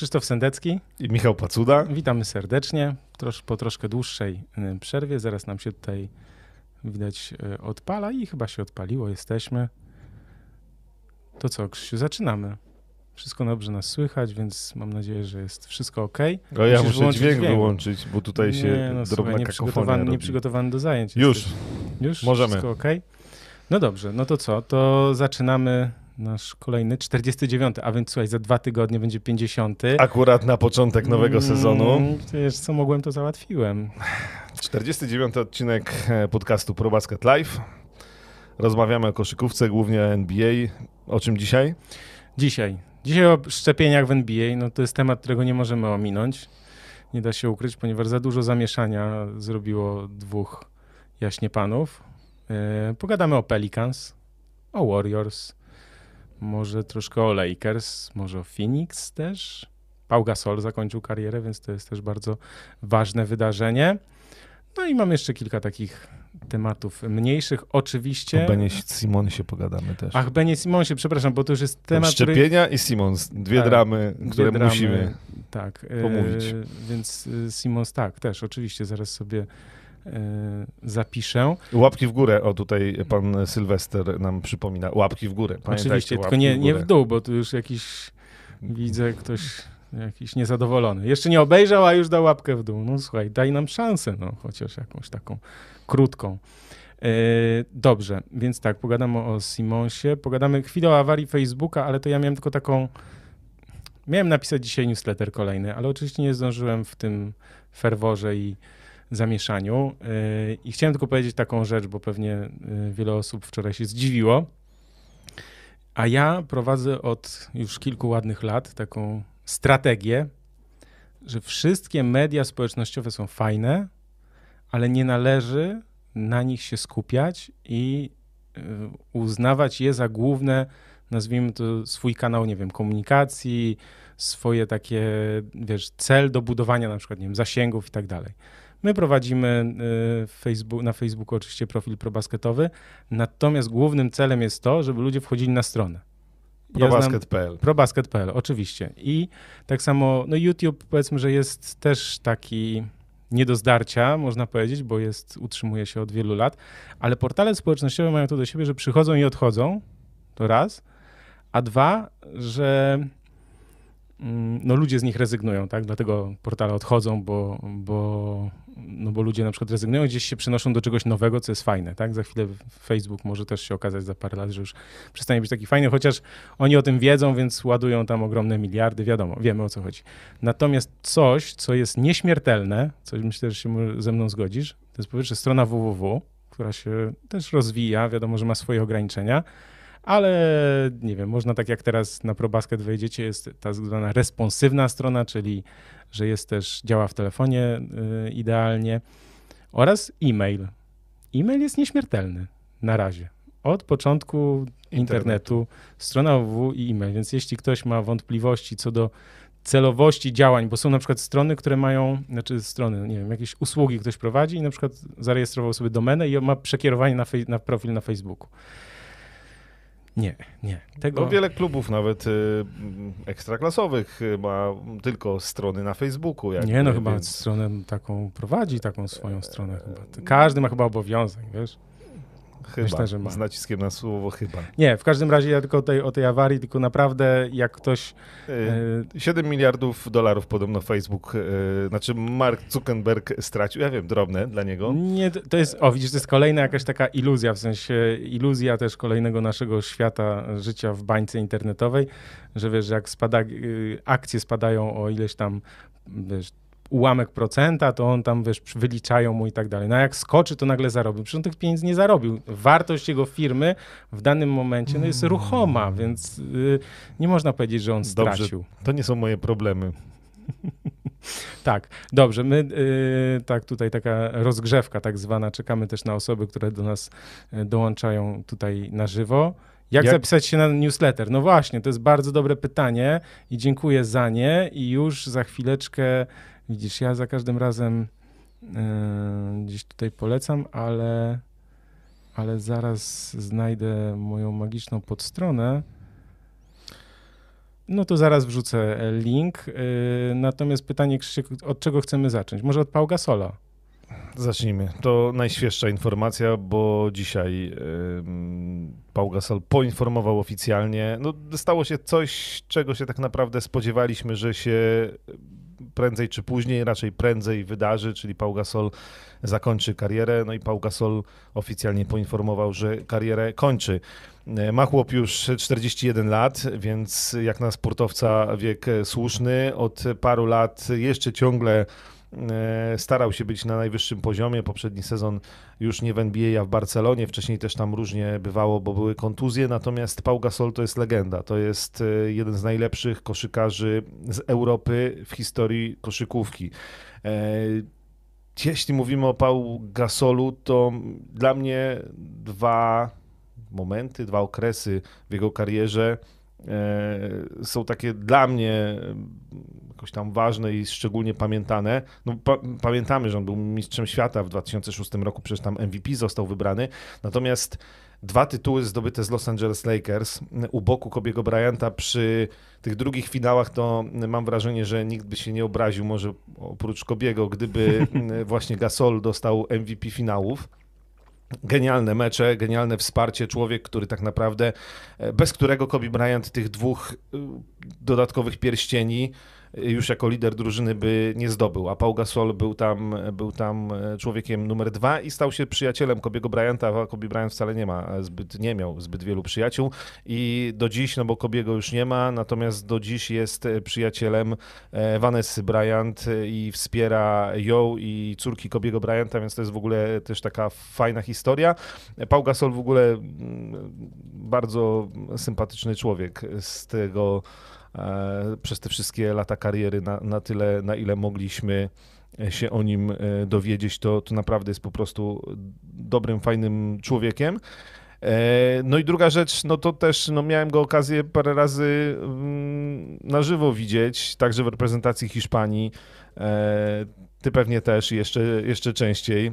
Krzysztof Sendecki. I Michał Pacuda. Witamy serdecznie. Trosz, po troszkę dłuższej y, przerwie. Zaraz nam się tutaj widać y, odpala i chyba się odpaliło. Jesteśmy. To co, Krzysiu, zaczynamy. Wszystko dobrze nas słychać, więc mam nadzieję, że jest wszystko ok. O, ja muszę dźwięk, wyłączyć, bo tutaj się nie, no, drobna słuchaj, nieprzygotowany, nieprzygotowany do zajęć. Już. Jesteś. Już? Możemy. Wszystko ok? No dobrze, no to co? To zaczynamy nasz kolejny, 49, a więc słuchaj, za dwa tygodnie będzie 50. Akurat na początek nowego Mm, sezonu. Wiesz, co mogłem, to załatwiłem. 49 odcinek e, podcastu ProBasket Live. Rozmawiamy o koszykówce, głównie o NBA. O czym dzisiaj? Dzisiaj. Dzisiaj o szczepieniach w NBA. No to jest temat, którego nie możemy ominąć. Nie da się ukryć, ponieważ za dużo zamieszania zrobiło dwóch jaśnie panów. Yy, pogadamy o Pelicans, o Warriors, może troszkę o Lakers, może o Phoenix też. Pau Gasol zakończył karierę, więc to jest też bardzo ważne wydarzenie. No i mam jeszcze kilka takich tematów mniejszych. Oczywiście. O Benie Simonie pogadamy też. Ach, Benie Simonsie, przepraszam, bo to już jest temat, Szczepienia który... i Simons. Dwie Tak, dramy, dwie które dramy, musimy tak, pomówić. E, więc e, Simons, tak, też, oczywiście, zaraz sobie zapiszę. Łapki w górę. O, tutaj pan Sylwester nam przypomina. Łapki w górę. Oczywiście, tylko nie, w nie w dół, bo tu już jakiś, widzę, ktoś jakiś niezadowolony. Jeszcze nie obejrzał, a już dał łapkę w dół. No słuchaj, daj nam szansę, no, chociaż jakąś taką krótką. E, Dobrze, więc tak, pogadamy o Simonsie, pogadamy chwilę o awarii Facebooka, ale to ja miałem tylko taką. Miałem napisać dzisiaj newsletter kolejny, ale oczywiście nie zdążyłem w tym ferworze i zamieszaniu. E, I chciałem tylko powiedzieć taką rzecz, bo pewnie e, wiele osób wczoraj się zdziwiło. A ja prowadzę od już kilku ładnych lat taką strategię, że wszystkie media społecznościowe są fajne, ale nie należy na nich się skupiać i y, uznawać je za główne, nazwijmy to swój kanał, nie wiem, komunikacji, swoje takie, wiesz, cel do budowania na przykład, nie wiem, zasięgów i tak dalej. My prowadzimy y, Facebook, na Facebooku oczywiście profil probasketowy, natomiast głównym celem jest to, żeby ludzie wchodzili na stronę. Ja znam- ProBasket.pl. ProBasket.pl, oczywiście. I tak samo, no YouTube powiedzmy, że jest też taki nie do zdarcia, można powiedzieć, bo jest, utrzymuje się od wielu lat, ale portale społecznościowe mają to do siebie, że przychodzą i odchodzą, to raz, a dwa, że no ludzie z nich rezygnują, tak? Dlatego portale odchodzą, bo, bo, no bo ludzie na przykład rezygnują, gdzieś się przenoszą do czegoś nowego, co jest fajne, tak? Za chwilę Facebook może też się okazać za parę lat, że już przestanie być taki fajny, chociaż oni o tym wiedzą, więc ładują tam ogromne miliardy, wiadomo, wiemy o co chodzi. Natomiast coś, co jest nieśmiertelne, co myślę, że się ze mną zgodzisz, to jest po pierwsze strona www, która się też rozwija, wiadomo, że ma swoje ograniczenia, ale nie wiem, można tak jak teraz na ProBasket wejdziecie, jest ta tak zwana responsywna strona, czyli że jest też, działa w telefonie y, idealnie oraz e-mail. E-mail jest nieśmiertelny na razie. Od początku internetu, strona www i e-mail, więc jeśli ktoś ma wątpliwości co do celowości działań, bo są na przykład strony, które mają, znaczy strony, nie wiem, jakieś usługi ktoś prowadzi i na przykład zarejestrował sobie domenę i ma przekierowanie na, na profil na Facebooku. Nie, nie. Tego... No, wiele klubów nawet y, ekstraklasowych y, ma tylko strony na Facebooku. Jakby, Nie, no chyba więc- stronę taką prowadzi, taką swoją stronę chyba. Każdy ma chyba obowiązek, wiesz? Chyba, myślę, że ma. z naciskiem na słowo chyba. Nie, w każdym razie ja tylko o tej, o tej awarii, tylko naprawdę jak ktoś... Y, 7 miliardów dolarów podobno Facebook, y, znaczy Mark Zuckerberg stracił, ja wiem, drobne dla niego. Nie, to jest, o widzisz, to jest kolejna jakaś taka iluzja, w sensie iluzja też kolejnego naszego świata życia w bańce internetowej, że wiesz, jak spada, y, akcje spadają o ileś tam, wiesz, ułamek procenta, to on tam, wiesz, wyliczają mu i tak dalej. No a jak skoczy, to nagle zarobił. Przecież on tych pieniędzy nie zarobił. Wartość jego firmy w danym momencie no, jest ruchoma, więc y, nie można powiedzieć, że on Dobrze. stracił. To nie są moje problemy. Tak, dobrze. My, y, tak, tutaj taka rozgrzewka tak zwana. Czekamy też na osoby, które do nas y, dołączają tutaj na żywo. Jak, Jak- zapisać się na newsletter? No właśnie, to jest bardzo dobre pytanie i dziękuję za nie. I już za chwileczkę, widzisz, ja za każdym razem y, gdzieś tutaj polecam, ale, ale zaraz znajdę moją magiczną podstronę. No to zaraz wrzucę link. Yy, natomiast pytanie, Krzysiek, od czego chcemy zacząć? Może od Pau Gasola? Zacznijmy. To najświeższa informacja, bo dzisiaj yy, Pau Gasol poinformował oficjalnie. No, stało się coś, czego się tak naprawdę spodziewaliśmy, że się prędzej czy później, raczej prędzej wydarzy, czyli Pau Gasol zakończy karierę. No i Pau Gasol oficjalnie poinformował, że karierę kończy. Ma chłop już 41 lat, więc jak na sportowca wiek słuszny. Od paru lat jeszcze ciągle e, starał się być na najwyższym poziomie. Poprzedni sezon już nie w NBA, a w Barcelonie. Wcześniej też tam różnie bywało, bo były kontuzje. Natomiast Pau Gasol to jest legenda. To jest e, jeden z najlepszych koszykarzy z Europy w historii koszykówki. E, jeśli mówimy o Pau Gasolu, to dla mnie dwa momenty, dwa okresy w jego karierze e, są takie dla mnie jakoś tam ważne i szczególnie pamiętane. No, pa pamiętamy, że on był mistrzem świata w 2006 roku, przecież tam MVP został wybrany. Natomiast dwa tytuły zdobyte z Los Angeles Lakers u boku Kobiego Bryanta przy tych drugich finałach, to mam wrażenie, że nikt by się nie obraził, może oprócz Kobiego, gdyby właśnie Gasol dostał MVP finałów. Genialne mecze, genialne wsparcie, człowiek, który tak naprawdę, e, bez którego Kobe Bryant tych dwóch e, dodatkowych pierścieni już jako lider drużyny by nie zdobył, a Paul Gasol był tam, był tam e, człowiekiem numer dwa i stał się przyjacielem Kobiego Bryanta, a Kobe Bryant wcale nie ma zbyt, nie miał zbyt wielu przyjaciół i do dziś, no bo Kobiego już nie ma, natomiast do dziś jest e, przyjacielem e, Vanessy Bryant i wspiera ją i córki Kobiego Bryanta, więc to jest w ogóle też taka fajna historia. Paul Gasol w ogóle mm, bardzo sympatyczny człowiek z tego E, przez te wszystkie lata kariery na, na tyle, na ile mogliśmy się o nim e, dowiedzieć, to, to naprawdę jest po prostu dobrym, fajnym człowiekiem. E, no i druga rzecz, no to też no miałem go okazję parę razy mm, na żywo widzieć, także w reprezentacji Hiszpanii. Ty pewnie też jeszcze, jeszcze częściej e,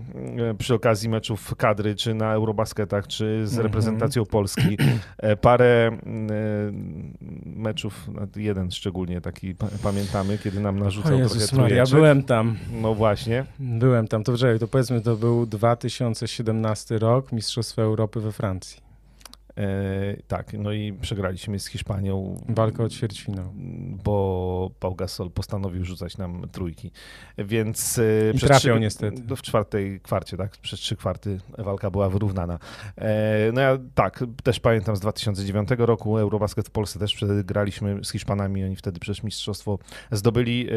przy okazji meczów kadry, czy na Eurobasketach, czy z mhm. reprezentacją Polski. E, parę e, meczów, jeden szczególnie taki pamiętamy, kiedy nam narzucał o Jezus trochę Ja byłem tam. No właśnie. Byłem tam, to, to powiedzmy to był 2017 rok, Mistrzostwa Europy we Francji. E, tak, no i przegraliśmy z Hiszpanią. Walkę o ćwierćfinał. Bo Pau Gasol postanowił rzucać nam trójki. Więc e, I trafiał trzy, niestety. W czwartej kwarcie, tak? Przez trzy kwarty walka była wyrównana. E, no ja tak, też pamiętam z 2009 roku Eurobasket w Polsce też przegraliśmy z Hiszpanami. Oni wtedy przez mistrzostwo zdobyli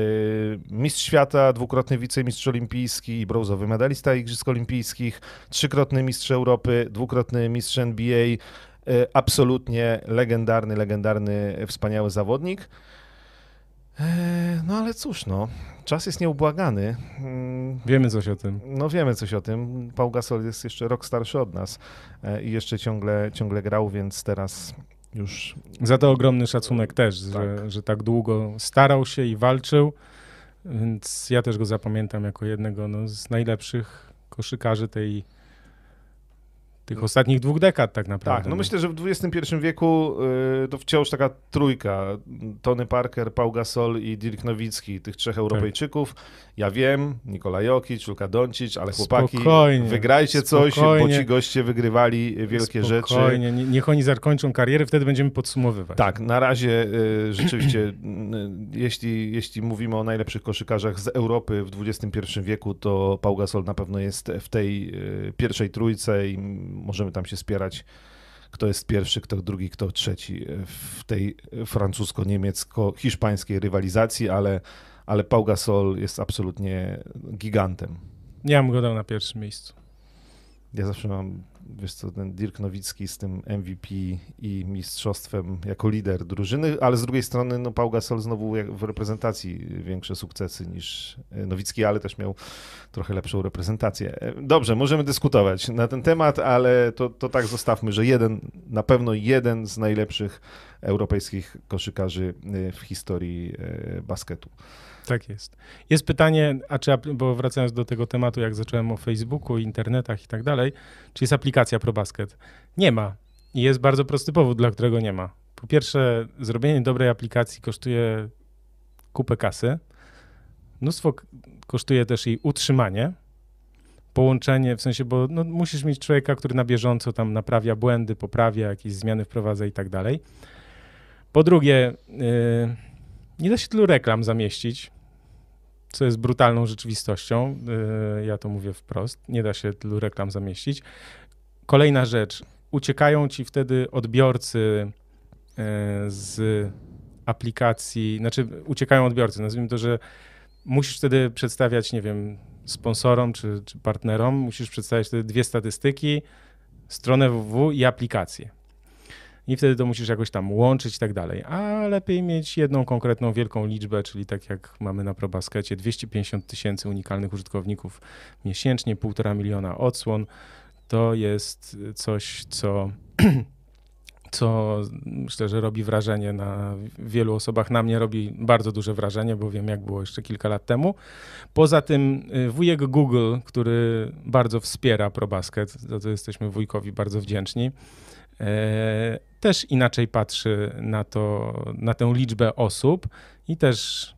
mistrz świata, dwukrotny wicemistrz olimpijski i brązowy medalista Igrzysk Olimpijskich, trzykrotny mistrz Europy, dwukrotny mistrz NBA, E, absolutnie legendarny, legendarny, wspaniały zawodnik. E, no ale cóż, no, czas jest nieubłagany. Mm, wiemy coś o tym. No wiemy coś o tym. Paul Gasol jest jeszcze rok starszy od nas e, i jeszcze ciągle, ciągle grał, więc teraz już... Za to ogromny szacunek też, tak. Że, że tak długo starał się i walczył, więc ja też go zapamiętam jako jednego no, z najlepszych koszykarzy tej tych ostatnich dwóch dekad tak naprawdę. Tak, no myślę, że w XXI wieku y, to wciąż taka trójka. Tony Parker, Paul Gasol i Dirk Nowicki, tych trzech Europejczyków. Ja wiem, Nikola Jokic, Luka Doncic, ale chłopaki, spokojnie, wygrajcie coś, bo ci goście wygrywali wielkie spokojnie. rzeczy. Spokojnie, niech oni zakończą karierę, wtedy będziemy podsumowywać. Tak, na razie y, rzeczywiście, y, jeśli, jeśli mówimy o najlepszych koszykarzach z Europy w XXI wieku, to Paul Gasol na pewno jest w tej pierwszej trójce i możemy tam się spierać, kto jest pierwszy, kto drugi, kto trzeci w tej francusko-niemiecko-hiszpańskiej rywalizacji, ale, ale Pau Gasol jest absolutnie gigantem. Ja bym go dał na pierwszym miejscu. Ja zawsze mam wiesz co, ten Dirk Nowicki z tym MVP i mistrzostwem jako lider drużyny, ale z drugiej strony no, Pau Gasol znowu w reprezentacji większe sukcesy niż e, Nowicki, ale też miał trochę lepszą reprezentację. E, dobrze, możemy dyskutować na ten temat, ale to, to tak zostawmy, że jeden, na pewno jeden z najlepszych europejskich koszykarzy e, w historii basketu. Tak jest. Jest pytanie, a czy, bo wracając do tego tematu, jak zacząłem o Facebooku, internetach i tak dalej, czy jest aplikacja ProBasket? Nie ma. I jest bardzo prosty powód, dla którego nie ma. Po pierwsze, zrobienie dobrej aplikacji kosztuje kupę kasy. Mnóstwo kosztuje też jej utrzymanie, połączenie, w sensie, bo no, musisz mieć człowieka, który na bieżąco tam naprawia błędy, poprawia, jakieś zmiany wprowadza i tak dalej. Po drugie, yy, nie da się tylu reklam zamieścić, co jest brutalną rzeczywistością. Yy, ja to mówię wprost. Nie da się tylu reklam zamieścić. Kolejna rzecz. Uciekają ci wtedy odbiorcy yy, z aplikacji, znaczy uciekają odbiorcy. Nazwijmy to, że musisz wtedy przedstawiać, nie wiem, sponsorom czy, czy partnerom, musisz przedstawiać wtedy dwie statystyki, stronę www i aplikację. I wtedy to musisz jakoś tam łączyć i tak dalej. A lepiej mieć jedną konkretną wielką liczbę, czyli tak jak mamy na ProBaskecie, 250 tysięcy unikalnych użytkowników miesięcznie, półtora miliona odsłon. To jest coś, co co myślę, że robi wrażenie na wielu osobach. Na mnie robi bardzo duże wrażenie, bo wiem, jak było jeszcze kilka lat temu. Poza tym y, wujek Google, który bardzo wspiera ProBasket, za to jesteśmy wujkowi bardzo wdzięczni, też inaczej patrzy na, to, na tę liczbę osób i też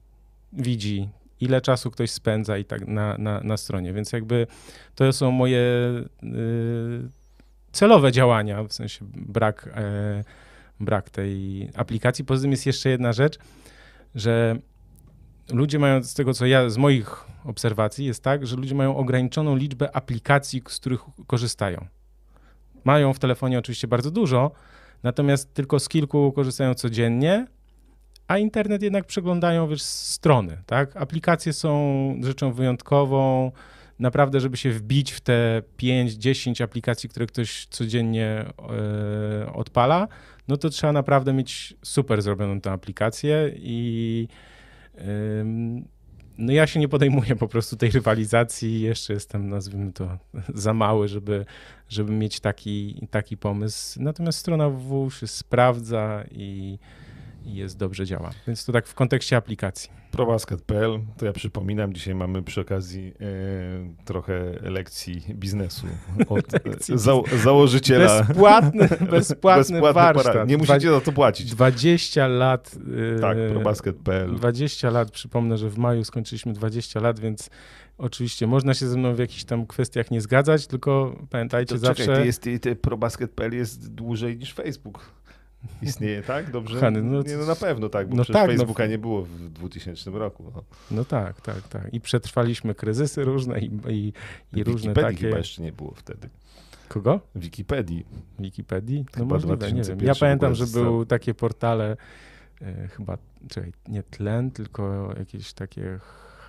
widzi, ile czasu ktoś spędza i tak na, na, na stronie. Więc jakby to są moje y, celowe działania, w sensie brak, e, brak tej aplikacji. Poza tym jest jeszcze jedna rzecz, że ludzie mają, z tego co ja, z moich obserwacji, jest tak, że ludzie mają ograniczoną liczbę aplikacji, z których korzystają. Mają w telefonie oczywiście bardzo dużo, natomiast tylko z kilku korzystają codziennie, a internet jednak przeglądają, wiesz, strony, tak? Aplikacje są rzeczą wyjątkową, naprawdę, żeby się wbić w te 5-10 aplikacji, które ktoś codziennie e, odpala, no to trzeba naprawdę mieć super zrobioną tę aplikację i no ja się nie podejmuję po prostu tej rywalizacji, jeszcze jestem, nazwijmy to, za mały, żeby, żeby mieć taki, taki pomysł. Natomiast strona www się sprawdza i i jest dobrze działa. Więc to tak w kontekście aplikacji. ProBasket.pl, to ja przypominam, dzisiaj mamy przy okazji e, trochę lekcji biznesu od lekcji za, założyciela. Bezpłatny, bezpłatny, warsztat. Nie musicie za to płacić. 20 lat. E, tak, ProBasket.pl. 20 lat, przypomnę, że w maju skończyliśmy 20 lat, więc Oczywiście, można się ze mną w jakichś tam kwestiach nie zgadzać, tylko pamiętajcie to zawsze... Czekaj, ty jest, ty, ty ProBasket.pl jest dłużej niż Facebook. Istnieje, tak? Dobrze? Kochany, no, nie, no na pewno tak, bo no przecież tak, no Facebooka no, nie było w 2000 roku. No. no. tak, tak, tak. I przetrwaliśmy kryzysy różne i, i, i różne takie... chyba jeszcze nie było wtedy. Kogo? Wikipedii. Wikipedii? No chyba możliwe, nie wiem. Ja pamiętam, że były takie portale, e, chyba, czekaj, nie tlen, tylko jakieś takie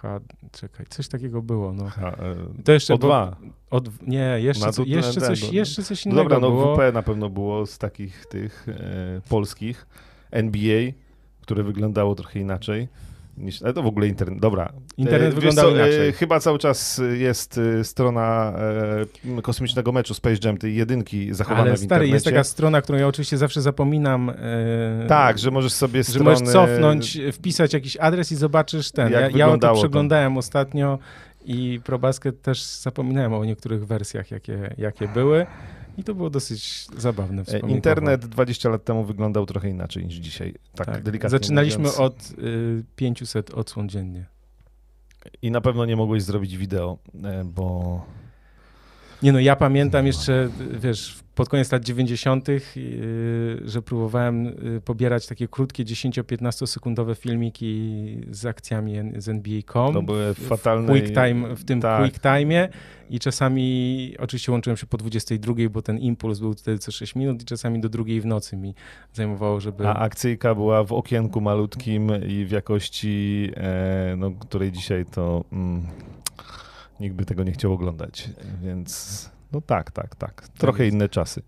H, czekaj, coś takiego było. No. H, e, to jeszcze O2. Od, nie, jeszcze, co, jeszcze, coś, jeszcze coś innego. Dobra, no było. WP na pewno było z takich tych e, polskich. NBA, które wyglądało trochę inaczej. Niż, ale to w ogóle internet. Dobra. Internet e, wyglądał co, inaczej. E, chyba cały czas jest e, strona e, kosmicznego meczu Space Jam, tej jedynki zachowana ale w stary, jest taka strona, którą ja oczywiście zawsze zapominam. E, tak, że możesz sobie strony... Że możesz cofnąć, wpisać jakiś adres i zobaczysz ten. ja, ja to przeglądałem to. ostatnio i ProBasket też zapominałem o niektórych wersjach, jakie, jakie były. I to było dosyć zabawne. E, internet 20 lat temu wyglądał trochę inaczej niż dzisiaj. Tak, tak. delikatnie Zaczynaliśmy mówiąc. od y, 500 odsłon dziennie. I na pewno nie mogłeś zrobić wideo, e, bo nie no, ja pamiętam jeszcze, wiesz, pod koniec lat 90., yy, że próbowałem yy, pobierać takie krótkie 10-15 sekundowe filmiki z akcjami z NBA.com. To były fatalne. W, quick time, w tym tak. quick time'ie i czasami, oczywiście łączyłem się po 22, bo ten impuls był wtedy co 6 minut i czasami do drugiej w nocy mi zajmowało, żeby... A akcyjka była w okienku malutkim i w jakości, e, no, której dzisiaj to... Mm, nikt by tego nie chciał oglądać, więc no tak, tak, tak. tak Trochę tak inne czasy.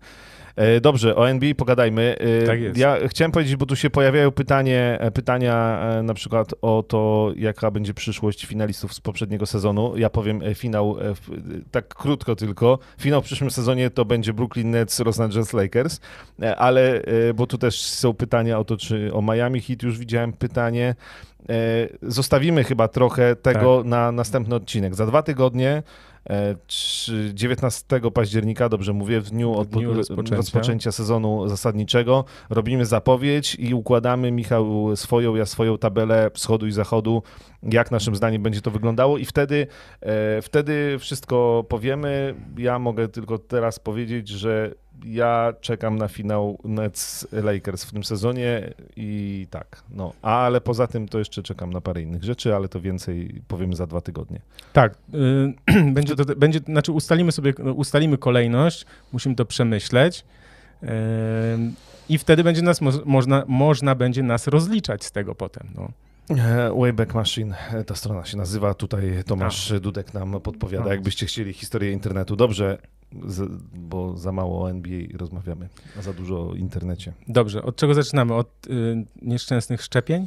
E, dobrze, o NBA pogadajmy. E, tak jest. Ja chciałem powiedzieć, bo tu się pojawiają pytanie, e, pytania na przykład o to, jaka będzie przyszłość finalistów z poprzedniego sezonu. Ja powiem finał, tak krótko tylko. Finał w przyszłym sezonie to będzie Brooklyn Nets, Los Angeles Lakers, ale, bo tu też są pytania o to, czy o Miami Heat już widziałem pytanie, zostawimy chyba trochę tego tak. na następny odcinek. Za dwa tygodnie 19 e, października, dobrze mówię, w dniu, od, dniu rozpoczęcia. rozpoczęcia. sezonu zasadniczego. Robimy zapowiedź i układamy, Michał, swoją, ja swoją tabelę wschodu i zachodu, jak naszym zdaniem będzie to wyglądało i wtedy, e, wtedy wszystko powiemy. Ja mogę tylko teraz powiedzieć, że ja czekam na finał Nets Lakers w tym sezonie i tak, no. Ale poza tym to jeszcze czekam na parę innych rzeczy, ale to więcej powiemy za dwa tygodnie. Tak, yy, będzie to, będzie, znaczy ustalimy sobie, no, ustalimy kolejność, musimy to przemyśleć. Yy, I wtedy będzie nas, mo można, można będzie nas rozliczać z tego potem. No. E, Wayback Machine, e, ta strona się nazywa. Tutaj Tomasz A. Dudek nam podpowiada, jakbyście chcieli historię internetu. Dobrze, z, bo za mało o NBA rozmawiamy, a za dużo o internecie. Dobrze, od czego zaczynamy? Od y, nieszczęsnych szczepień?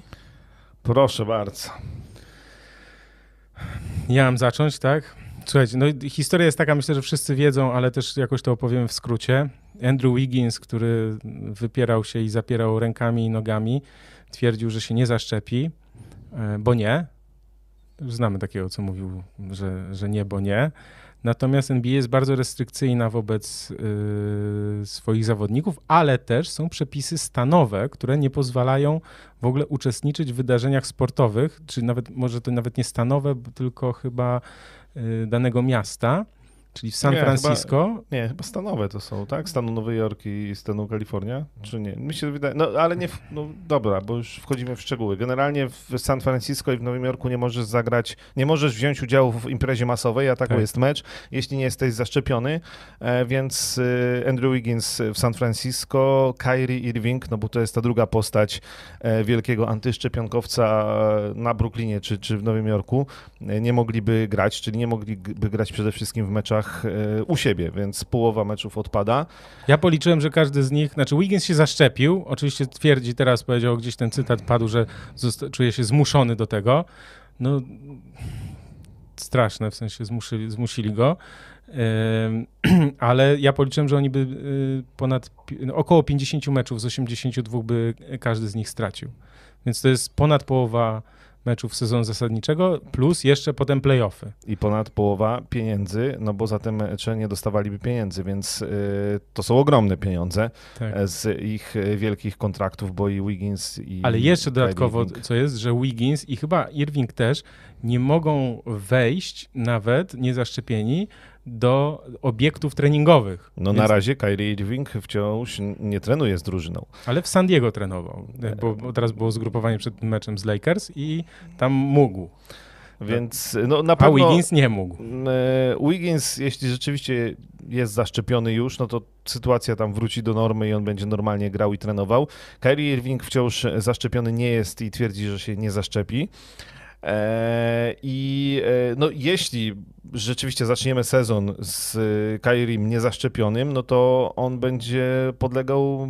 Proszę bardzo. Ja mam zacząć, tak? Słuchajcie, no historia jest taka, myślę, że wszyscy wiedzą, ale też jakoś to opowiemy w skrócie. Andrew Wiggins, który wypierał się i zapierał rękami i nogami, twierdził, że się nie zaszczepi, e, bo nie. Znamy takiego, co mówił, że, że nie, bo nie. Natomiast NBA jest bardzo restrykcyjna wobec y, swoich zawodników, ale też są przepisy stanowe, które nie pozwalają w ogóle uczestniczyć w wydarzeniach sportowych, czy nawet może to nawet nie stanowe, tylko chyba y, danego miasta czyli w San nie, Francisco. Chyba, nie, chyba stanowe to są, tak? Stanu Nowy Jork i stanu Kalifornia, czy nie? Mi się wydaje, no ale nie, no dobra, bo już wchodzimy w szczegóły. Generalnie w San Francisco i w Nowym Jorku nie możesz zagrać, nie możesz wziąć udziału w imprezie masowej, a taką tak. jest mecz, jeśli nie jesteś zaszczepiony, e, więc e, Andrew Wiggins w San Francisco, Kyrie Irving, no bo to jest ta druga postać e, wielkiego antyszczepionkowca na Brooklynie czy, czy w Nowym Jorku, nie mogliby grać, czyli nie mogliby grać przede wszystkim w meczach meczach e, u siebie, więc połowa meczów odpada. Ja policzyłem, że każdy z nich, znaczy Wiggins się zaszczepił, oczywiście twierdzi teraz, powiedział gdzieś ten cytat padł, że czuje się zmuszony do tego. No straszne, w sensie zmusili, zmusili go. ale ja policzyłem, że oni by y, ponad no, około 50 meczów z 82 by każdy z nich stracił. Więc to jest ponad połowa meczów sezonu zasadniczego, plus jeszcze potem playoffy. I ponad połowa pieniędzy, no bo za te mecze nie dostawaliby pieniędzy, więc y, to są ogromne pieniądze tak. E, z ich e, wielkich kontraktów, bo i Wiggins i... Ale jeszcze dodatkowo, co jest, że Wiggins i chyba Irving też nie mogą wejść nawet niezaszczepieni do obiektów treningowych. No Więc... na razie Kyrie Irving wciąż nie trenuje z drużyną. Ale w San Diego trenował, bo, bo teraz było zgrupowanie przed meczem z Lakers i tam mógł. Więc no, na pewno... A Wiggins nie mógł. E, Wiggins, jeśli rzeczywiście jest zaszczepiony już, no to sytuacja tam wróci do normy i on będzie normalnie grał i trenował. Kyrie Irving wciąż zaszczepiony nie jest i twierdzi, że się nie zaszczepi. E, I e, no, jeśli rzeczywiście zaczniemy sezon z Kairim niezaszczepionym, no to on będzie podlegał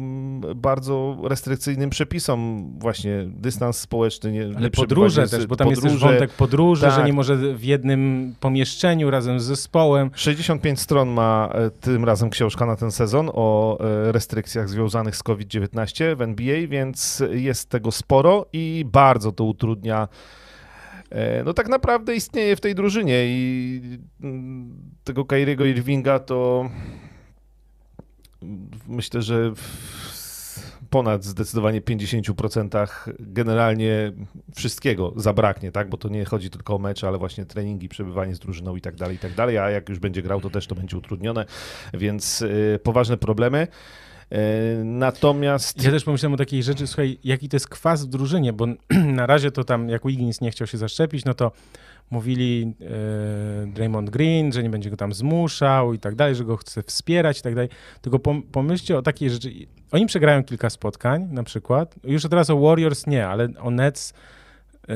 bardzo restrykcyjnym przepisom, właśnie dystans społeczny. Nie, Ale podróże też, bo tam podróże, jest też wątek podróży, tak. że nie może w jednym pomieszczeniu razem z zespołem. 65 stron ma e, tym razem książka na ten sezon o restrykcjach związanych z COVID-19 w NBA, więc jest tego sporo i bardzo to utrudnia no tak naprawdę istnieje w tej drużynie i mm, tego Kairiego Irvinga to myślę, że ponad zdecydowanie 50% generalnie wszystkiego zabraknie, tak? Bo to nie chodzi tylko o mecze, ale właśnie treningi, przebywanie z drużyną i tak dalej, i tak dalej, a jak już będzie grał, to też to będzie utrudnione, więc y, poważne problemy. E, natomiast... Ja też pomyślałem o takiej rzeczy, słuchaj, jaki to jest kwas w drużynie, bo na razie to tam, jak Wiggins nie chciał się zaszczepić, no to mówili e, Draymond Green, że nie będzie go tam zmuszał i tak dalej, że go chce wspierać i tak dalej. Tylko pomyślcie o takiej rzeczy. Oni przegrają kilka spotkań na przykład. Już teraz o Warriors nie, ale o Nets e,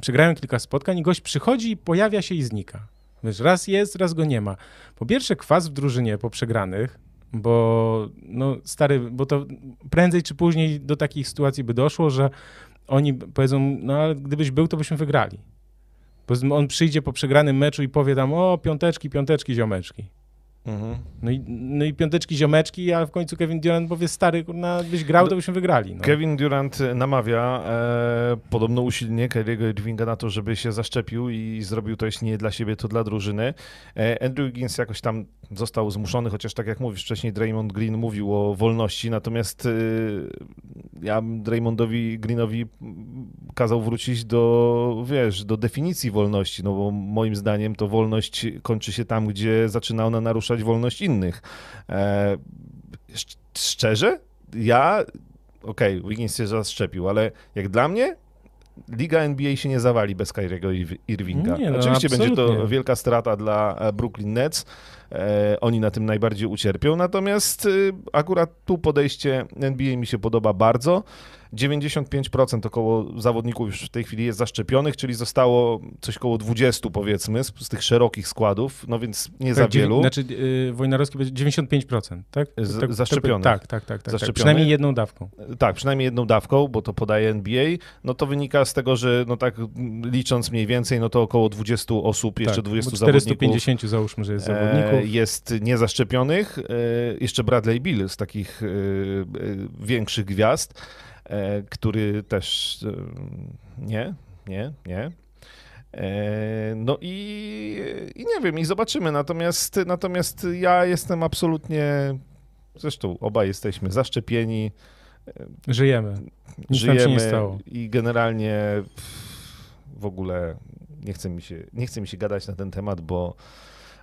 przegrają kilka spotkań i gość przychodzi, pojawia się i znika. Wiesz, raz jest, raz go nie ma. Po pierwsze kwas w drużynie po przegranych, bo no stary, bo to prędzej czy później do takich sytuacji by doszło, że oni powiedzą, no ale gdybyś był, to byśmy wygrali. Bo on przyjdzie po przegranym meczu i powie tam, o piąteczki, piąteczki, ziomeczki. Mhm. No, i, no i piąteczki, ziomeczki, a w końcu Kevin Durant powie, stary, kurna, byś grał, to byśmy wygrali. No. Kevin Durant namawia e, podobno usilnie Kyriego Irvinga na to, żeby się zaszczepił i zrobił to jeśli nie dla siebie, to dla drużyny. E, Andrew Wiggins jakoś tam został zmuszony, chociaż tak jak mówisz wcześniej, Draymond Green mówił o wolności, natomiast e, ja Draymondowi Greenowi kazał wrócić do, wiesz, do definicji wolności, no bo moim zdaniem to wolność kończy się tam, gdzie zaczyna ona naruszać wolność innych. E, szczerze? Ja, okej, okay, Wiggins się zaszczepił, ale jak dla mnie Liga NBA się nie zawali bez Kyriego Irvinga. Nie, no, Oczywiście absolutnie. będzie to wielka strata dla e, Brooklyn Nets. E, oni na tym najbardziej ucierpią. Natomiast e, akurat tu podejście NBA mi się podoba bardzo. 95% około zawodników już w tej chwili jest zaszczepionych, czyli zostało coś około 20 powiedzmy z, z tych szerokich składów, no więc nie tak, za wielu. Znaczy yy, Wojnarowski będzie 95%, tak? Z, tak zaszczepionych. Tak, tak, tak, tak, tak. Przynajmniej jedną dawką. Tak, przynajmniej jedną dawką, bo to podaje NBA. No to wynika z tego, że no tak licząc mniej więcej, no to około 20 osób, jeszcze tak, 20 450 zawodników. załóżmy, że jest zawodników. E, jest niezaszczepionych. E, jeszcze Bradley Bill z takich e większych gwiazd. E, który też e, nie, nie, nie. E, no i, i nie wiem, i zobaczymy. Natomiast, natomiast ja jestem absolutnie, zresztą obaj jesteśmy zaszczepieni. Żyjemy. Nic Żyjemy i generalnie w ogóle nie chce mi się, nie chce mi się gadać na ten temat, bo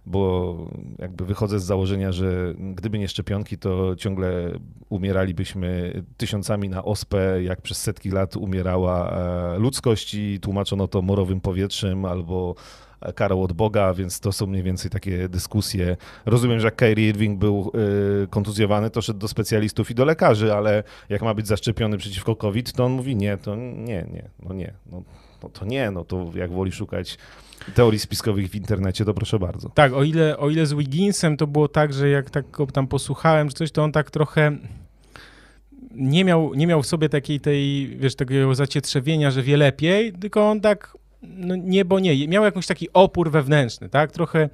bo jakby wychodzę z założenia, że gdyby nie szczepionki, to ciągle umieralibyśmy tysiącami na ospę, jak przez setki lat umierała e, ludzkość i tłumaczono to morowym powietrzem albo karą od Boga, więc to są mniej więcej takie dyskusje. Rozumiem, że jak Kyrie Irving był y, kontuzjowany, to szedł do specjalistów i do lekarzy, ale jak ma być zaszczepiony przeciwko COVID, to on mówi nie, to nie, nie, no nie, no, no to nie, no to jak woli szukać teorii spiskowych w internecie, to proszę bardzo. Tak, o ile, o ile z Wigginsem to było tak, że jak tak go tam posłuchałem czy coś, to on tak trochę nie miał, nie miał w sobie takiej tej, wiesz, takiego zacietrzewienia, że wie lepiej, tylko on tak, no nie, bo nie, miał jakiś taki opór wewnętrzny, tak, trochę,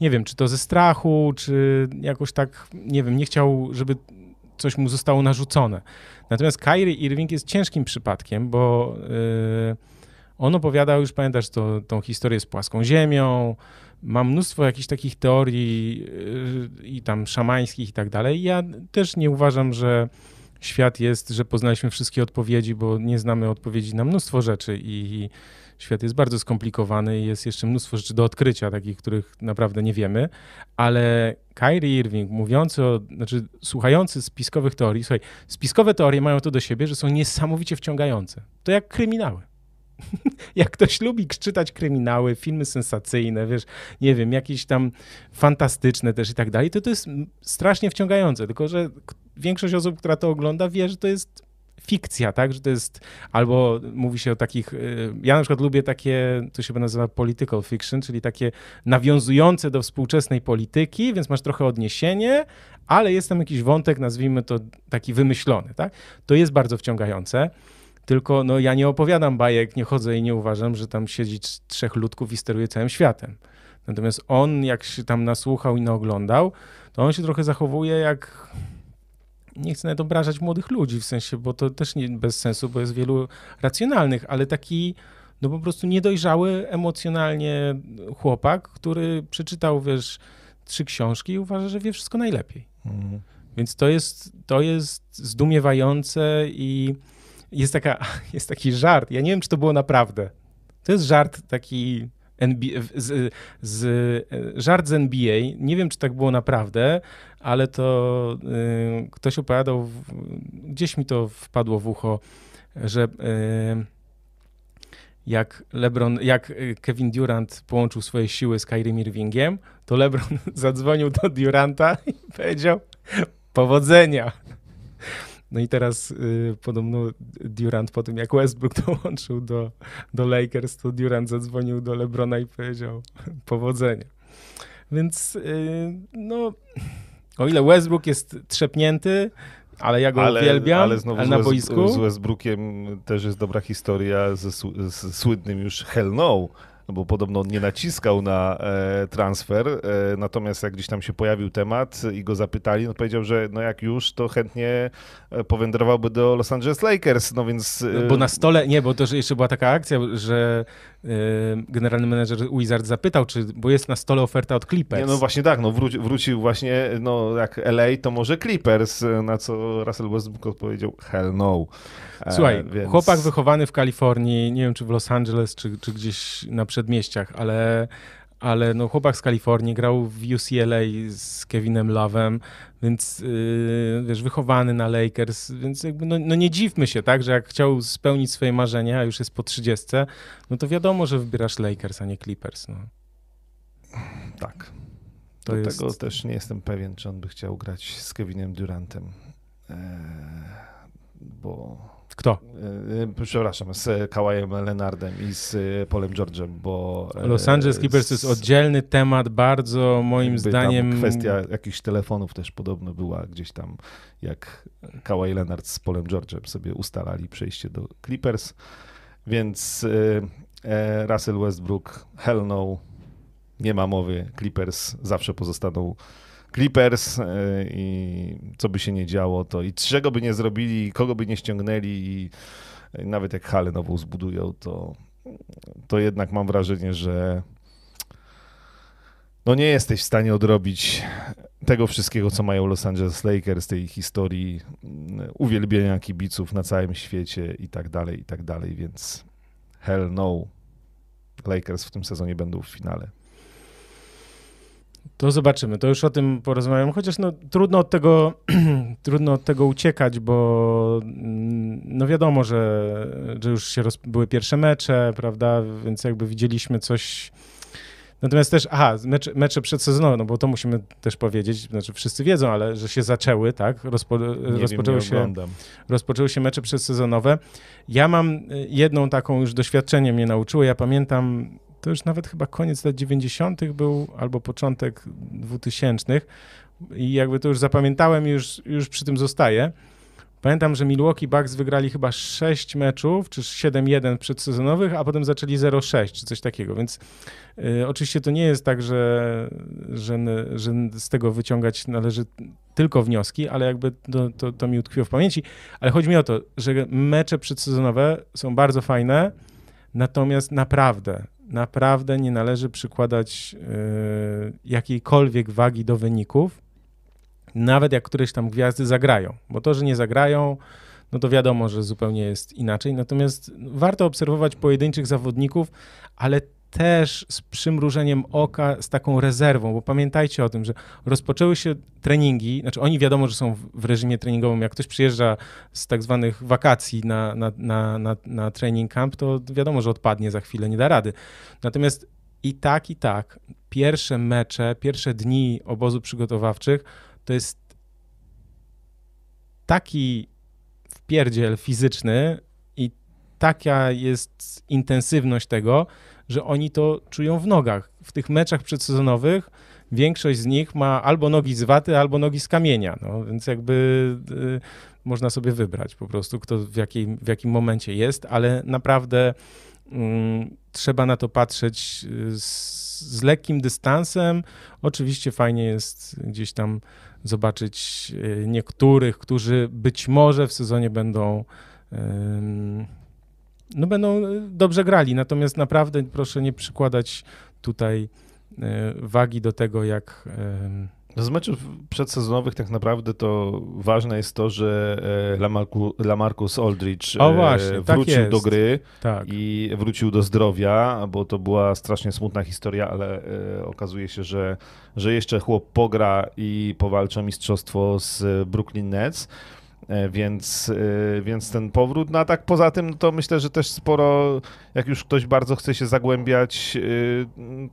nie wiem, czy to ze strachu, czy jakoś tak, nie wiem, nie chciał, żeby coś mu zostało narzucone. Natomiast Kyrie Irving jest ciężkim przypadkiem, bo... Yy, on opowiadał, już pamiętasz to, tą historię z płaską ziemią, ma mnóstwo jakichś takich teorii yy, i tam szamańskich i tak dalej. Ja też nie uważam, że świat jest, że poznaliśmy wszystkie odpowiedzi, bo nie znamy odpowiedzi na mnóstwo rzeczy i świat jest bardzo skomplikowany i jest jeszcze mnóstwo rzeczy do odkrycia, takich, których naprawdę nie wiemy, ale Kyrie Irving mówiący o, znaczy słuchający spiskowych teorii, słuchaj, spiskowe teorie mają to do siebie, że są niesamowicie wciągające. To jak kryminały. jak ktoś lubi czytać kryminały, filmy sensacyjne, wiesz, nie wiem, jakieś tam fantastyczne też i tak dalej, to to jest strasznie wciągające, tylko że większość osób, która to ogląda, wie, że to jest fikcja, tak, że to jest, albo mówi się o takich, y, ja na przykład lubię takie, to się nazywa political fiction, czyli takie nawiązujące do współczesnej polityki, więc masz trochę odniesienie, ale jest tam jakiś wątek, nazwijmy to taki wymyślony, tak, to jest bardzo wciągające. Tylko no, ja nie opowiadam bajek, nie chodzę i nie uważam, że tam siedzi trzech ludków i steruje całym światem. Natomiast on, jak się tam nasłuchał i naoglądał, to on się trochę zachowuje jak. Nie chcę nawet obrażać młodych ludzi, w sensie, bo to też nie bez sensu, bo jest wielu racjonalnych, ale taki, no po prostu niedojrzały emocjonalnie chłopak, który przeczytał, wiesz, trzy książki i uważa, że wie wszystko najlepiej. Mhm. Więc to jest, to jest zdumiewające i jest, taka, jest taki żart. Ja nie wiem, czy to było naprawdę. To jest żart taki NBA, z, z, żart z NBA. Nie wiem, czy tak było naprawdę, ale to y, ktoś opowiadał, gdzieś mi to wpadło w ucho, że y, jak LeBron, jak Kevin Durant połączył swoje siły z Kyrie Irvingiem, to LeBron zadzwonił do Duranta i powiedział powodzenia. No i teraz y, podobno Durant po tym, jak Westbrook dołączył do, do Lakers, to Durant zadzwonił do LeBrona i powiedział powodzenia. Więc y, no, o ile Westbrook jest trzepnięty, ale ja go ale, uwielbiam, ale, znowu ale na z, boisku... Z Westbrookiem też jest dobra historia ze, ze słynnym już Hell No, bo podobno on nie naciskał na e, transfer, e, natomiast jak gdzieś tam się pojawił temat i go zapytali, no powiedział, że no jak już, to chętnie e, powędrowałby do Los Angeles Lakers, no więc... Bo na stole, nie, bo to jeszcze była taka akcja, że generalny menedżer Wizard zapytał, czy, bo jest na stole oferta od Clippers. Nie, no właśnie tak, no wróci, wrócił właśnie, no jak LA, to może Clippers, na co Russell Westbrook odpowiedział, hell no. E, Słuchaj, więc... chłopak wychowany w Kalifornii, nie wiem czy w Los Angeles, czy, czy gdzieś na przedmieściach, ale, ale no, chłopak z Kalifornii grał w UCLA z Kevinem Love'em, więc yy, wiesz, wychowany na Lakers, więc jakby no, no, nie dziwmy się, tak, że jak chciał spełnić swoje marzenia, a już jest po 30, no to wiadomo, że wybierasz Lakers, a nie Clippers. No. Tak. To Do jest... tego też nie jestem pewien, czy on by chciał grać z Kevinem Durantem, eee, bo kto? E, e, przepraszam, z Kawajem Lenardem i z Polem George'em, bo... E, Los Angeles Clippers to jest oddzielny temat, bardzo moim zdaniem... kwestia jakichś telefonów też podobno była gdzieś tam, jak Kawhi Leonard z Polem George'em sobie ustalali przejście do Clippers, więc Russell Westbrook, hell no, nie ma mowy, Clippers zawsze pozostaną Clippers e, i co by się nie działo, to i czego by nie zrobili, kogo by nie ściągnęli i nawet jak halę nową zbudują, to, to jednak mam wrażenie, że no nie jesteś w stanie odrobić tego wszystkiego, co mają Los Angeles Lakers, tej historii mm, uwielbienia kibiców na całym świecie i tak dalej, i tak dalej, więc hell no. Lakers w tym sezonie będą w finale. To zobaczymy, to już o tym porozmawiam, chociaż no, trudno, od tego, trudno od tego uciekać, bo mm, no wiadomo, że, że już się roz, były pierwsze mecze, prawda, więc jakby widzieliśmy coś... Natomiast też, aha, mecze, mecze przedsezonowe, no bo to musimy też powiedzieć, znaczy wszyscy wiedzą, ale że się zaczęły, tak? Rozpo, rozpoczęły, wiem, się, rozpoczęły się mecze przedsezonowe. Ja mam y, jedną taką już doświadczenie mnie nauczyło. Ja pamiętam to już nawet chyba koniec lat 90. był, albo początek 2000. I jakby to już zapamiętałem, już, już przy tym zostaję. Pamiętam, że Milwaukee Bucks wygrali chyba 6 meczów, czy 7-1 przedsezonowych, a potem zaczęli 0-6, czy coś takiego, więc y, oczywiście to nie jest tak, że, że, że, z tego wyciągać należy tylko wnioski, ale jakby to, to, to mi utkwiło w pamięci. Ale chodzi mi o to, że mecze przedsezonowe są bardzo fajne, natomiast naprawdę naprawdę nie należy przykładać y, jakiejkolwiek wagi do wyników, nawet jak któreś tam gwiazdy zagrają, bo to, że nie zagrają, no to wiadomo, że zupełnie jest inaczej. Natomiast warto obserwować pojedynczych zawodników, ale też z przymrużeniem oka, z taką rezerwą, bo pamiętajcie o tym, że rozpoczęły się treningi, znaczy oni wiadomo, że są w reżimie treningowym, jak ktoś przyjeżdża z tak zwanych wakacji na, na, na, na, na training camp, to wiadomo, że odpadnie za chwilę, nie da rady. Natomiast i tak, i tak, pierwsze mecze, pierwsze dni obozu przygotowawczych to jest taki wpierdziel fizyczny i taka jest intensywność tego, że oni to czują w nogach. W tych meczach przedsezonowych większość z nich ma albo nogi z waty, albo nogi z kamienia, no, więc jakby y, można sobie wybrać po prostu, kto w, jakiej, w jakim momencie jest, ale naprawdę y, trzeba na to patrzeć y, z, z, lekkim dystansem. Oczywiście fajnie jest gdzieś tam zobaczyć y, niektórych, którzy być może w sezonie będą no będą e, dobrze grali. Natomiast naprawdę proszę nie przykładać tutaj e, wagi do tego, jak. No z meczów przedsezonowych tak naprawdę to ważne jest to, że e, Lamarcus, Lamarcus Aldridge o, właśnie, tak wrócił tak do gry tak. i wrócił do zdrowia, bo to była strasznie smutna historia, ale okazuje się, że, że jeszcze chłop pogra i powalczy o mistrzostwo z Brooklyn Nets. E, więc, e, więc ten powrót. No a tak poza tym, no to myślę, że też sporo, jak już ktoś bardzo chce się zagłębiać, e,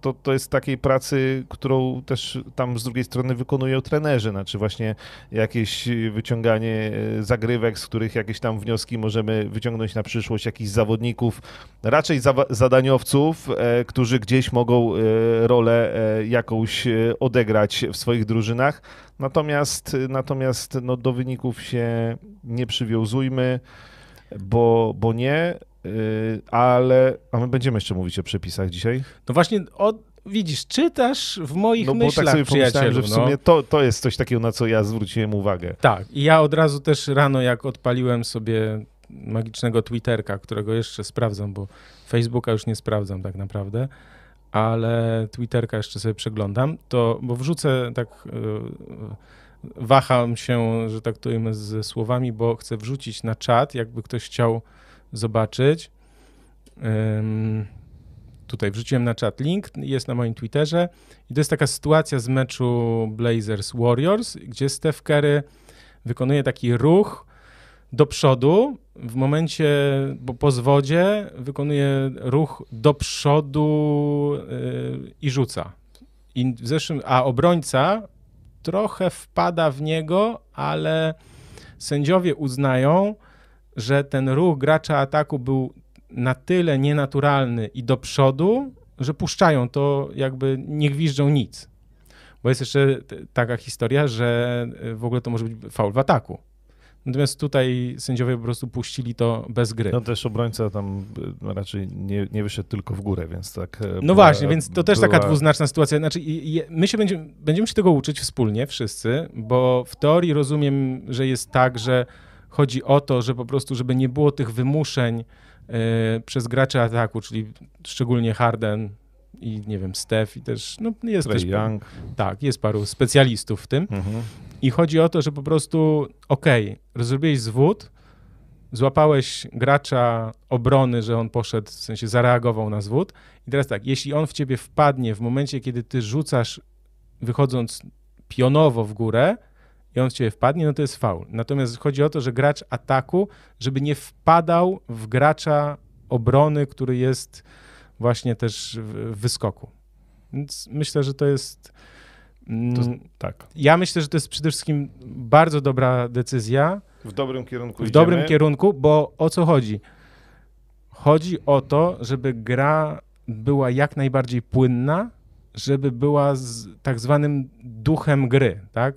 to, to jest takiej pracy, którą też tam z drugiej strony wykonują trenerzy, znaczy właśnie jakieś wyciąganie zagrywek, z których jakieś tam wnioski możemy wyciągnąć na przyszłość, jakichś zawodników, raczej za, zadaniowców, którzy gdzieś mogą rolę jakąś odegrać w swoich drużynach. Natomiast, natomiast no, do wyników się nie przywiązujmy, bo, bo nie. Yy, ale, a my będziemy jeszcze mówić o przepisach dzisiaj. No właśnie, o, widzisz, czytasz w moich No bo myślach, tak sobie pomyślałem, że w no. sumie to, to jest coś takiego, na co ja zwróciłem uwagę. Tak, i ja od razu też rano, jak odpaliłem sobie magicznego Twitterka, którego jeszcze sprawdzam, bo Facebooka już nie sprawdzam tak naprawdę, ale Twitterka jeszcze sobie przeglądam, to, bo wrzucę tak, yy, waham się, że tak to ujmę ze słowami, bo chcę wrzucić na czat, jakby ktoś chciał zobaczyć. Tutaj wrzuciłem na czat link, jest na moim Twitterze i to jest taka sytuacja z meczu Blazers Warriors, gdzie Steph Curry wykonuje taki ruch do przodu w momencie, bo po zwodzie wykonuje ruch do przodu yy, i rzuca. I w zeszłym, a obrońca trochę wpada w niego, ale sędziowie uznają, że ten ruch gracza ataku był na tyle nienaturalny i do przodu, że puszczają to, jakby nie gwiżdżą nic. Bo jest jeszcze taka historia, że y, w ogóle to może być faul w ataku. Natomiast tutaj sędziowie po prostu puścili to bez gry. No też obrońca tam y, raczej nie, nie wyszedł tylko w górę, więc tak. e, No była- właśnie, więc to też taka była- dwuznaczna sytuacja. Znaczy, my się będziemy, będziemy się tego uczyć wspólnie, wszyscy, bo w teorii rozumiem, że jest tak, że chodzi o to, że po prostu, żeby nie było tych wymuszeń e, przez graczy ataku, czyli szczególnie Harden i nie wiem, Steph i też, no jest Trae też, Young. tak, jest paru specjalistów w tym. Mhm. I chodzi o to, że po prostu, okej, rozrobiłeś zwód, złapałeś gracza obrony, że on poszedł, w sensie zareagował na zwód. I teraz tak, jeśli on w ciebie wpadnie w momencie, kiedy ty rzucasz, wychodząc pionowo w górę, i on w ciebie wpadnie, no to jest faul. Natomiast chodzi o to, że gracz ataku, żeby nie wpadał w gracza obrony, który jest właśnie też w wyskoku. Więc myślę, że to jest. mm, To, tak. ja myślę, że to jest przede wszystkim bardzo dobra decyzja W dobrym kierunku w dobrym idziemy. kierunku, bo o co chodzi? Chodzi o to, żeby gra była jak najbardziej płynna, żeby była z tak zwanym duchem gry, tak?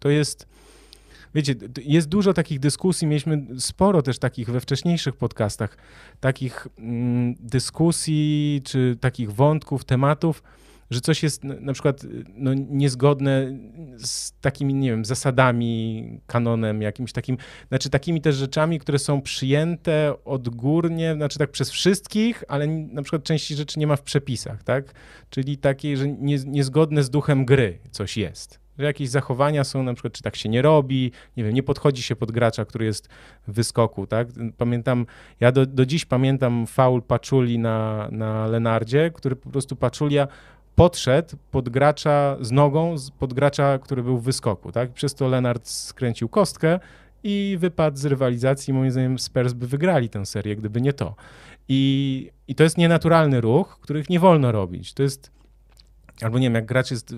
To jest, wiecie, jest dużo takich dyskusji, mieliśmy sporo też takich we wcześniejszych podcastach, takich mm, dyskusji czy takich wątków, tematów, że coś jest na przykład y, no, niezgodne z takimi, nie wiem, zasadami, kanonem jakimś takim, znaczy takimi też rzeczami, które są przyjęte odgórnie, znaczy tak przez wszystkich, ale na przykład części rzeczy nie ma w przepisach, tak? Czyli takie, że nie, niezgodne z duchem gry coś jest. Że jakieś zachowania są na przykład, czy tak się nie robi, nie wiem, nie podchodzi się pod gracza, który jest w wyskoku, tak? Pamiętam, ja do, do dziś pamiętam faul Paczuli na, na Lenardzie, który po prostu Paczulia podszedł pod gracza z nogą, pod gracza, który był w wyskoku, tak? Przez to Lenard skręcił kostkę i wypadł z rywalizacji. Moim zdaniem Spurs by wygrali tę serię, gdyby nie to. I, I to jest nienaturalny ruch, których nie wolno robić. To jest, albo nie wiem, jak gracz jest,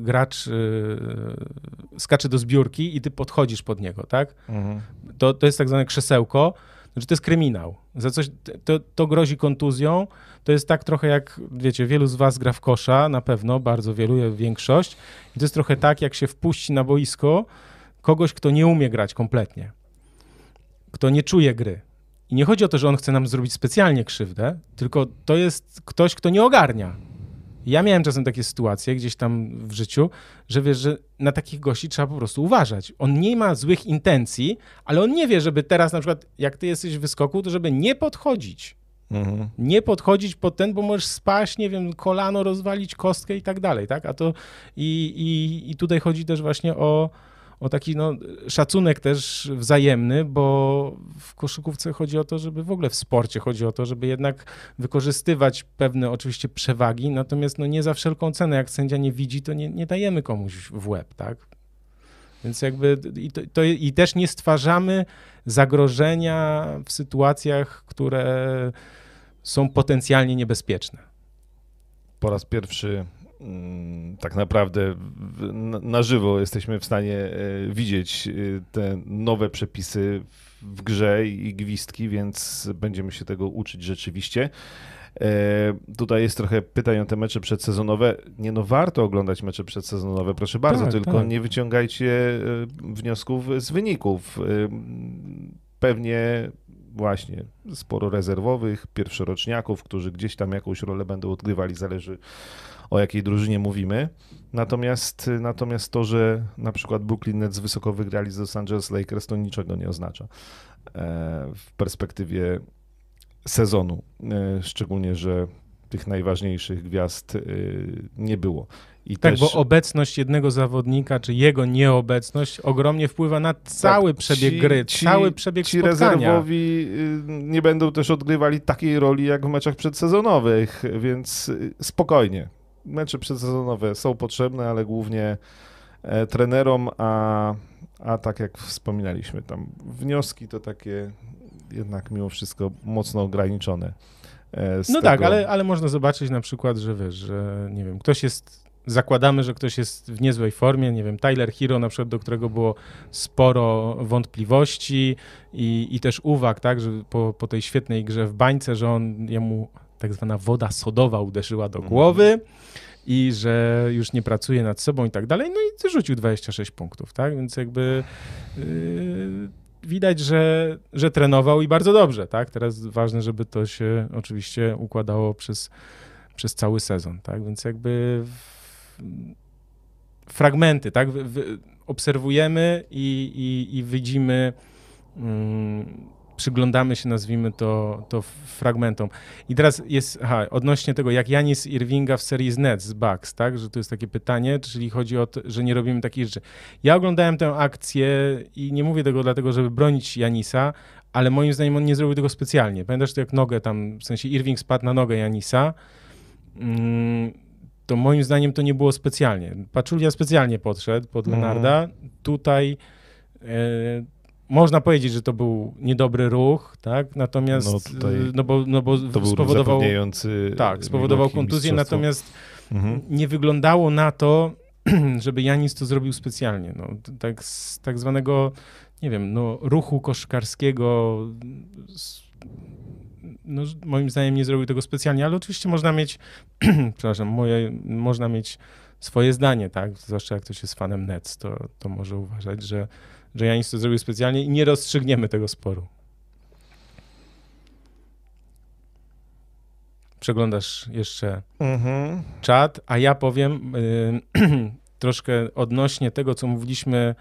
gracz yy, skacze do zbiórki i ty podchodzisz pod niego, tak? Mhm. to, to jest tak zwane krzesełko, znaczy to jest kryminał. Za coś, to, to grozi kontuzją. To jest tak trochę jak, wiecie, wielu z was gra w kosza, na pewno, bardzo wielu, większość. I to jest trochę tak, jak się wpuści na boisko kogoś, kto nie umie grać kompletnie, kto nie czuje gry. I nie chodzi o to, że on chce nam zrobić specjalnie krzywdę, tylko to jest ktoś, kto nie ogarnia. Ja miałem czasem takie sytuacje gdzieś tam w życiu, że wiesz, że na takich gości trzeba po prostu uważać. On nie ma złych intencji, ale on nie wie, żeby teraz na przykład, jak ty jesteś w wyskoku, to żeby nie podchodzić. Mhm. Nie podchodzić pod ten, bo możesz spaść, nie wiem, kolano rozwalić, kostkę i tak dalej, tak? A to i, i, i tutaj chodzi też właśnie o, o taki no, szacunek też wzajemny, bo w koszykówce chodzi o to, żeby w ogóle w sporcie chodzi o to, żeby jednak wykorzystywać pewne oczywiście przewagi, natomiast no nie za wszelką cenę, jak sędzia nie widzi, to nie, nie dajemy komuś w łeb, tak? Więc jakby i, to, to, i też nie stwarzamy zagrożenia w sytuacjach, które są potencjalnie niebezpieczne. Po raz pierwszy tak naprawdę na, żywo jesteśmy w stanie e, widzieć e, te nowe przepisy w grze i gwizdki, więc będziemy się tego uczyć rzeczywiście. E, Tutaj jest trochę pytań o te mecze przedsezonowe. Nie no, warto oglądać mecze przedsezonowe, proszę bardzo, Tak, tylko tak. nie wyciągajcie wniosków z wyników. Pewnie właśnie sporo rezerwowych, pierwszoroczniaków, którzy gdzieś tam jakąś rolę będą odgrywali, zależy o jakiej drużynie mówimy. Natomiast, natomiast to, że na przykład Brooklyn Nets wysoko wygrali z Los Angeles Lakers, to niczego nie oznacza e, w perspektywie sezonu. E, szczególnie, że tych najważniejszych gwiazd e, nie było. I tak, też... bo obecność jednego zawodnika, czy jego nieobecność ogromnie wpływa na cały tak, przebieg ci, gry, ci, cały przebieg ci spotkania. Ci rezerwowi y, nie będą też odgrywali takiej roli jak w meczach przedsezonowych, więc y, spokojnie. Mecze przedsezonowe są potrzebne, ale głównie e, trenerom, a, a tak jak wspominaliśmy, tam wnioski to takie jednak mimo wszystko mocno ograniczone. E, no tego... tak, ale, ale można zobaczyć na przykład, że wiesz, że nie wiem, ktoś jest zakładamy, że ktoś jest w niezłej formie, nie wiem, Tyler Hero na przykład, do którego było sporo wątpliwości i, i też uwag, tak, że po, po tej świetnej grze w bańce, że on, jemu tak zwana woda sodowa uderzyła do mhm. głowy i że już nie pracuje nad sobą i tak dalej, no i rzucił 26 punktów, tak, więc jakby yy, widać, że, że trenował i bardzo dobrze, tak, teraz ważne, żeby to się oczywiście układało przez, przez cały sezon, tak, więc jakby fragmenty, tak? obserwujemy i, i, i widzimy, mm, przyglądamy się, nazwijmy to, to fragmentom. I teraz jest, aha, odnośnie tego, jak Janis Irvinga w serii z Nets, z Bucks, tak? Że to jest takie pytanie, czyli chodzi o to, że nie robimy takich rzeczy. Ja oglądałem tę akcję i nie mówię tego dlatego, żeby bronić Janisa, ale moim zdaniem on nie zrobił tego specjalnie. Pamiętasz to jak nogę tam, w sensie Irving spadł na nogę Janisa, mm, to moim zdaniem to nie było specjalnie. Paczulia specjalnie podszedł pod mhm. Lenarda. Tutaj e, można powiedzieć, że to był niedobry ruch, tak? Natomiast no, tutaj no bo, no bo to spowodował tak, spowodował kontuzję, natomiast mhm. nie wyglądało na to, żeby Janis to zrobił specjalnie. No, tak z tak zwanego, nie wiem, no, ruchu koszkarskiego no, moim zdaniem nie zrobił tego specjalnie, ale oczywiście można mieć, przepraszam, moje, można mieć swoje zdanie, tak? Zwłaszcza jak ktoś jest fanem Nets, to, to może uważać, że, że Janis to zrobił specjalnie i nie rozstrzygniemy tego sporu. Przeglądasz jeszcze mhm. czat, a ja powiem y, troszkę odnośnie tego, co mówiliśmy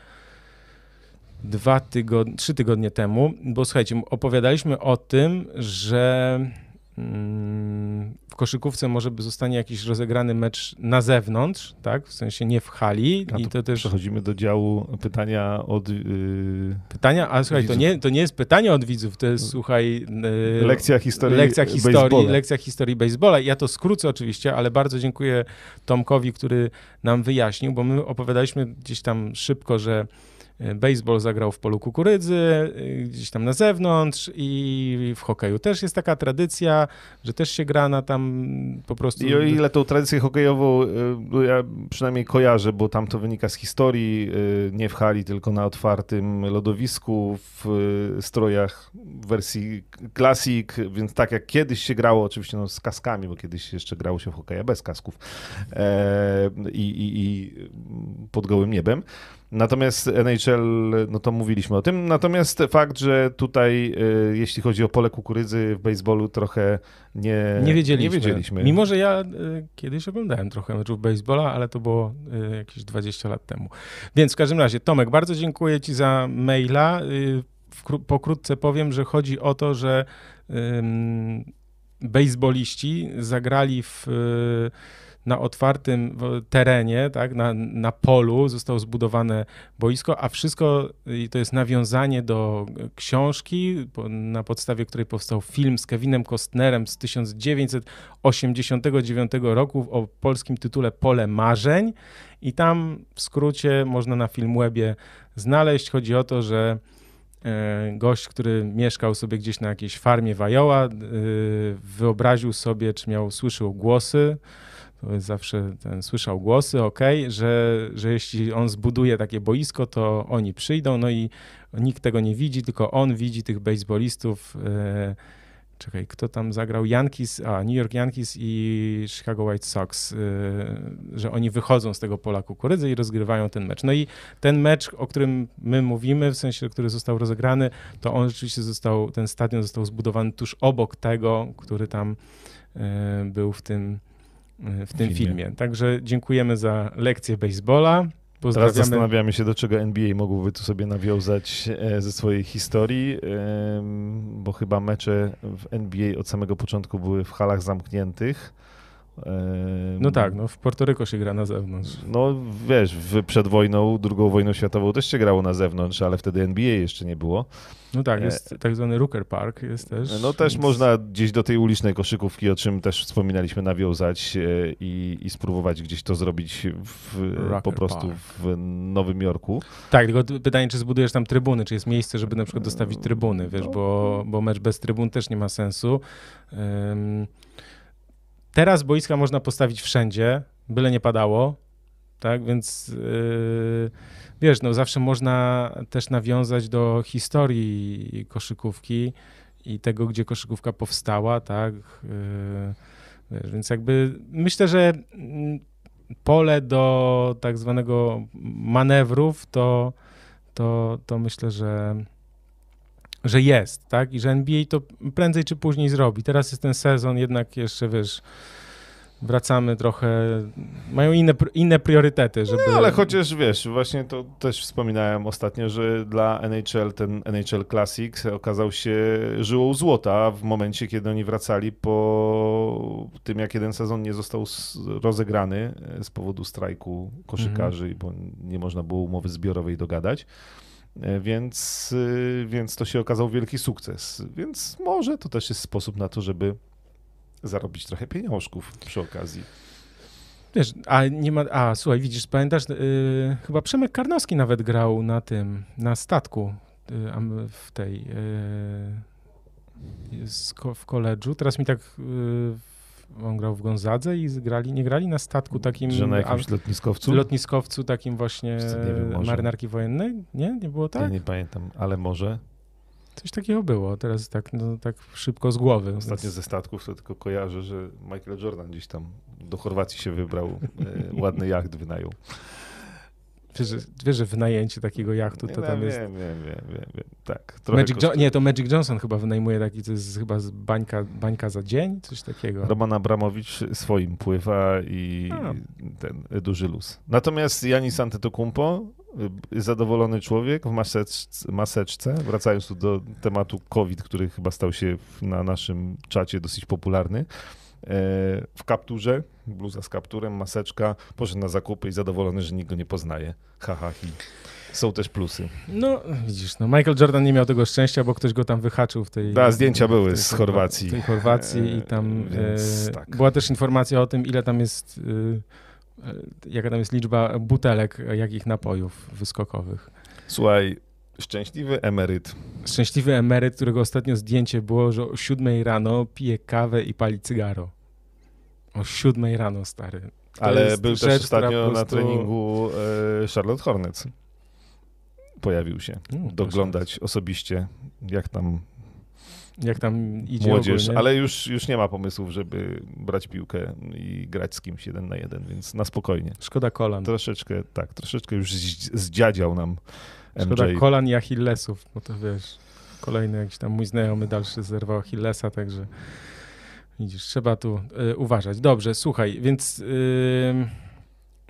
dwa tygodnie, trzy tygodnie temu, bo słuchajcie, opowiadaliśmy o tym, że w koszykówce może by zostanie jakiś rozegrany mecz na zewnątrz, tak? W sensie nie w hali. A I to też... Przechodzimy do działu pytania od yy... Pytania, a słuchaj, to nie, to nie jest pytanie od widzów, to jest, słuchaj... Yy, lekcja historii Lekcja historii, lekcja historii baseballa. Ja to skrócę oczywiście, ale bardzo dziękuję Tomkowi, który nam wyjaśnił, bo my opowiadaliśmy gdzieś tam szybko, że baseball zagrał w polu kukurydzy, y, gdzieś tam na zewnątrz i w hokeju też jest taka tradycja, że też się gra na tam po prostu... I o ile tą tradycję hokejową y, no ja przynajmniej kojarzę, bo tam to wynika z historii, nie w hali, tylko na otwartym lodowisku, w strojach wersji Classic, więc tak jak kiedyś się grało, oczywiście no z kaskami, bo kiedyś jeszcze grało się w hokeja bez kasków e, i, i, i pod gołym niebem, Natomiast NHL, no to mówiliśmy o tym. Natomiast fakt, że tutaj, y, jeśli chodzi o pole kukurydzy w baseballu, trochę nie, nie, wiedzieliśmy. nie wiedzieliśmy. Mimo, że ja y, kiedyś oglądałem trochę meczów baseballa, ale to było y, jakieś 20 lat temu. Więc w każdym razie, Tomek, bardzo dziękuję Ci za maila. pokrótce powiem, że chodzi o to, że baseballiści zagrali w na otwartym terenie, tak, na, na polu zostało zbudowane boisko, a wszystko to jest nawiązanie do książki, na podstawie której powstał film z Kevinem Costnerem z 1989 roku o polskim tytule Pole Marzeń i tam w skrócie można na Filmwebie znaleźć. Chodzi o to, że e, gość, który mieszkał sobie gdzieś na jakiejś farmie Wajoła, e, wyobraził sobie, czy miał, słyszał głosy, zawsze ten, słyszał głosy, ok, że, że jeśli on zbuduje takie boisko, to oni przyjdą, no i nikt tego nie widzi, tylko on widzi tych baseballistów e, czekaj, kto tam zagrał? Yankees, a New York Yankees i Chicago White Sox, y, że oni wychodzą z tego pola kukurydzy i rozgrywają ten mecz. No i ten mecz, o którym my mówimy, w sensie, który został rozegrany, to on rzeczywiście został, ten stadion został zbudowany tuż obok tego, który tam y, był w tym, w tym Filmie. filmie. Także dziękujemy za lekcję baseballa. Teraz zastanawiamy się, do czego NBA mógłby tu sobie nawiązać e, ze swojej historii, bo chyba mecze w NBA od samego początku były w halach zamkniętych. No tak, no w Portoryko się gra na zewnątrz. No wiesz, w, przed wojną, drugą wojną światową też się grało na zewnątrz, ale wtedy NBA jeszcze nie było. No tak, E, jest tak zwany Rooker Park, jest też. No też więc- można gdzieś do tej ulicznej koszykówki, o czym też wspominaliśmy, nawiązać e, i, i spróbować gdzieś to zrobić w, po prostu Park. w Nowym Jorku. Tak, tylko pytanie, czy zbudujesz tam trybuny, czy jest miejsce, żeby na przykład dostawić trybuny, wiesz, No. bo, bo mecz bez trybun też nie ma sensu. Ym, teraz boiska można postawić wszędzie, byle nie padało, tak, więc yy, wiesz, no zawsze można też nawiązać do historii koszykówki i tego, gdzie koszykówka powstała, tak, yy, wiesz, więc jakby myślę, że mm, pole do tak zwanego manewrów, to, to, to myślę, że, że jest, tak? I że NBA to prędzej czy później zrobi. Teraz jest ten sezon, jednak jeszcze, wiesz, wracamy trochę, mają inne, inne priorytety, żeby... No, ale chociaż wiesz, właśnie to też wspominałem ostatnio, że dla NHL ten NHL Classic okazał się żyłą złota w momencie, kiedy oni wracali po tym, jak jeden sezon nie został rozegrany z powodu strajku koszykarzy, bo nie można było umowy zbiorowej dogadać. E, Więc, y, więc to się okazał wielki sukces. Więc może to też jest sposób na to, żeby zarobić trochę pieniążków przy okazji. Wiesz, a nie ma. A słuchaj, widzisz, pamiętasz, yy, chyba Przemek Karnowski nawet grał na tym, na statku yy, w tej. Yy, w koledżu. Teraz mi tak. On grał w Gonzadze i grali, nie grali na statku takim. Że na a- jakimś lotniskowcu? lotniskowcu takim właśnie wiem, marynarki wojennej? Nie? Nie było Ja tak? nie pamiętam, ale może. Coś takiego było. Teraz tak, no, tak szybko z głowy. Ostatnio więc- ze statków to tylko kojarzę, że Michael Jordan gdzieś tam do Chorwacji się wybrał, e, ładny jacht wynajął. Wiesz, że, wiesz, że wynajęcie takiego jachtu to Nie, tam wiem, jest. wiem, wiem, wiem, wiem. Tak, Magic jo- nie, to Magic Johnson chyba wynajmuje taki, to jest chyba bańka, bańka za dzień, coś takiego. Roman Abramowicz swoim pływa i A. ten duży luz. Natomiast Janis Antetokounmpo, y, zadowolony człowiek w maseczce, maseczce, wracając tu do tematu COVID, który chyba stał się na naszym czacie dosyć popularny, w kapturze, bluza z kapturem, maseczka, poszedł na zakupy i zadowolony, że nikt go nie poznaje. Ha, ha, hi. Są też plusy. No, widzisz, no Michael Jordan nie miał tego szczęścia, bo ktoś go tam wyhaczył w tej... Da, zdjęcia były tej z Chorwa- Chorwacji. W tej Chorwacji i tam E, więc e, tak. była też informacja o tym, ile tam jest, e, e, jaka tam jest liczba butelek, e, jakich napojów wyskokowych. Słuchaj, szczęśliwy emeryt. Szczęśliwy emeryt, którego ostatnio zdjęcie było, że o siódmej rano pije kawę i pali cygaro. O siódmej rano, stary. To Ale był rzecz, też ostatnio po na prostu- treningu e, Charlotte Hornets. Pojawił się. Mm, Doglądać osobiście, jak tam Jak tam idzie młodzież, ogólnie. ale już, już nie ma pomysłów, żeby brać piłkę i grać z kimś jeden na jeden, więc na spokojnie. Szkoda kolan. Troszeczkę, tak, troszeczkę już zdziadział nam Szkoda MJ. kolan i Achillesów, bo to wiesz, kolejny jakiś tam mój znajomy dalszy zerwał Achillesa, także widzisz, trzeba tu y, uważać. Dobrze, słuchaj, więc, y,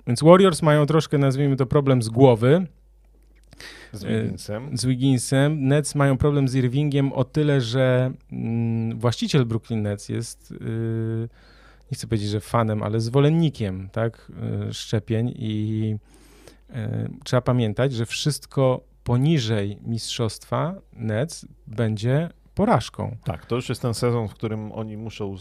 więc Warriors mają troszkę, nazwijmy to, problem z głowy z Wigginsem. z Wigginsem. Nets mają problem z Irvingiem o tyle, że mm, właściciel Brooklyn Nets jest, y, nie chcę powiedzieć, że fanem, ale zwolennikiem tak, y, szczepień i y, trzeba pamiętać, że wszystko poniżej mistrzostwa Nets będzie porażką. Tak, to już jest ten sezon, w którym oni muszą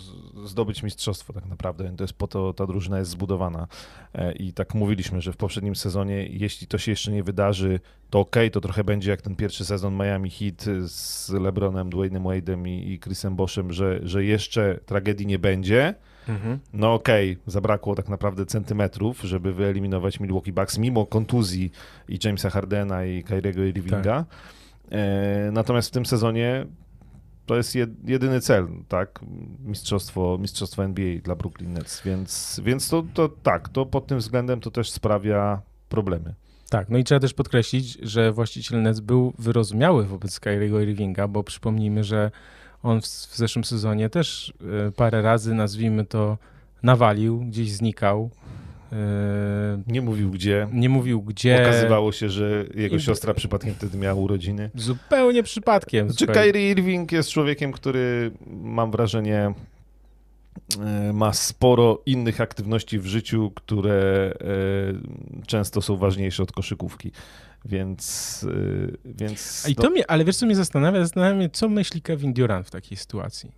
zdobyć mistrzostwo tak naprawdę. To jest po to ta drużyna jest zbudowana. E, I tak mówiliśmy, że w poprzednim sezonie, jeśli to się jeszcze nie wydarzy, to okej, to trochę będzie jak ten pierwszy sezon Miami Heat z LeBronem, Dwaynem Wade'em i Chrisem Boszem, że, że jeszcze tragedii nie będzie. No okej, zabrakło tak naprawdę centymetrów, żeby wyeliminować Milwaukee Bucks mimo kontuzji i Jamesa Hardena i Kyriego Irvinga. E, natomiast w tym sezonie to jest jedyny cel, tak? Mistrzostwo, mistrzostwo NBA dla Brooklyn Nets, więc, więc to, to tak, to pod tym względem to też sprawia problemy. Tak, no i trzeba też podkreślić, że właściciel Nets był wyrozumiały wobec Kyriego Irvinga, bo przypomnijmy, że on w, w zeszłym sezonie też e, parę razy, nazwijmy to, nawalił, gdzieś znikał. E, nie mówił gdzie. Nie mówił gdzie. Okazywało się, że jego I... siostra przypadkiem wtedy miała urodziny. Zupełnie przypadkiem. Czy Kyrie Irving jest człowiekiem, który mam wrażenie e, ma sporo innych aktywności w życiu, które często są ważniejsze od koszykówki. Więc. więc I to mnie, ale wiesz, co mnie zastanawia? Zastanawia mnie, co myśli Kevin Durant w takiej sytuacji.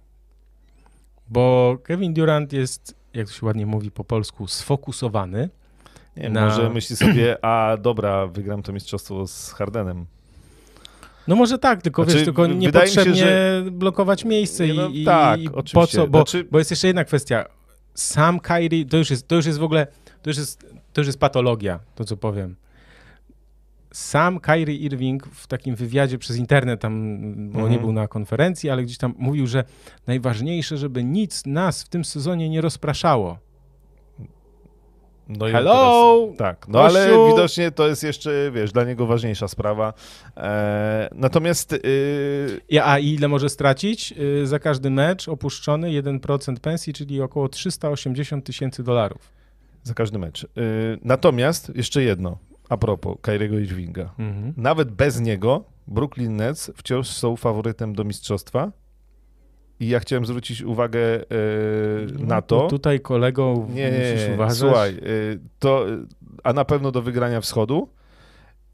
Bo Kevin Durant jest, jak to się ładnie mówi po polsku, sfokusowany. Nie, na... Może myśli sobie, a dobra, wygram to mistrzostwo z Hardenem. No może tak, tylko znaczy, wiesz, tylko niepotrzebnie się, że... blokować miejsce nie, no, i, tak, i oczywiście. po co, bo, znaczy... bo jest jeszcze jedna kwestia. Sam Kyrie, to już jest, to już jest w ogóle, to już jest, to już jest patologia, to co powiem sam Kyrie Irving w takim wywiadzie przez internet, tam, bo mhm. nie był na konferencji, ale gdzieś tam mówił, że najważniejsze, żeby nic nas w tym sezonie nie rozpraszało. No Hello! Teraz, tak, no ale widocznie to jest jeszcze, wiesz, dla niego ważniejsza sprawa. E, natomiast... Y... Ja, a ile może stracić? Y, za każdy mecz opuszczony 1% pensji, czyli około 380 tysięcy dolarów. Za każdy mecz. Y, natomiast jeszcze jedno a propos Kairiego Irvinga. Mhm. Nawet bez niego Brooklyn Nets wciąż są faworytem do mistrzostwa. I ja chciałem zwrócić uwagę e, na no, to. Tutaj kolego nie, musisz uważać. Słuchaj, e, to, a na pewno do wygrania wschodu,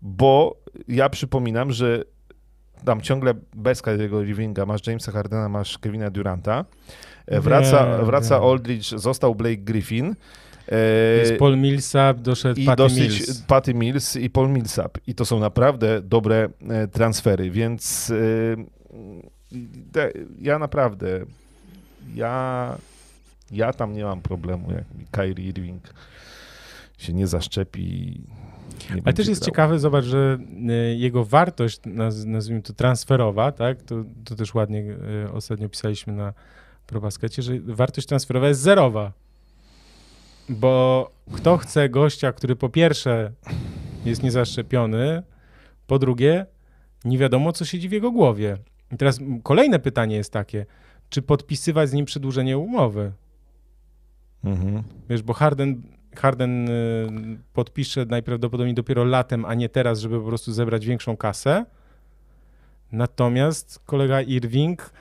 bo ja przypominam, że tam ciągle bez Kairiego Irvinga masz Jamesa Hardena, masz Kevina Duranta. E, wraca, nie, wraca nie. Aldridge, został Blake Griffin. Jest Paul Millsap, doszedł I Patty dosyć Mills. Patty Mills i Paul Millsap. I to są naprawdę dobre e, transfery, więc e, ja naprawdę, ja, ja tam nie mam problemu, jak Kyrie Irving się nie zaszczepi. Nie Ale też jest grał. ciekawe, zobacz, że e, jego wartość, nazwijmy to transferowa, tak, to, to też ładnie ostatnio pisaliśmy na ProBaskecie, że wartość transferowa jest zerowa. Bo kto chce gościa, który po pierwsze jest niezaszczepiony, po drugie nie wiadomo, co siedzi w jego głowie. I teraz kolejne pytanie jest takie, czy podpisywać z nim przedłużenie umowy? Mhm. Wiesz, bo Harden, Harden y, podpisze najprawdopodobniej dopiero latem, a nie teraz, żeby po prostu zebrać większą kasę. Natomiast kolega Irving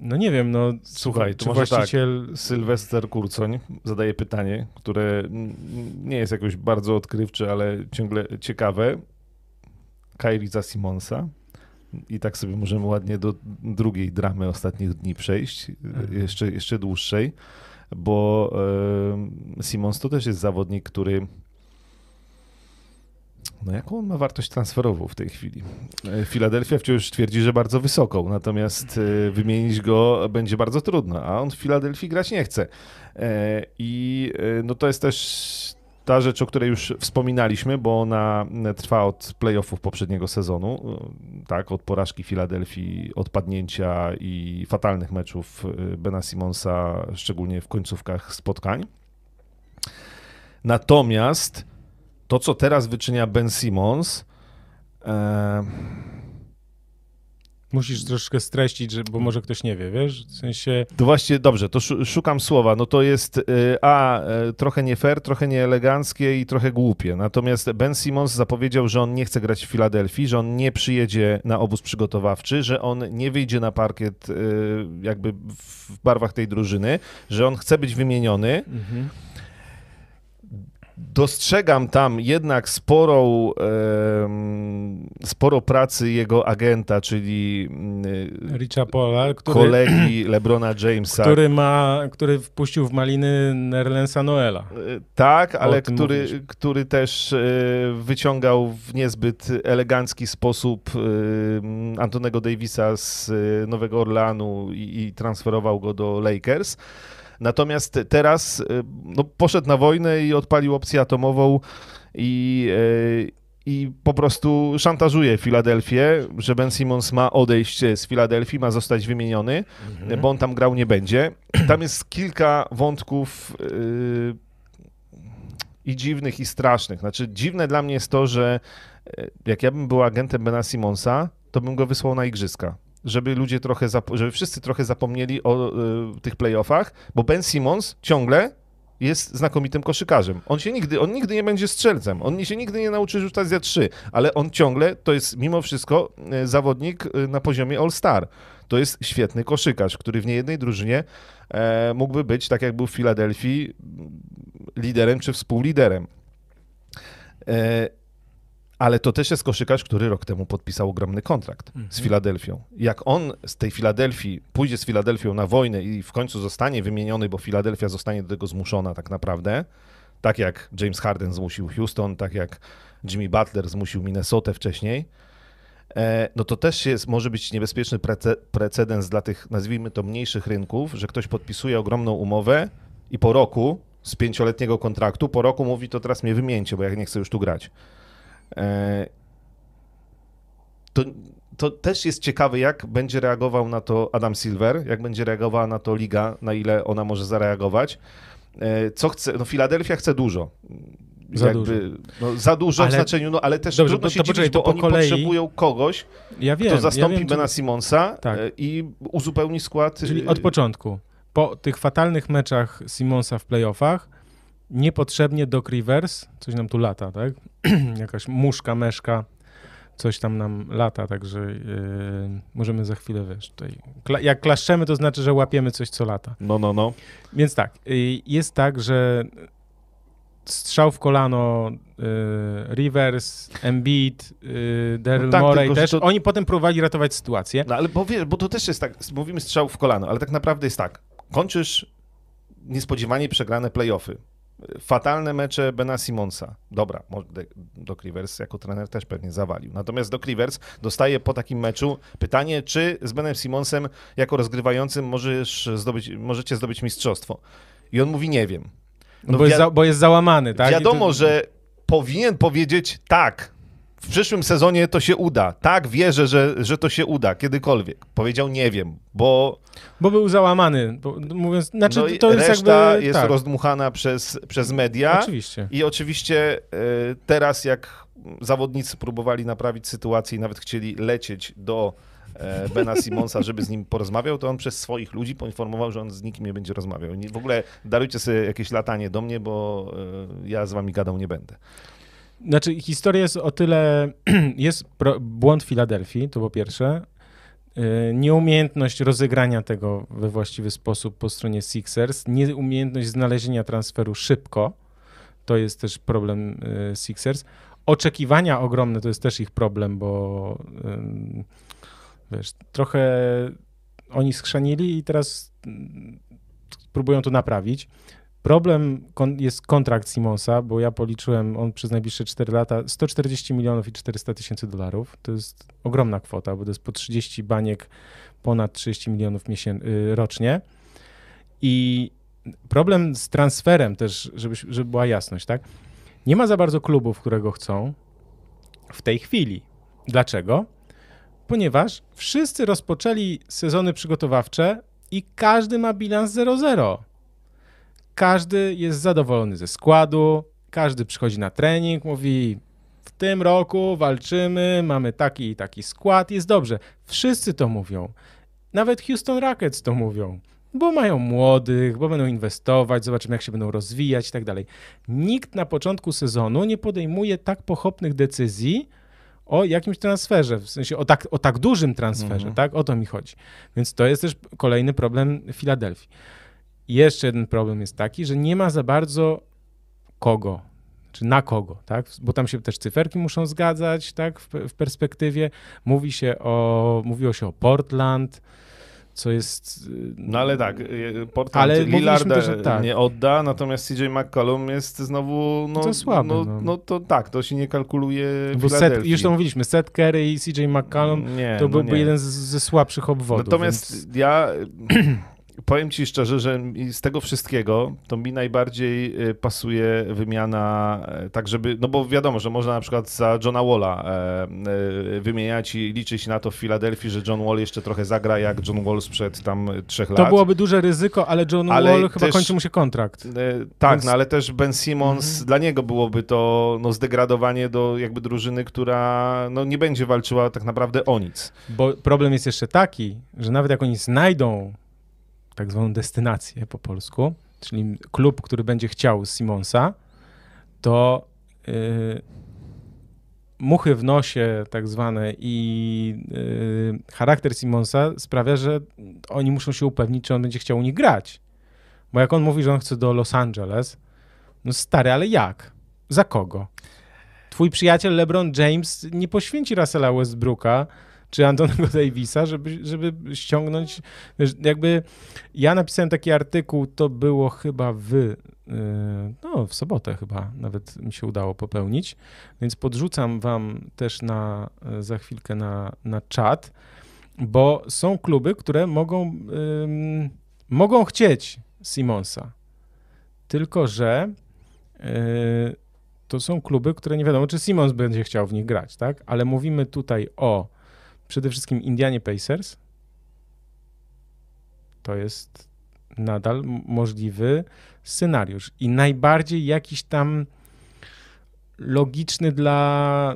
no nie wiem, no słuchaj, czy właściciel... Tak, Sylwester Kurcoń zadaje pytanie, które nie jest jakoś bardzo odkrywcze, ale ciągle ciekawe. Kairiza Simonsa. I tak sobie możemy ładnie do drugiej dramy ostatnich dni przejść, mhm. jeszcze, jeszcze dłuższej, bo e, Simons to też jest zawodnik, który no jaką on ma wartość transferową w tej chwili? Filadelfia wciąż twierdzi, że bardzo wysoką, natomiast e, wymienić go będzie bardzo trudno, a on w Filadelfii grać nie chce. E, I e, no to jest też ta rzecz, o której już wspominaliśmy, bo ona trwa od playoffów poprzedniego sezonu, tak, od porażki Filadelfii, odpadnięcia i fatalnych meczów Bena Simonsa, szczególnie w końcówkach spotkań. Natomiast to, co teraz wyczynia Ben Simmons. E... Musisz troszkę streścić, że, bo może ktoś nie wie, wiesz? W sensie. To właśnie dobrze, to szukam słowa. No to jest y, a y, trochę nie fair, trochę nieeleganckie i trochę głupie. Natomiast Ben Simmons zapowiedział, że on nie chce grać w Filadelfii, że on nie przyjedzie na obóz przygotowawczy, że on nie wyjdzie na parkiet y, jakby w barwach tej drużyny, że on chce być wymieniony. Mhm dostrzegam tam jednak sporą, sporo pracy jego agenta, czyli mm, Richa Pola, który, kolegi LeBrona Jamesa. Który, ma, który wpuścił w maliny Nerlensa Noela. E, tak, ale który, który też e, wyciągał w niezbyt elegancki sposób e, Antonego Davisa z Nowego Orleanu i, i transferował go do Lakers. Natomiast teraz y, no, poszedł na wojnę i odpalił opcję atomową i, y, i po prostu szantażuje Filadelfię, że Ben Simmons ma odejść z Filadelfii, ma zostać wymieniony, Mhm. bo on tam grał nie będzie. Tam jest kilka wątków yy, i dziwnych, i strasznych. Znaczy, dziwne dla mnie jest to, że yy, jak ja bym był agentem Bena Simonsa, to bym go wysłał na igrzyska. Żeby ludzie trochę, żeby wszyscy trochę zapomnieli o yy, tych playoffach, bo Ben Simmons ciągle jest znakomitym koszykarzem. On się nigdy, on nigdy nie będzie strzelcem, on się nigdy nie nauczy rzucać za trzy, ale on ciągle to jest mimo wszystko yy, zawodnik yy, na poziomie All-Star. To jest świetny koszykarz, który w niejednej drużynie e, mógłby być, tak jak był w Filadelfii, liderem czy współliderem. E, ale to też jest koszykarz, który rok temu podpisał ogromny kontrakt Mhm. z Filadelfią. Jak on z tej Filadelfii pójdzie z Filadelfią na wojnę i w końcu zostanie wymieniony, bo Filadelfia zostanie do tego zmuszona tak naprawdę, tak jak James Harden zmusił Houston, tak jak Jimmy Butler zmusił Minnesotę wcześniej, e, no to też jest, może być niebezpieczny prece, precedens dla tych, nazwijmy to, mniejszych rynków, że ktoś podpisuje ogromną umowę i po roku z pięcioletniego kontraktu, po roku mówi, to teraz mnie wymieńcie, bo ja nie chcę już tu grać. E, to, to też jest ciekawe, jak będzie reagował na to Adam Silver, jak będzie reagowała na to liga, na ile ona może zareagować. E, Co chce, no Filadelfia chce dużo. Za dużo. No, za dużo w Ale- znaczeniu, no ale też Dobrze, trudno to- się to dziwić, bo po oni kolei- potrzebują kogoś, Ja wiem, kto zastąpi ja wiem, Bena czy- Simonsa Tak. e, i uzupełni skład. Czyli od początku. Po tych fatalnych meczach Simonsa w playoffach niepotrzebnie Doc Rivers, coś nam tu lata, tak? Jakaś muszka, meszka, coś tam nam lata, także yy, możemy za chwilę, wiesz, tutaj... Kla- jak klaszczemy, to znaczy, że łapiemy coś, co lata. No, no, no. Więc tak, y, jest tak, że strzał w kolano y, Rivers, Embiid, y, Daryl No tak, Morey tylko, też, to- oni potem próbowali ratować sytuację. No ale bo, wiesz, bo to też jest tak, mówimy strzał w kolano, ale tak naprawdę jest tak, kończysz niespodziewanie przegrane playoffy, fatalne mecze Bena Simonsa. Dobra, Doc Rivers jako trener też pewnie zawalił. Natomiast Doc Rivers dostaje po takim meczu pytanie, czy z Benem Simonsem jako rozgrywającym możesz zdobyć, możecie zdobyć mistrzostwo. I on mówi, nie wiem. No No bo, jest wi- za, bo jest załamany, tak? Wiadomo, to- że powinien powiedzieć tak. W przyszłym sezonie to się uda. Tak, wierzę, że, że to się uda kiedykolwiek. Powiedział nie wiem, bo Bo był załamany, bo, mówiąc, znaczy no to jest reszta jakby... jest tak, rozdmuchana przez, przez media. Oczywiście. I oczywiście e, teraz, jak zawodnicy próbowali naprawić sytuację i nawet chcieli lecieć do e, Bena Simonsa, żeby z nim porozmawiał, to on przez swoich ludzi poinformował, że on z nikim nie będzie rozmawiał. W ogóle darujcie sobie jakieś latanie do mnie, bo e, ja z wami gadał nie będę. Znaczy historia jest o tyle... jest pro, błąd Filadelfii, to po pierwsze. Yy, Nieumiejętność rozegrania tego we właściwy sposób po stronie Sixers, nieumiejętność znalezienia transferu szybko, to jest też problem yy, Sixers. Oczekiwania ogromne to jest też ich problem, bo wiesz, trochę oni schrzanili i teraz mm, próbują to naprawić. Problem jest kontrakt Simonsa, bo ja policzyłem, on przez najbliższe 4 lata 140 milionów i 400 tysięcy dolarów. To jest ogromna kwota, bo to jest po 30 baniek, ponad 30 milionów y, rocznie. I problem z transferem też, żeby, żeby była jasność, tak? Nie ma za bardzo klubów, które go chcą w tej chwili. Dlaczego? Ponieważ wszyscy rozpoczęli sezony przygotowawcze i każdy ma bilans 0-0. Każdy jest zadowolony ze składu, każdy przychodzi na trening, mówi w tym roku walczymy, mamy taki i taki skład, jest dobrze. Wszyscy to mówią. Nawet Houston Rockets to mówią, bo mają młodych, bo będą inwestować, zobaczymy jak się będą rozwijać i tak dalej. Nikt na początku sezonu nie podejmuje tak pochopnych decyzji o jakimś transferze, w sensie o tak, o tak dużym transferze, Mhm. tak? O to mi chodzi. Więc to jest też kolejny problem Filadelfii. Jeszcze jeden problem jest taki, że nie ma za bardzo kogo, czy na kogo, tak? Bo tam się też cyferki muszą zgadzać, tak? W, w perspektywie. Mówi się o, mówiło się o Portland, co jest... y, No ale tak, y, Portland Ale Lillarda też, tak. nie odda, natomiast CJ McCollum jest znowu, no, To słaby, no, no. no to tak, to się nie kalkuluje Bo set, już to mówiliśmy, Seth Curry i CJ McCollum nie, to no byłby nie. jeden z, ze słabszych obwodów. Natomiast więc... ja powiem ci szczerze, że z tego wszystkiego to mi najbardziej y, pasuje wymiana e, tak, żeby, no bo wiadomo, że można na przykład za Johna Walla e, e, wymieniać i liczyć na to w Filadelfii, że John Wall jeszcze trochę zagra jak John Wall sprzed tam trzech To lat. byłoby duże ryzyko, ale John Ale Wall chyba też- kończy mu się kontrakt. Tak, Więc- no ale też Ben Simmons, Mhm. dla niego byłoby to no, zdegradowanie do jakby drużyny, która no, nie będzie walczyła tak naprawdę o nic. Bo problem jest jeszcze taki, że nawet jak oni znajdą tak zwaną destynację po polsku, czyli klub, który będzie chciał Simonsa, to yy, muchy w nosie tak zwane i yy, charakter Simonsa sprawia, że oni muszą się upewnić, czy on będzie chciał u nich grać. Bo jak on mówi, że on chce do Los Angeles, no stary, ale jak? Za kogo? Twój przyjaciel LeBron James nie poświęci Russella Westbrooka czy Antonego Davisa, żeby, żeby ściągnąć. Jakby ja napisałem taki artykuł, to było chyba w, yy, no, w sobotę chyba nawet mi się udało popełnić, więc podrzucam wam też na, yy, za chwilkę na, na czat, bo są kluby, które mogą, ym, mogą chcieć Simonsa, tylko że yy, to są kluby, które nie wiadomo, czy Simons będzie chciał w nich grać, tak? Ale mówimy tutaj o przede wszystkim Indianie Pacers. To jest nadal możliwy scenariusz i najbardziej jakiś tam logiczny dla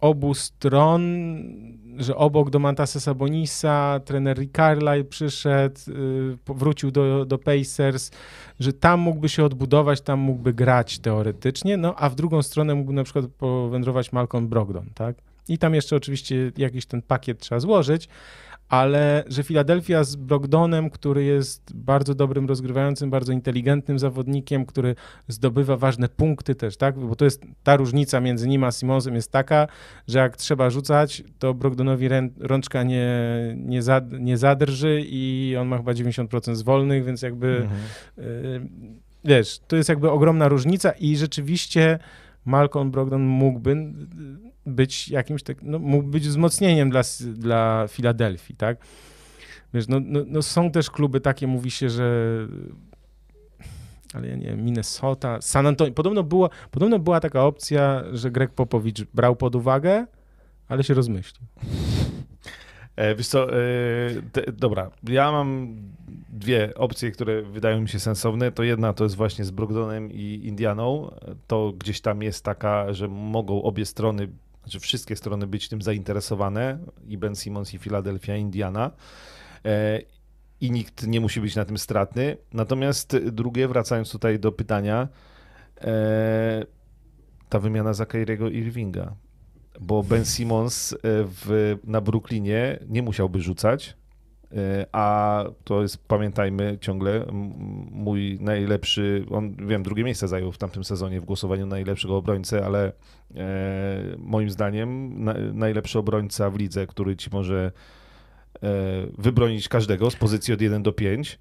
obu stron, że obok Domantasa Sabonisa trener Rick Carlisle przyszedł, yy, powrócił do, do Pacers, że tam mógłby się odbudować, tam mógłby grać teoretycznie, no a w drugą stronę mógłby na przykład powędrować Malcolm Brogdon, tak? I tam jeszcze oczywiście jakiś ten pakiet trzeba złożyć, ale że Filadelfia z Brogdonem, który jest bardzo dobrym rozgrywającym, bardzo inteligentnym zawodnikiem, który zdobywa ważne punkty też, tak? Bo to jest ta różnica między nim a Simonsem jest taka, że jak trzeba rzucać, to Brogdonowi rę, rączka nie, nie, za, nie zadrży i on ma chyba 90% z wolnych, więc jakby Mhm. y, wiesz, to jest jakby ogromna różnica i rzeczywiście Malcolm Brogdon mógłby być jakimś tak, no, mógł być wzmocnieniem dla, dla Filadelfii, tak? Wiesz, no, no, no są też kluby takie, mówi się, że ale ja nie wiem, Minnesota, San Antonio. Podobno, było, podobno była taka opcja, że Greg Popowicz brał pod uwagę, ale się rozmyślił. E, wiesz co, e, te, dobra, ja mam dwie opcje, które wydają mi się sensowne. To jedna to jest właśnie z Brogdonem i Indianą. To gdzieś tam jest taka, że mogą obie strony, znaczy wszystkie strony być tym zainteresowane, i Ben Simmons, i Philadelphia, Indiana. E, I nikt nie musi być na tym stratny. Natomiast drugie, wracając tutaj do pytania, e, ta wymiana za Kyriego Irvinga bo Ben Simmons e, w, na Brooklynie nie musiałby rzucać, a to jest, pamiętajmy ciągle, mój najlepszy, on wiem, drugie miejsce zajął w tamtym sezonie w głosowaniu na najlepszego obrońcę, ale e, moim zdaniem na, najlepszy obrońca w lidze, który ci może e, wybronić każdego z pozycji od 1 do 5.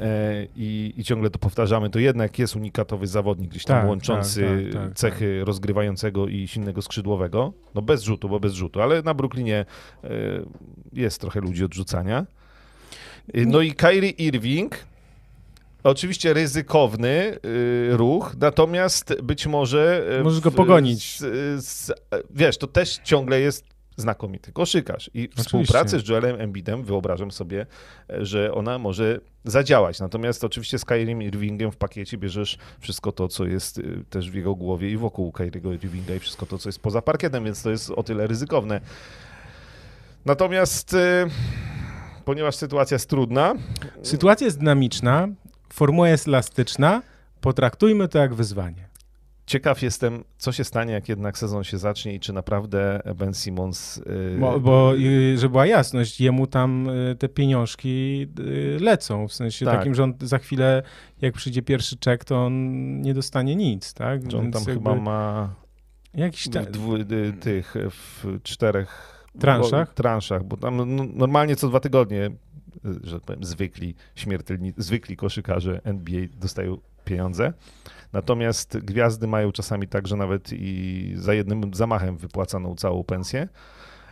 E, I, I ciągle to powtarzamy, to jednak jest unikatowy zawodnik, gdzieś tam Tak, łączący tak, tak, tak, cechy rozgrywającego i silnego skrzydłowego. No bez rzutu, bo bez rzutu, ale na Brooklynie jest trochę ludzi odrzucania. E, No i Kyrie Irving, oczywiście ryzykowny e, ruch, natomiast być może... e, Możesz go pogonić. Z, z, wiesz, to też ciągle jest znakomity koszykarz. I współpracę z Joelem Embidem wyobrażam sobie, e, że ona może zadziałać. Natomiast oczywiście z Kyrie Irvingiem w pakiecie bierzesz wszystko to, co jest y, też w jego głowie i wokół Kyriego Irvinga i wszystko to, co jest poza parkietem, więc to jest o tyle ryzykowne. Natomiast y, ponieważ sytuacja jest trudna, Sytuacja jest dynamiczna, formuła jest elastyczna, potraktujmy to jak wyzwanie. ciekaw jestem, co się stanie, jak jednak sezon się zacznie i czy naprawdę Ben Simmons... y, Bo, bo y, żeby była jasność, jemu tam y, te pieniążki y, lecą, w sensie Tak. takim, że on za chwilę, jak przyjdzie pierwszy czek, to on nie dostanie nic, tak? on tam Więc chyba jakby ma Jakiś ta... dwu, tych w czterech Transzach? bo- transzach, bo tam no, normalnie co dwa tygodnie, y, że tak powiem, zwykli śmiertelni, zwykli koszykarze NBA dostają pieniądze. Natomiast gwiazdy mają czasami tak, że nawet i za jednym zamachem wypłacaną całą pensję.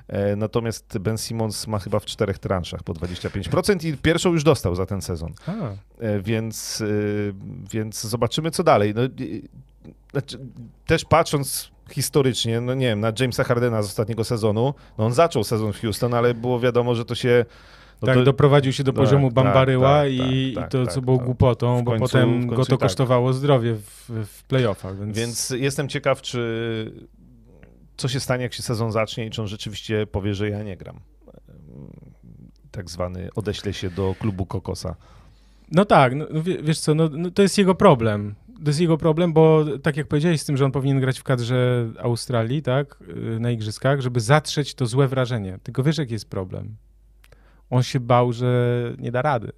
E, natomiast Ben Simmons ma chyba w czterech transzach po 25% i pierwszą już dostał za ten sezon. A, E, Więc, y, więc zobaczymy, co dalej. No, znaczy, też patrząc historycznie, no nie wiem, na Jamesa Hardena z ostatniego sezonu, no on zaczął sezon w Houston, ale było wiadomo, że to się... No tak, to, doprowadził się do tak, poziomu tak, Bambaryła tak, i, tak, i to, tak, co było głupotą, W bo końcu- potem go końcu to kosztowało zdrowie w, w playoffach, więc... Więc jestem ciekaw, czy co się stanie, jak się sezon zacznie i czy on rzeczywiście powie, że ja nie gram. Tak zwany odeślę się do klubu Kokosa. No tak, no, wie- wiesz co, no, no, to jest jego problem. To jest jego problem, bo tak jak powiedziałeś z tym, że on powinien grać w kadrze Australii, tak, y, na igrzyskach, żeby zatrzeć to złe wrażenie. Tylko wiesz, jaki jest problem? On się bał, że nie da rady,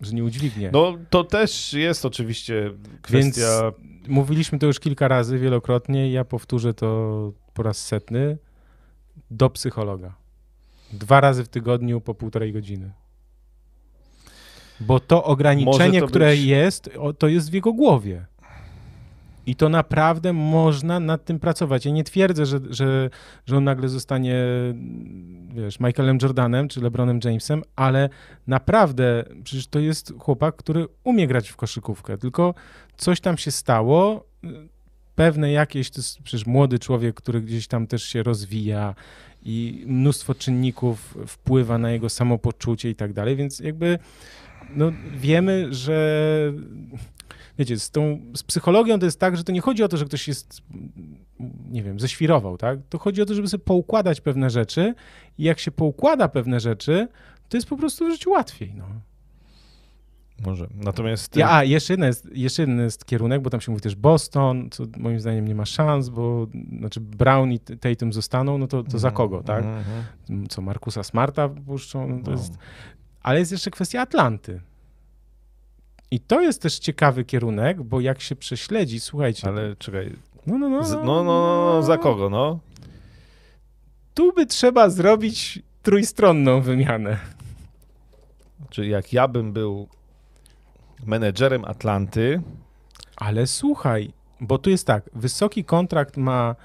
że nie udźwignie. No to też jest oczywiście kwestia... Mówiliśmy to już kilka razy, wielokrotnie, i ja powtórzę to po raz setny. Do psychologa. Dwa razy w tygodniu po półtorej godziny. Bo to ograniczenie, to które być- jest, to jest w jego głowie. I to naprawdę można nad tym pracować. Ja nie twierdzę, że, że, że on nagle zostanie, wiesz, Michaelem Jordanem czy LeBronem Jamesem, ale naprawdę przecież to jest chłopak, który umie grać w koszykówkę. Tylko coś tam się stało, pewne jakieś, to jest przecież młody człowiek, który gdzieś tam też się rozwija i mnóstwo czynników wpływa na jego samopoczucie i tak dalej, więc jakby no, wiemy, że wiecie, z tą z psychologią to jest tak, że to nie chodzi o to, że ktoś jest nie wiem, ześwirował, tak? To chodzi o to, żeby sobie poukładać pewne rzeczy i jak się poukłada pewne rzeczy, to jest po prostu w życiu łatwiej, no. Może. Natomiast... Ja, a, jeszcze, jedna jest, jeszcze jeden jest kierunek, bo tam się mówi też Boston, co moim zdaniem nie ma szans, bo znaczy Brown i Tatum zostaną, no to, to za kogo, tak? Mhm, mhm. Co, Markusa Smarta puszczą? No to No. jest, ale jest jeszcze kwestia Atlanty. I to jest też ciekawy kierunek, bo jak się prześledzi, słuchajcie, Ale czekaj, no, no, no, z, no, no, no, no, za kogo, no? Tu by trzeba zrobić trójstronną wymianę. Czyli jak ja bym był menedżerem Atlanty, Ale słuchaj, bo tu jest tak, wysoki kontrakt ma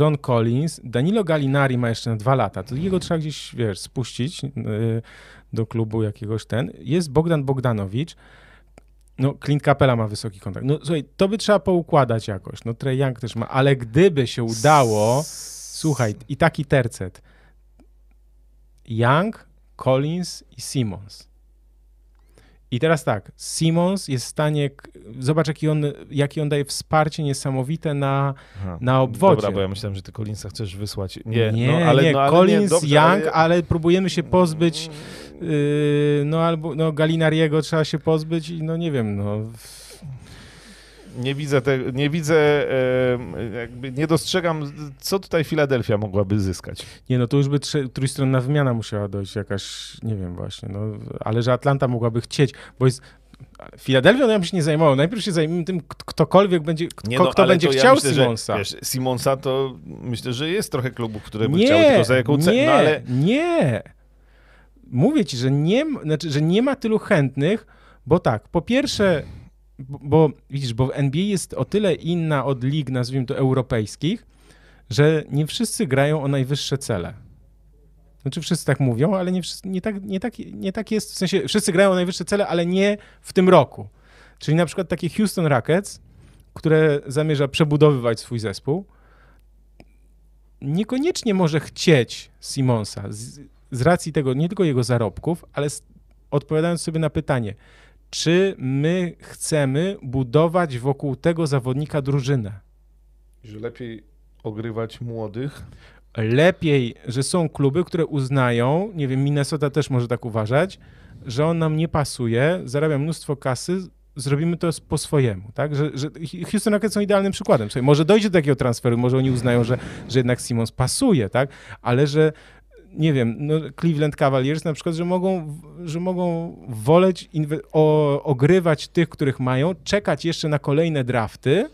John Collins, Danilo Gallinari ma jeszcze na dwa lata, to jego trzeba gdzieś, wiesz, spuścić yy, do klubu jakiegoś ten. Jest Bogdan Bogdanowicz, no Clint Capela ma wysoki kontrakt. No słuchaj, to by trzeba poukładać jakoś, no Trey Young też ma, ale gdyby się udało, słuchaj, i taki tercet, Young, Collins i Simmons. I teraz tak, Simmons jest w stanie, zobacz jaki on, jaki on daje wsparcie niesamowite na, Aha. na obwodzie. Dobra, bo ja myślałem, że ty Collinsa chcesz wysłać. Nie, nie, no, ale, nie. no, ale Collins, nie, dobrze, Young, ale... ale... próbujemy się pozbyć, yy, no albo no, Galinariego trzeba się pozbyć i no nie wiem, no Nie widzę, te, nie widzę, jakby nie dostrzegam, co tutaj Filadelfia mogłaby zyskać. Nie, no to już by trze- trójstronna wymiana musiała dojść, jakaś, nie wiem właśnie, no, ale że Atlanta mogłaby chcieć, bo jest... Filadelfia, no ja bym się nie zajmował. Najpierw się zajmijmy tym, ktokolwiek będzie, Nie, kto, no, kto będzie ja chciał myślę, że, Simonsa. Wiesz, Simonsa to myślę, że jest trochę klubów, które by nie, chciały, tylko za jaką cenę. Nie, No, ale nie. Mówię ci, że nie, znaczy, że nie ma tylu chętnych, bo tak, po pierwsze, bo, bo widzisz, bo NBA jest o tyle inna od lig, nazwijmy to europejskich, że nie wszyscy grają o najwyższe cele. Znaczy wszyscy tak mówią, ale nie, nie, tak, nie, tak, nie tak jest, w sensie wszyscy grają o najwyższe cele, ale nie w tym roku. Czyli na przykład takie Houston Rockets, które zamierza przebudowywać swój zespół, niekoniecznie może chcieć Simonsa z, racji tego, nie tylko jego zarobków, ale odpowiadając sobie na pytanie, czy my chcemy budować wokół tego zawodnika drużynę? że lepiej ogrywać młodych. Lepiej, że są kluby, które uznają, nie wiem, Minnesota też może tak uważać, że on nam nie pasuje, zarabia mnóstwo kasy, zrobimy to po swojemu, tak? Że, że Houston Rockets są idealnym przykładem. Słuchaj, może dojdzie do takiego transferu, może oni uznają, że, że jednak Simons pasuje, tak? Ale że nie wiem, no Cleveland Cavaliers na przykład, że mogą, że mogą woleć o, ogrywać tych, których mają, czekać jeszcze na kolejne drafty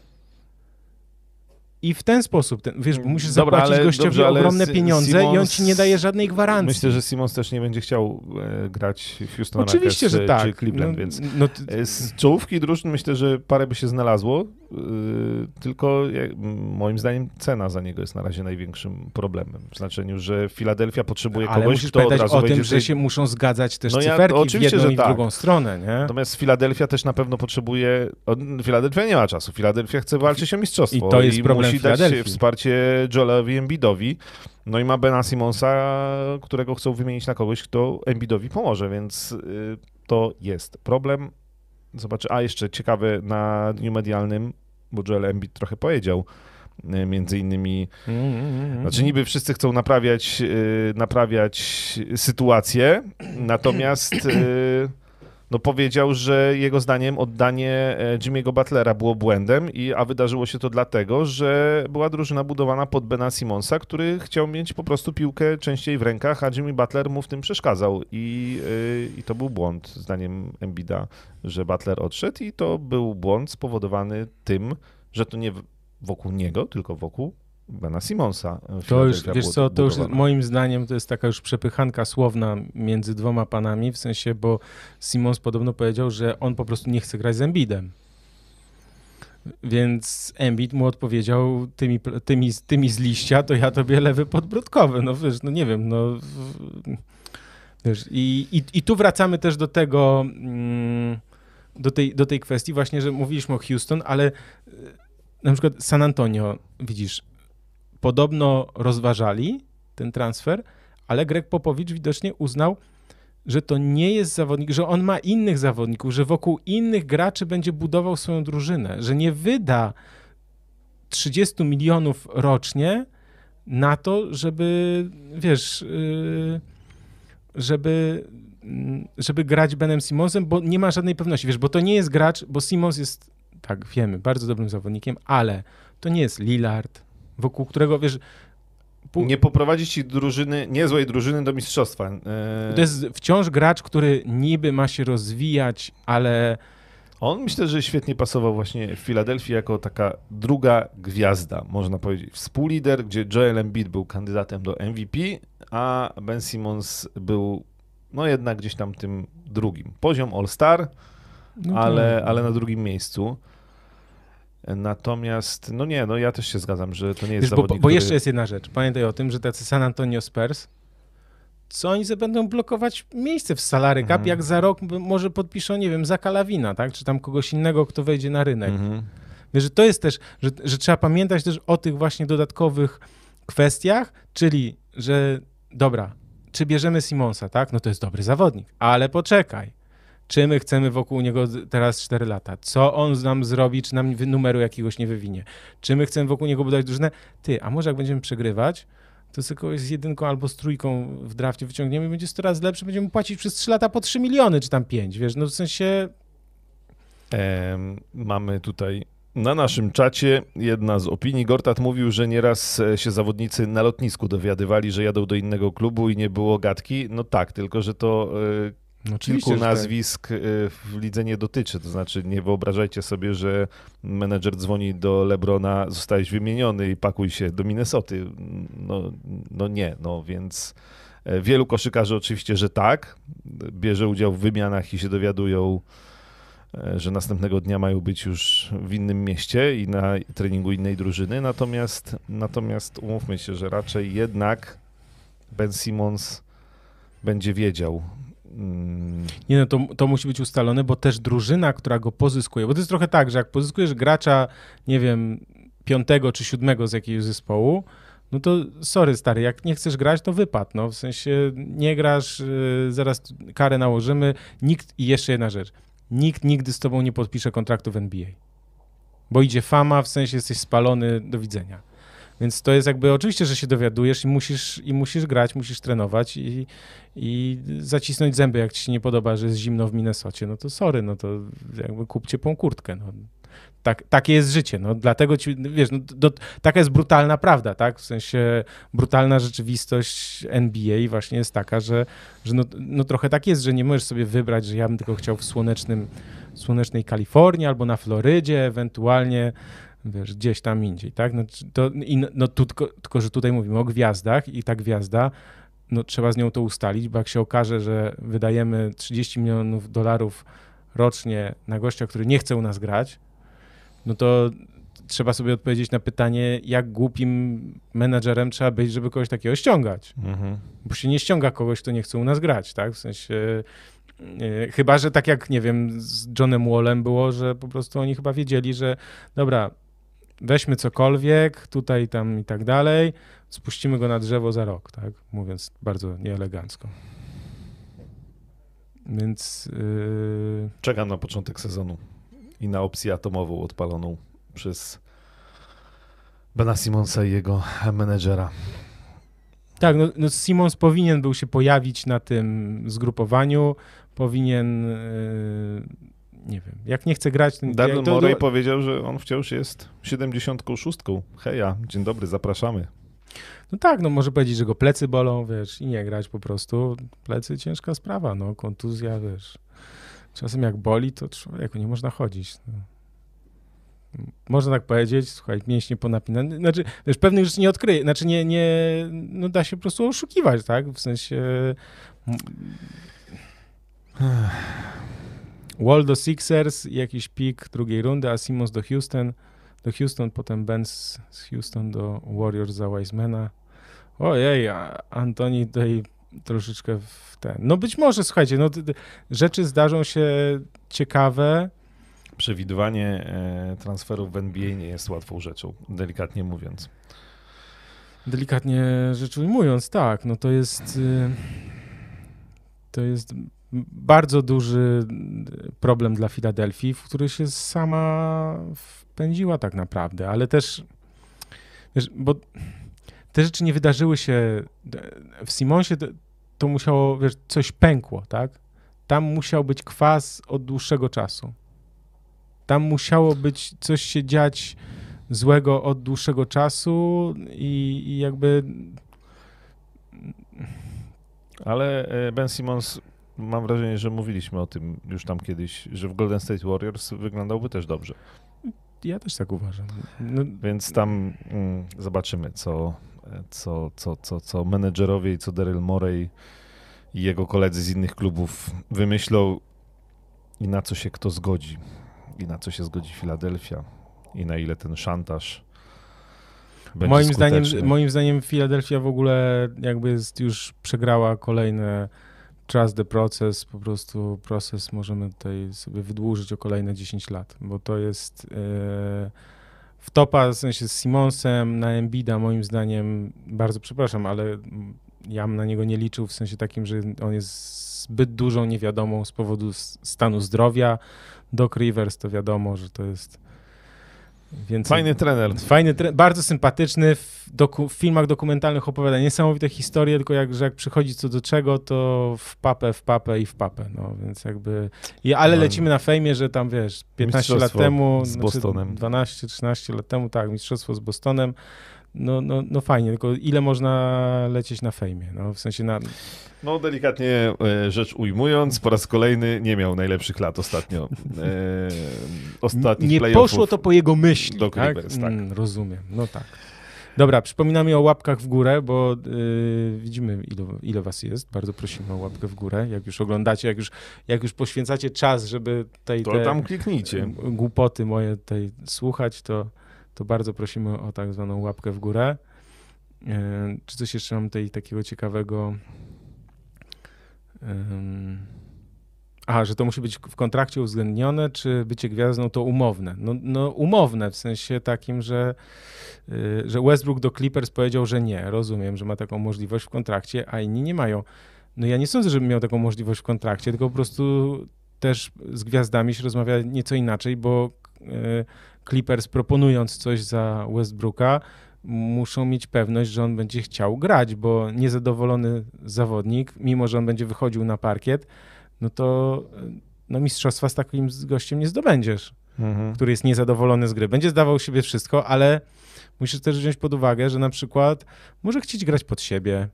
i w ten sposób, ten, wiesz, bo musisz Dobra, zapłacić gościowi dobrze, ogromne pieniądze i on Simons- ci nie daje żadnej gwarancji. Myślę, że Simons też nie będzie chciał e, grać w Houston Oczywiście, Rockets, że e, tak. czy Cleveland, no, więc no, e, z czołówki drużyn myślę, że parę by się znalazło. Y, tylko moim zdaniem cena za niego jest na razie największym problemem. W znaczeniu, że Filadelfia potrzebuje Ale kogoś, kto od razu o tym, w że się muszą zgadzać też No ja- cyferki w oczywiście, jedną że i w tak. drugą stronę, nie? Natomiast Filadelfia też na pewno potrzebuje. Filadelfia nie ma czasu. Filadelfia chce walczyć o mistrzostwo. I to jest problem musi dać wsparcie Joelowi Embiidowi. No i ma Bena Simonsa, którego chcą wymienić na kogoś, kto Embiidowi pomoże, więc y, to jest problem. Zobaczy. A jeszcze ciekawe na dniu medialnym, bo Joel Embiid trochę powiedział. y, Między innymi Mm, mm, mm. znaczy niby wszyscy chcą naprawiać, y, naprawiać sytuację, natomiast y, no powiedział, że jego zdaniem oddanie e, Jimmy'ego Butlera było błędem, i, a wydarzyło się to dlatego, że była drużyna budowana pod Bena Simonsa, który chciał mieć po prostu piłkę częściej w rękach, a Jimmy Butler mu w tym przeszkadzał. I, y, i to był błąd zdaniem Embida, że Butler odszedł i to był błąd spowodowany tym, że to nie wokół niego, tylko wokół Bena Simonsa. To już, wiesz co, to już moim zdaniem to jest taka już przepychanka słowna między dwoma panami, w sensie, bo Simons podobno powiedział, że on po prostu nie chce grać z Embidem. Więc Embiid mu odpowiedział tymi, tymi, tymi z liścia, to ja tobie lewy podbródkowy. No wiesz, no nie wiem, no... Wiesz, i, i, I tu wracamy też do tego, mm, do tej, do tej kwestii właśnie, że mówiliśmy o Houston, ale na przykład San Antonio, widzisz, podobno rozważali ten transfer, ale Greg Popowicz widocznie uznał, że to nie jest zawodnik, że on ma innych zawodników, że wokół innych graczy będzie budował swoją drużynę, że nie wyda 30 milionów rocznie na to, żeby, wiesz, yy, żeby, mm, żeby grać Benem Simonsem, bo nie ma żadnej pewności, wiesz, bo to nie jest gracz, bo Simons jest, tak wiemy, bardzo dobrym zawodnikiem, ale to nie jest Lillard, wokół którego, wiesz, pół- Nie poprowadzi ci drużyny, niezłej drużyny do mistrzostwa. E, to jest wciąż gracz, który niby ma się rozwijać, ale On myślę, że świetnie pasował właśnie w Filadelfii jako taka druga gwiazda, można powiedzieć. Współlider, gdzie Joel Embiid był kandydatem do MVP, a Ben Simmons był no jednak gdzieś tam tym drugim. Poziom All-Star, no to- ale, ale na drugim miejscu. Natomiast, no nie, no ja też się zgadzam, że to nie jest Wiesz, bo, zawodnik, bo który... jeszcze jest jedna rzecz. Pamiętaj o tym, że tacy San Antonio Spurs, co oni będą blokować miejsce w salary cap, Mhm. jak za rok może podpiszą, nie wiem, Zaka Lawina, tak? Czy tam kogoś innego, kto wejdzie na rynek. Mhm. Wiesz, że to jest też, że, że trzeba pamiętać też o tych właśnie dodatkowych kwestiach, czyli, że dobra, czy bierzemy Simonsa, tak? No to jest dobry zawodnik, ale poczekaj. Czy my chcemy wokół niego teraz 4 lata? Co on nam zrobi, czy nam numeru jakiegoś nie wywinie? Czy my chcemy wokół niego budować drużynę? Ty, a może jak będziemy przegrywać, to kogoś z jedynką albo z trójką w drafcie wyciągniemy i będzie 100 razy lepszy, będziemy płacić przez 3 lata po 3 miliony, czy tam 5, wiesz, no w sensie Em, mamy tutaj na naszym czacie jedna z opinii. Gortat mówił, że nieraz e, się zawodnicy na lotnisku dowiadywali, że jadą do innego klubu i nie było gadki. No tak, tylko że to e, oczywiście, kilku tak. nazwisk e, w lidze nie dotyczy. To znaczy nie wyobrażajcie sobie, że menedżer dzwoni do Lebrona, zostałeś wymieniony i pakuj się do Minnesoty. No, no nie, no więc e, wielu koszykarzy oczywiście, że tak. Bierze udział w wymianach i się dowiadują e, że następnego dnia mają być już w innym mieście i na treningu innej drużyny. Natomiast, natomiast umówmy się, że raczej jednak Ben Simmons będzie wiedział. Nie no, to, to musi być ustalone, bo też drużyna, która go pozyskuje, bo to jest trochę tak, że jak pozyskujesz gracza, nie wiem, piątego czy siódmego z jakiegoś zespołu, no to sorry stary, jak nie chcesz grać, to wypad, no. W sensie nie grasz, yy, zaraz karę nałożymy, nikt, i jeszcze jedna rzecz, nikt nigdy z tobą nie podpisze kontraktu w NBA, bo idzie fama, w sensie jesteś spalony, do widzenia. Więc to jest jakby, oczywiście, że się dowiadujesz i musisz, i musisz grać, musisz trenować i, i zacisnąć zęby, jak ci się nie podoba, że jest zimno w Minnesocie, no to sorry, no to jakby kup ciepłą kurtkę, no. Tak, takie jest życie, no. Dlatego ci, wiesz, no, do, taka jest brutalna prawda, tak, w sensie brutalna rzeczywistość NBA właśnie jest taka, że, że no, no trochę tak jest, że nie możesz sobie wybrać, że ja bym tylko chciał w słonecznym, słonecznej Kalifornii albo na Florydzie, ewentualnie wiesz, gdzieś tam indziej, tak, no, to, i, no, no tu, tylko, tylko, że tutaj mówimy o gwiazdach i ta gwiazda no, trzeba z nią to ustalić, bo jak się okaże, że wydajemy 30 milionów dolarów rocznie na gościa, który nie chce u nas grać, no to trzeba sobie odpowiedzieć na pytanie, jak głupim menadżerem trzeba być, żeby kogoś takiego ściągać. Mhm. Bo się nie ściąga kogoś, kto nie chce u nas grać, tak? W sensie... e, Chyba, że tak jak, nie wiem, z Johnem Wallem było, że po prostu oni chyba wiedzieli, że dobra, weźmy cokolwiek, tutaj, tam i tak dalej, spuścimy go na drzewo za rok, tak? Mówiąc bardzo nieelegancko. Więc yy, Czekam na początek sezonu i na opcję atomową odpaloną przez Bena Simonsa i jego menedżera. tak, no, no Simons powinien był się pojawić na tym zgrupowaniu, powinien, yy, nie wiem, jak nie chce grać, Daryl to, Morey powiedział, że on wciąż jest 76. Heja, dzień dobry, zapraszamy. No tak, no może powiedzieć, że go plecy bolą, wiesz, i nie grać po prostu. Plecy ciężka sprawa, no, kontuzja, wiesz. Czasem jak boli, to człowieku, nie można chodzić. No. Można tak powiedzieć, słuchaj, mięśnie ponapinane. Znaczy, wiesz, pewnych rzeczy nie odkryje, znaczy nie, nie, no da się po prostu oszukiwać, tak? W sensie... Wall do Sixers, jakiś pik drugiej rundy, a Simons do Houston. Do Houston, potem Ben z Houston do Warriors za Wisemana. Ojej, Antoni tutaj troszeczkę w ten. No być może, słuchajcie, no, rzeczy zdarzą się ciekawe. Przewidywanie e, transferów w NBA nie jest łatwą rzeczą, delikatnie mówiąc. Delikatnie rzecz ujmując, tak, no to jest. y, To jest bardzo duży problem dla Filadelfii, w który się sama wpędziła tak naprawdę, ale też. Wiesz, bo te rzeczy nie wydarzyły się w Simonsie, to, to musiało, wiesz, coś pękło, tak? Tam musiał być kwas od dłuższego czasu. Tam musiało być coś się dziać złego od dłuższego czasu i, i jakby Ale e, Ben Simmons, mam wrażenie, że mówiliśmy o tym już tam kiedyś, że w Golden State Warriors wyglądałby też dobrze. ja też tak uważam. No, Więc tam mm, zobaczymy, co, co, co, co, co menedżerowie i co Daryl Morey i jego koledzy z innych klubów wymyślą i na co się kto zgodzi. I na co się zgodzi Filadelfia. I na ile ten szantaż będzie moim, zdaniem, moim zdaniem Filadelfia w ogóle jakby jest już przegrała kolejne trust the process, po prostu proces możemy tutaj sobie wydłużyć o kolejne 10 lat, bo to jest e, w topa, w sensie z Simonsem na Embida moim zdaniem, bardzo przepraszam, ale ja na niego nie liczył w sensie takim, że on jest zbyt dużą niewiadomą z powodu stanu zdrowia. Doc Rivers to wiadomo, że to jest więcej... Fajny trener. Fajny, tre- bardzo sympatyczny, w, doku, w filmach dokumentalnych opowiada niesamowite historie, tylko jak, że jak przychodzi co do czego, to w papę, w papę i w papę, no więc jakby, i, ale No, lecimy na fejmie, że tam wiesz, 15 lat temu, z znaczy Bostonem. 12-13 lat temu, tak, mistrzostwo z Bostonem, no, no, no fajnie, tylko ile można lecieć na fejmie, no w sensie na, No delikatnie e, rzecz ujmując, po raz kolejny nie miał najlepszych lat ostatnio. E, ostatnich nie poszło to po jego myśli, Doc tak? Tak. Mm, rozumiem, no tak. Dobra, przypominamy o łapkach w górę, bo yy, widzimy, ile, ile was jest. Bardzo prosimy o łapkę w górę. Jak już oglądacie, jak już, jak już poświęcacie czas, żeby tej, To te tam kliknijcie. y, głupoty moje tutaj słuchać, to, to bardzo prosimy o tak zwaną łapkę w górę. Yy, czy coś jeszcze mam tutaj takiego ciekawego? Aha, że to musi być w kontrakcie uwzględnione, czy bycie gwiazdą to umowne? No, no umowne, w sensie takim, że, y, że Westbrook do Clippers powiedział, że nie. Rozumiem, że ma taką możliwość w kontrakcie, a inni nie mają. No ja nie sądzę, żebym miał taką możliwość w kontrakcie, tylko po prostu też z gwiazdami się rozmawia nieco inaczej, bo y, Clippers proponując coś za Westbrooka, muszą mieć pewność, że on będzie chciał grać, bo niezadowolony zawodnik, mimo że on będzie wychodził na parkiet, no to y, no mistrzostwa z takim gościem nie zdobędziesz, Mhm. który jest niezadowolony z gry. Będzie zdawał siebie wszystko, ale musisz też wziąć pod uwagę, że na przykład może chcieć grać pod siebie.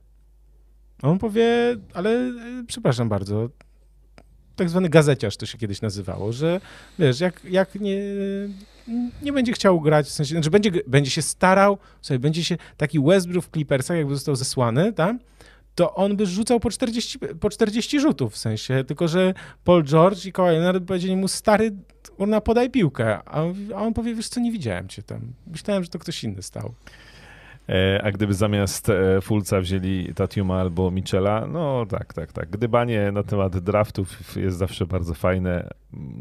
On powie, ale y, przepraszam bardzo, tak zwany gazeciarz to się kiedyś nazywało, że wiesz, jak, jak nie, nie będzie chciał grać, w sensie, znaczy będzie, będzie się starał, sobie będzie się, taki Westbrook w Clippersach jakby został zesłany, tak? to on by rzucał po 40, po 40 rzutów w sensie, tylko że Paul George i Kawhi Leonard powiedzieli mu, stary, na podaj piłkę, a on powie, wiesz co, nie widziałem cię tam. Myślałem, że to ktoś inny stał. E, a gdyby zamiast e, Fulca wzięli Tatiuma albo Michela, no tak, tak, tak. Gdybanie na temat draftów jest zawsze bardzo fajne.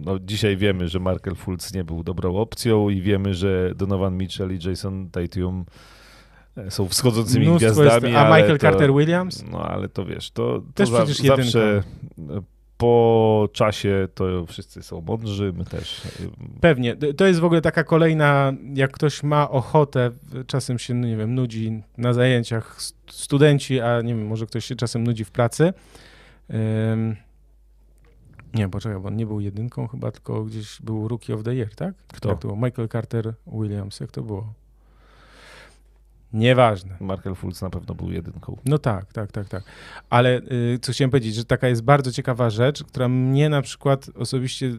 No, dzisiaj wiemy, że Markel Fultz nie był dobrą opcją i wiemy, że Donovan Mitchell i Jason Tatum e, są wschodzącymi Mnóstwo gwiazdami. Jest, a Michael to, Carter Williams? No ale to wiesz, to, to Też za, przecież zawsze po czasie to wszyscy są mądrzy, my też. Pewnie. To jest w ogóle taka kolejna, jak ktoś ma ochotę, czasem się, no nie wiem, nudzi na zajęciach studenci, a nie wiem, może ktoś się czasem nudzi w pracy. Um, nie, poczekaj, bo on nie był jedynką chyba, tylko gdzieś był Rookie of the Year, tak? Kto? Jak to było? Michael Carter Williams, jak to było? Nieważne. Markel Fultz na pewno był jedynką. No tak, tak, tak, tak. Ale y, co chciałem powiedzieć, że taka jest bardzo ciekawa rzecz, która mnie na przykład osobiście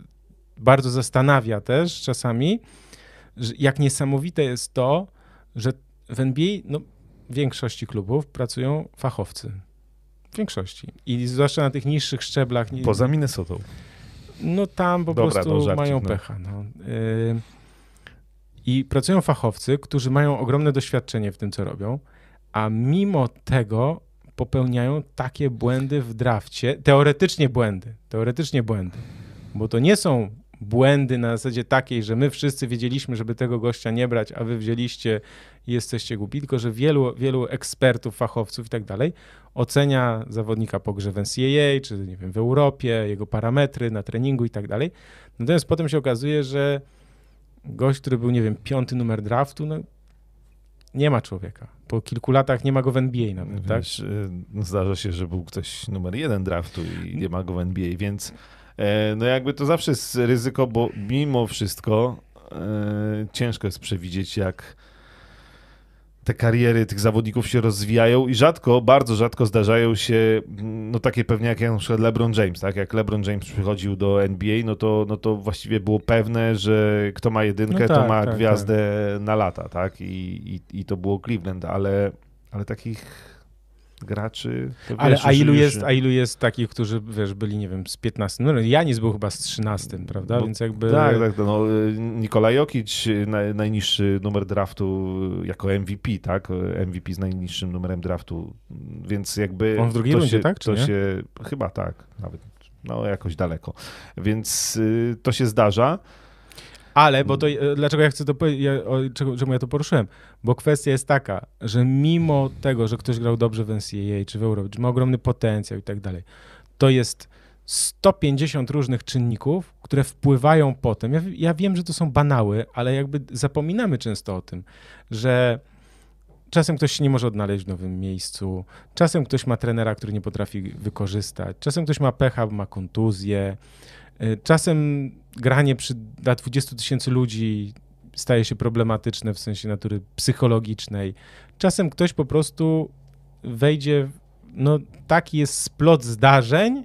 bardzo zastanawia też czasami, że jak niesamowite jest to, że w NBA no, w większości klubów pracują fachowcy. W większości. I zwłaszcza na tych niższych szczeblach. Poza Minnesotą. No tam po Dobra, prostu no, żarcik, mają no. pecha. No. Y i pracują fachowcy, którzy mają ogromne doświadczenie w tym, co robią, a mimo tego popełniają takie błędy w drafcie, teoretycznie błędy, teoretycznie błędy, bo to nie są błędy na zasadzie takiej, że my wszyscy wiedzieliśmy, żeby tego gościa nie brać, a wy wzięliście i jesteście głupi, tylko że wielu, wielu ekspertów, fachowców i tak dalej ocenia zawodnika po grze w NCAA, czy nie wiem, w Europie, jego parametry na treningu i tak dalej. Natomiast potem się okazuje, że gość, który był, nie wiem, piąty numer draftu, no nie ma człowieka. Po kilku latach nie ma go w NBA nawet, Wiesz, tak? Zdarza się, że był ktoś numer jeden draftu i nie ma go w NBA, więc e, no jakby to zawsze jest ryzyko, bo mimo wszystko e, ciężko jest przewidzieć, jak te kariery tych zawodników się rozwijają i rzadko, bardzo rzadko zdarzają się no takie pewnie jak na przykład LeBron James, tak? Jak LeBron James przychodził do NBA, no to, no to właściwie było pewne, że kto ma jedynkę, no tak, to ma tak, gwiazdę tak. na lata, tak? I, i, I to było Cleveland, ale, ale takich graczy... Ale wiesz, a ilu, jest, a ilu jest takich, którzy, wiesz, byli, nie wiem, z 15, no Janis był chyba z 13, prawda? No, Więc jakby... Tak, tak, no, Nikola Jokic, naj, najniższy numer draftu jako MVP, tak? MVP z najniższym numerem draftu, więc jakby... On w drugiej rundzie, się, tak? Czy to nie? się, chyba tak, nawet, no jakoś daleko. Więc y, to się zdarza. Ale, bo to, e, dlaczego ja chcę to powiedzieć, ja, czemu ja to poruszyłem? Bo kwestia jest taka, że mimo tego, że ktoś grał dobrze w NCAA czy w Europie, czy ma ogromny potencjał i tak dalej, to jest 150 różnych czynników, które wpływają potem. Ja, ja wiem, że to są banały, ale jakby zapominamy często o tym, że czasem ktoś się nie może odnaleźć w nowym miejscu, czasem ktoś ma trenera, który nie potrafi wykorzystać, czasem ktoś ma pecha, ma kontuzję, czasem granie przy, dla 20 tysięcy ludzi staje się problematyczne w sensie natury psychologicznej. Czasem ktoś po prostu wejdzie, no taki jest splot zdarzeń,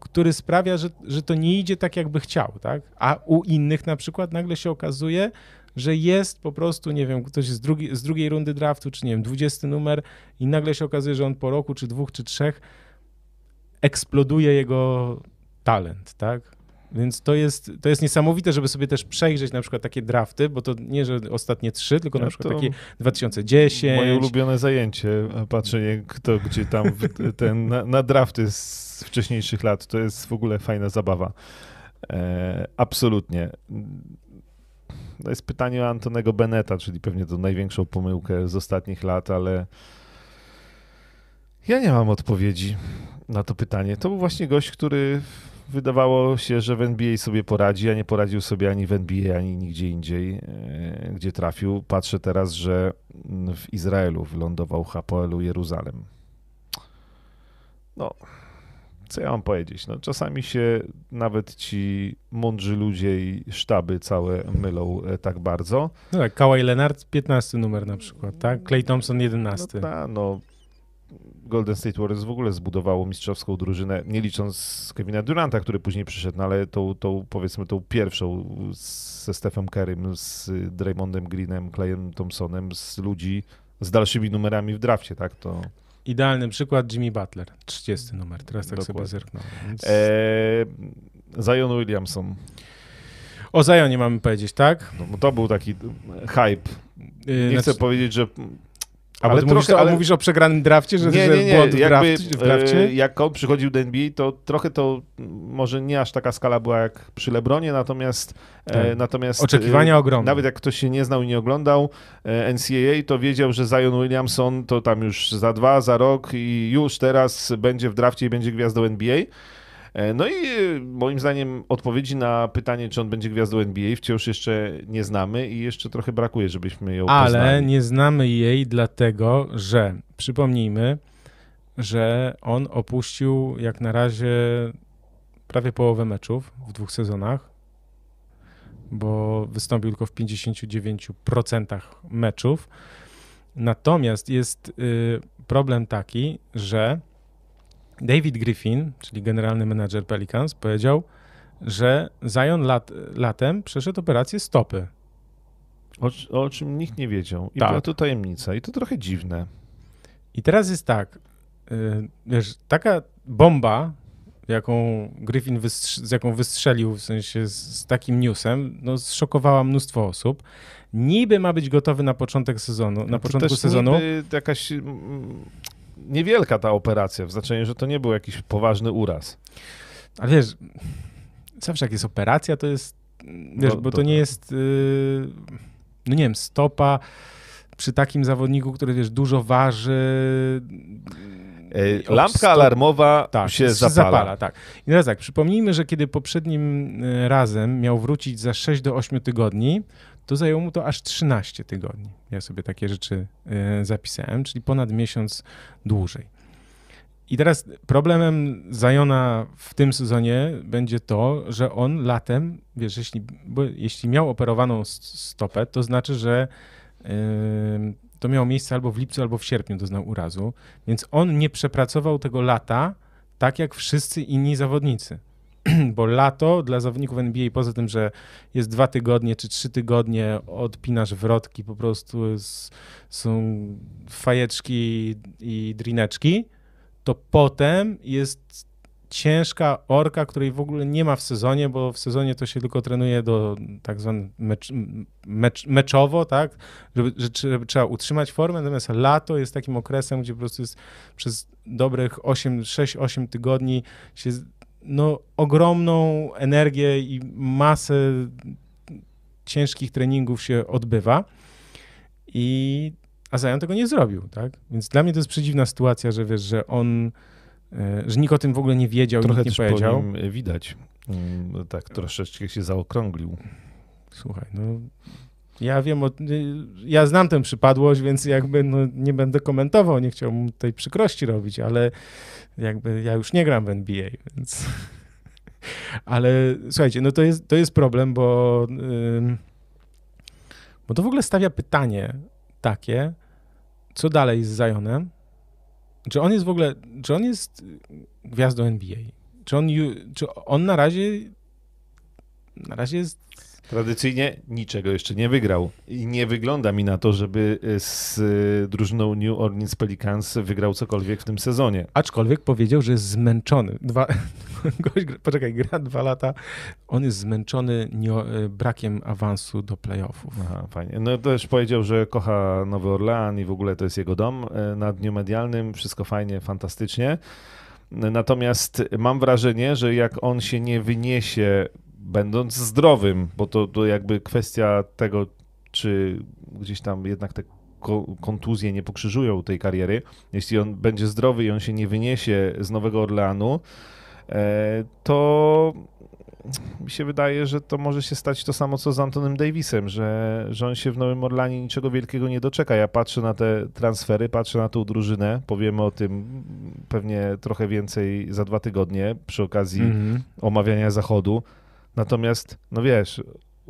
który sprawia, że, że to nie idzie tak, jakby chciał, tak? A u innych na przykład nagle się okazuje, że jest po prostu, nie wiem, ktoś z, drugi, z drugiej rundy draftu, czy nie wiem, 20 numer i nagle się okazuje, że on po roku, czy dwóch, czy trzech eksploduje jego talent, tak? Więc to jest, to jest niesamowite, żeby sobie też przejrzeć na przykład takie drafty, bo to nie, że ostatnie trzy, tylko na No przykład takie 2010. Moje ulubione zajęcie, patrzenie kto gdzie tam ten, na, na drafty z wcześniejszych lat, to jest w ogóle fajna zabawa. E, absolutnie. To jest pytanie o Antonego Beneta, czyli pewnie to największą pomyłkę z ostatnich lat, ale ja nie mam odpowiedzi na to pytanie. To był właśnie gość, który wydawało się, że w NBA sobie poradzi, a nie poradził sobie ani w NBA, ani nigdzie indziej, e, gdzie trafił. Patrzę teraz, że w Izraelu wylądował Hapoelu Jeruzalem. No, co ja mam powiedzieć? No, czasami się nawet ci mądrzy ludzie i sztaby całe mylą e, tak bardzo. No tak, Kawhi Leonard 15 numer na przykład, tak? Clay Thompson 11. No, ta, no, Golden State Warriors w ogóle zbudowało mistrzowską drużynę, nie licząc Kevina Duranta, który później przyszedł, no, ale tą, tą powiedzmy tą pierwszą ze Stephem Currym, z Draymondem Greenem, Clayem Thompsonem, z ludzi z dalszymi numerami w drafcie, tak? To idealny przykład Jimmy Butler, 30 numer, teraz tak Dokładnie. sobie zerknąłem. Więc... Eee, Zion Williamson. O Zionie mamy powiedzieć, tak? No, to był taki hype. Yy, Nie chcę znaczy- powiedzieć, że... Ale ale mówisz, trochę, ale... ale- mówisz o przegranym drafcie, że, nie, nie, nie. błąd Jakby, w drafcie? e, jak on przychodził do NBA, to trochę to może nie aż taka skala była jak przy Lebronie, natomiast e, Tak. natomiast Oczekiwania e, ogromne. Nawet jak ktoś się nie znał i nie oglądał e, NCAA, to wiedział, że Zion Williamson to tam już za dwa, za rok i już teraz będzie w drafcie i będzie gwiazdą NBA. E, No i e, moim zdaniem odpowiedzi na pytanie, czy on będzie gwiazdą NBA wciąż jeszcze nie znamy i jeszcze trochę brakuje, żebyśmy ją Ale poznali. nie znamy jej dlatego, że przypomnijmy, że on opuścił jak na razie prawie połowę meczów w dwóch sezonach, bo wystąpił tylko w 59% meczów. Natomiast jest y, problem taki, że David Griffin, czyli generalny menadżer Pelicans, powiedział, że Zion lat, latem przeszedł operację stopy. O, o czym nikt nie wiedział. I Tak. była to tajemnica. I to trochę dziwne. I teraz jest tak, y, wiesz, taka bomba, jaką Griffin wystrz- z jaką wystrzelił, w sensie z, z takim newsem, no zszokowała mnóstwo osób. Niby ma być gotowy na początek sezonu, na To początku sezonu. niby jakaś mm, niewielka ta operacja, w znaczeniu, że to nie był jakiś poważny uraz. Ale wiesz, zawsze jak jest operacja, to jest, wiesz, No, bo to to nie jest, y, no nie wiem, stopa przy takim zawodniku, który, wiesz, dużo waży. E, od Lampka alarmowa tak, się zapala. tak. I teraz tak, przypomnijmy, że kiedy poprzednim y, razem miał wrócić za 6 do 8 tygodni, to zajęło mu to aż 13 tygodni. Ja sobie takie rzeczy y, zapisałem, czyli ponad miesiąc dłużej. I teraz problemem Zajona w tym sezonie będzie to, że on latem, wiesz, jeśli, jeśli miał operowaną stopę, to znaczy, że ym, to miało miejsce albo w lipcu, albo w sierpniu doznał urazu, więc on nie przepracował tego lata tak jak wszyscy inni zawodnicy. Bo lato dla zawodników NBA, poza tym, że jest dwa tygodnie czy trzy tygodnie, odpinasz wrotki, po prostu są fajeczki i drineczki, to potem jest ciężka orka, której w ogóle nie ma w sezonie, bo w sezonie to się tylko trenuje do tak zwanego mecz, mecz, meczowo, tak, żeby, że trzeba, utrzymać formę, natomiast lato jest takim okresem, gdzie po prostu jest przez dobrych 8, 6-8 tygodni się no, ogromną energię i masę ciężkich treningów się odbywa i a Zion tego nie zrobił, tak? Więc dla mnie to jest przedziwna sytuacja, że wiesz, że on, e, że nikt o tym w ogóle nie wiedział, Trochę nikt nie powiedział. po nim widać. Mm, Tak, troszeczkę się zaokrąglił. Słuchaj, no ja wiem, o, y, ja znam tę przypadłość, więc jakby no, nie będę komentował, nie chciałbym tej przykrości robić, ale jakby ja już nie gram w NBA, więc... Ale słuchajcie, no to jest, to jest problem, bo, ym, bo to w ogóle stawia pytanie takie, co dalej z Zionem? Czy on jest w ogóle, czy on jest gwiazdą NBA? Czy on, czy on na razie na razie jest Tradycyjnie niczego jeszcze nie wygrał. I nie wygląda mi na to, żeby z y, drużyną New Orleans Pelicans wygrał cokolwiek w tym sezonie. Aczkolwiek powiedział, że jest zmęczony. Dwa, gość, poczekaj, gra dwa lata. On jest zmęczony e, brakiem awansu do playoffów. Aha, fajnie. No też powiedział, że kocha Nowy Orlean i w ogóle to jest jego dom e, na dniu medialnym. Wszystko fajnie, fantastycznie. Natomiast mam wrażenie, że jak on się nie wyniesie, będąc zdrowym, bo to, to jakby kwestia tego, czy gdzieś tam jednak te ko- kontuzje nie pokrzyżują tej kariery. Jeśli on będzie zdrowy i on się nie wyniesie z Nowego Orleanu, e, to mi się wydaje, że to może się stać to samo, co z Antonem Davisem, że, że on się w Nowym Orlanie niczego wielkiego nie doczeka. Ja patrzę na te transfery, patrzę na tą drużynę, powiemy o tym pewnie trochę więcej za dwa tygodnie przy okazji Mhm. omawiania zachodu. Natomiast, no wiesz,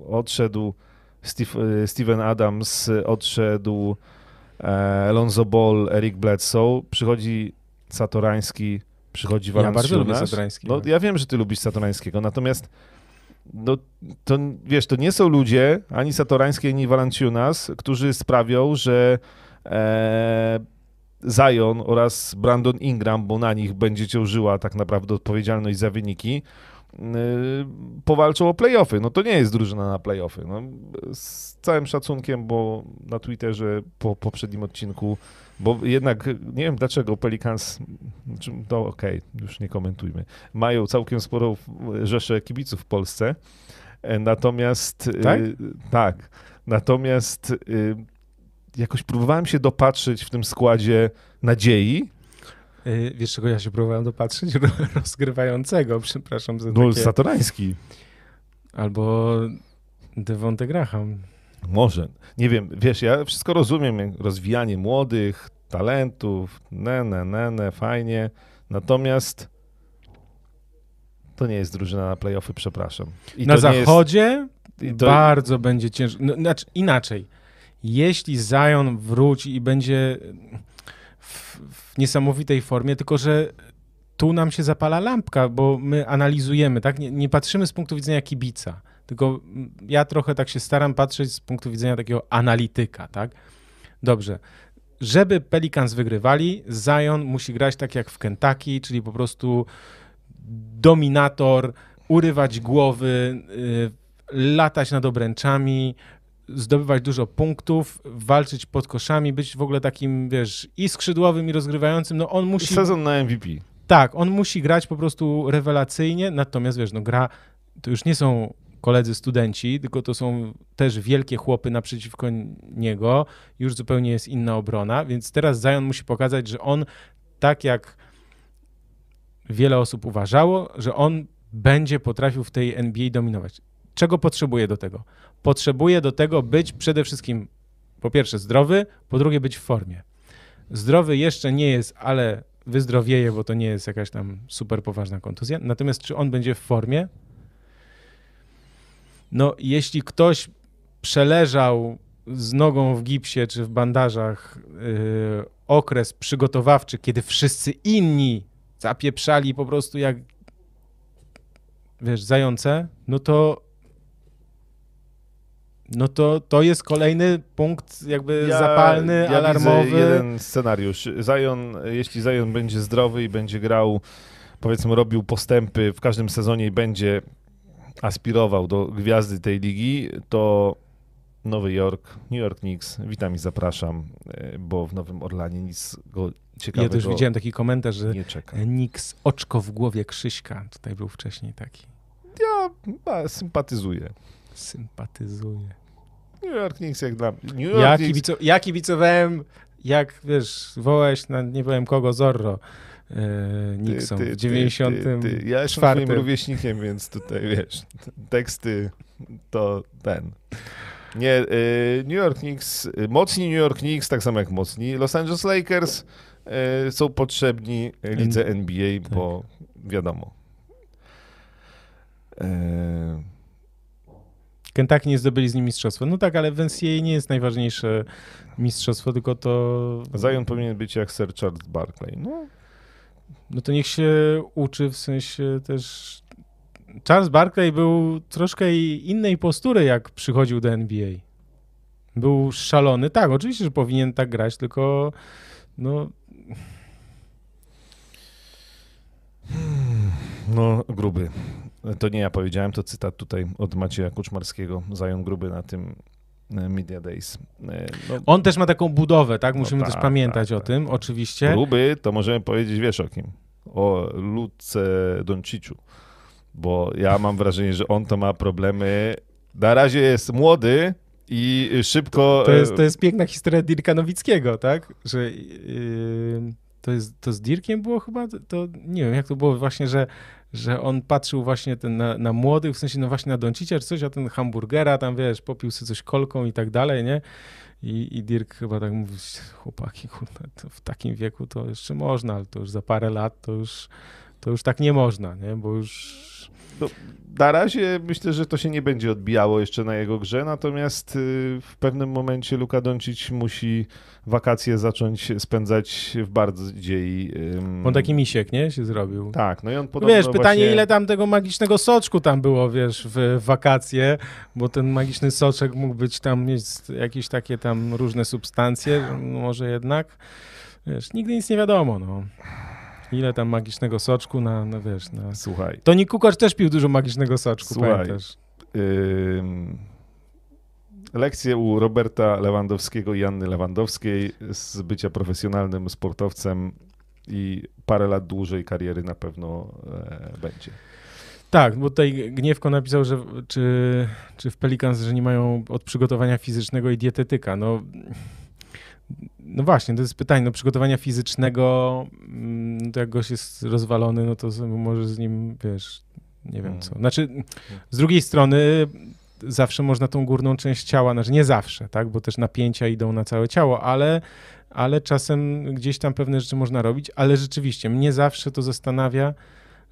odszedł Steve, Steven Adams, odszedł e, Lonzo Ball, Eric Bledsoe, przychodzi Satorański, przychodzi Ja Valanciunas. bardzo lubię Zadrańskiego. No, ja wiem, że ty lubisz Satorańskiego, natomiast no, to, wiesz, to nie są ludzie, ani Satorański, ani Valanciunas, którzy sprawią, że e, Zion oraz Brandon Ingram, bo na nich będzie ciążyła tak naprawdę odpowiedzialność za wyniki, powalczą o playoffy. No to nie jest drużyna na playoffy. No, z całym szacunkiem, bo na Twitterze po poprzednim odcinku, bo jednak nie wiem dlaczego Pelicans, no okej, okay, już nie komentujmy, mają całkiem sporą rzeszę kibiców w Polsce, e, natomiast tak, yy, tak natomiast yy, jakoś próbowałem się dopatrzyć w tym składzie nadziei. Yy, wiesz, czego ja się próbowałem dopatrzyć? Rozgrywającego, przepraszam za takie... Satorański. Albo Devonte Graham. Może. Nie wiem, wiesz, ja wszystko rozumiem, rozwijanie młodych, talentów, nene, nene, fajnie, natomiast to nie jest drużyna na playoffy, przepraszam. I na zachodzie jest... to... bardzo będzie ciężko. No, znaczy, inaczej jeśli Zion wróci i będzie w, w, niesamowitej formie, tylko że tu nam się zapala lampka, bo my analizujemy, tak? Nie, nie, patrzymy z punktu widzenia kibica, tylko ja trochę tak się staram patrzeć z punktu widzenia takiego analityka, tak? Dobrze. Żeby Pelicans wygrywali, Zion musi grać tak jak w Kentucky, czyli po prostu dominator, urywać głowy, yy, latać nad obręczami, zdobywać dużo punktów, walczyć pod koszami, być w ogóle takim, wiesz, i skrzydłowym, i rozgrywającym, no on musi... Sezon na MVP. Tak, on musi grać po prostu rewelacyjnie, natomiast, wiesz, no gra, to już nie są koledzy studenci, tylko to są też wielkie chłopy naprzeciwko niego, już zupełnie jest inna obrona, więc teraz Zion musi pokazać, że on, tak jak wiele osób uważało, że on będzie potrafił w tej NBA dominować. Czego potrzebuje do tego? Potrzebuje do tego być przede wszystkim, po pierwsze, zdrowy, po drugie, być w formie. Zdrowy jeszcze nie jest, ale wyzdrowieje, bo to nie jest jakaś tam super poważna kontuzja. Natomiast czy on będzie w formie? No, jeśli ktoś przeleżał z nogą w gipsie czy w bandażach yy, okres przygotowawczy, kiedy wszyscy inni zapieprzali po prostu jak wiesz, zające, no to no to to jest kolejny punkt jakby ja, zapalny, ja alarmowy. Widzę jeden scenariusz. Zion, jeśli Zion będzie zdrowy i będzie grał, powiedzmy robił postępy w każdym sezonie i będzie aspirował do gwiazdy tej ligi, to Nowy Jork, New York Knicks, witam i zapraszam, e, bo w Nowym Orlanie nic go ciekawego Ja też widziałem taki komentarz, że nie czeka. Knicks oczko w głowie Krzyśka, tutaj był wcześniej taki. Ja sympatyzuję. Sympatyzuję. New York Knicks jak dla mnie. New York ja, Knicks... kibico, ja kibicowałem, jak wiesz, wołałeś na nie powiem kogo, Zorro. Yy, Nixon ty, ty, w 90. Ty, ty, Ja jestem twoim rówieśnikiem, więc tutaj wiesz, teksty to ten. Nie, yy, New York Knicks, mocni New York Knicks, tak samo jak mocni Los Angeles Lakers są potrzebni lidze NBA, tak. bo wiadomo. Kentucky nie zdobyli z nim mistrzostwa. No tak, ale w NCAA nie jest najważniejsze mistrzostwo, tylko to... Zion powinien być jak Sir Charles Barkley. No. no to niech się uczy w sensie też... Charles Barkley był troszkę innej postury, jak przychodził do NBA. Był szalony. Tak, oczywiście, że powinien tak grać, tylko no... No, gruby. To nie ja powiedziałem, to cytat tutaj od Macieja Kuczmarskiego, Zajon Gruby na tym e, Media Days. E, no, On też ma taką budowę, tak? Musimy no tak, też pamiętać tak, o tak, tym, oczywiście. Gruby to możemy powiedzieć, wiesz o kim? O Luce Donciciu, bo ja mam wrażenie, że on to ma problemy. Na razie jest młody, i szybko. To jest, to jest piękna historia Dirka Nowickiego, tak? Że yy, to, jest, to z Dirkiem było chyba? To nie wiem, jak to było właśnie, że że on patrzył właśnie ten na, na młodych, w sensie no właśnie na Doncicia czy coś, a ten hamburgera tam, wiesz, popił sobie coś kolką i tak dalej, nie? I, i Dirk chyba tak mówi, chłopaki, kurde, w takim wieku to jeszcze można, ale to już za parę lat to już, to już tak nie można, nie? Bo już no, na razie myślę, że to się nie będzie odbijało jeszcze na jego grze, natomiast y, w pewnym momencie Luka Doncic musi wakacje zacząć spędzać w bardziej... Um... On taki misiek, nie? Się zrobił. Tak, no i on podobno Wiesz, pytanie, właśnie... ile tam tego magicznego soczku tam było, wiesz, w wakacje, bo ten magiczny soczek mógł być tam, mieć jakieś takie tam różne substancje, może jednak... wiesz, nigdy nic nie wiadomo, no. Ile tam magicznego soczku na, na wiesz, na... Słuchaj. Toni Kukoc też pił dużo magicznego soczku, Słuchaj. pamiętasz? Ym, lekcje u Roberta Lewandowskiego i Anny Lewandowskiej z bycia profesjonalnym sportowcem i parę lat dłużej kariery na pewno e, będzie. Tak, bo tutaj Gniewko napisał, że czy, czy w Pelicans, że nie mają od przygotowania fizycznego i dietetyka. No, no właśnie, to jest pytanie. No, przygotowania fizycznego, mm, to jak gość jest rozwalony, no to może z nim, wiesz, nie wiem co. Znaczy, z drugiej strony zawsze można tą górną część ciała, znaczy nie zawsze, tak, bo też napięcia idą na całe ciało, ale, ale czasem gdzieś tam pewne rzeczy można robić, ale rzeczywiście mnie zawsze to zastanawia,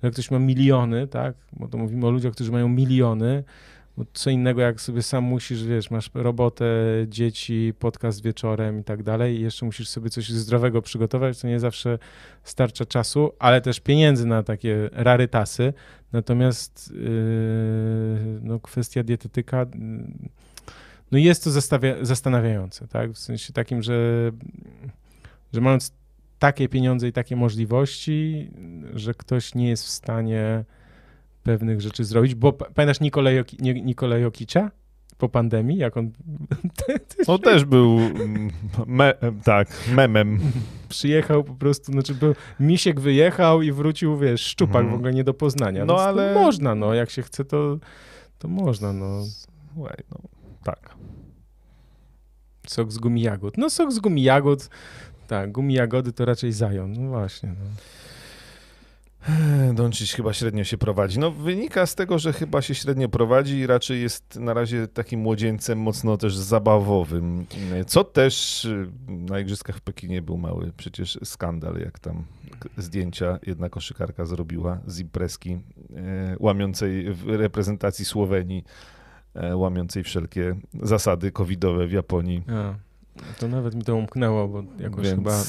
że ktoś ma miliony, tak, bo to mówimy o ludziach, którzy mają miliony, bo co innego jak sobie sam musisz, wiesz, masz robotę, dzieci, podcast wieczorem i tak dalej i jeszcze musisz sobie coś zdrowego przygotować, to nie zawsze starcza czasu, ale też pieniędzy na takie rarytasy, natomiast yy, no, kwestia dietetyka no jest to zastanawiające, tak, w sensie takim, że, że mając takie pieniądze i takie możliwości, że ktoś nie jest w stanie pewnych rzeczy zrobić, bo pa- pamiętasz Nikolaj, Joki, Nikolaj po pandemii, jak on On też był mm, me, tak, memem. przyjechał po prostu, znaczy był, misiek wyjechał i wrócił, wiesz, szczupak Mhm. w ogóle nie do poznania. No, Więc ale- można, no, jak się chce, to, to można, no. Słuchaj, no, tak. Sok z gumi jagód. No sok z gumi jagód, tak, gumi jagody to raczej zajon, no właśnie, no. Doncic chyba średnio się prowadzi. No wynika z tego, że chyba się średnio prowadzi i raczej jest na razie takim młodzieńcem mocno też zabawowym, co też y, na Igrzyskach w Pekinie był mały przecież skandal, jak tam zdjęcia jedna koszykarka zrobiła z imprezki e, łamiącej w reprezentacji Słowenii, e, łamiącej wszelkie zasady covidowe w Japonii. To nawet mi to umknęło, bo jakoś Więc- chyba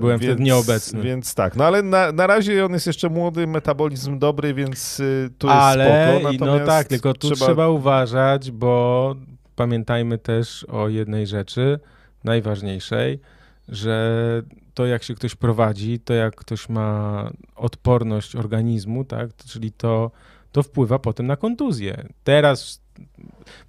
byłem wtedy nieobecny. Więc tak, no ale na, na razie on jest jeszcze młody, metabolizm dobry, więc y, tu jest Ale, spoko. i no tak, tylko tu trzeba... uważać, bo pamiętajmy też o jednej rzeczy, najważniejszej, że to jak się ktoś prowadzi, to jak ktoś ma odporność organizmu, tak, czyli to, to wpływa potem na kontuzję. Teraz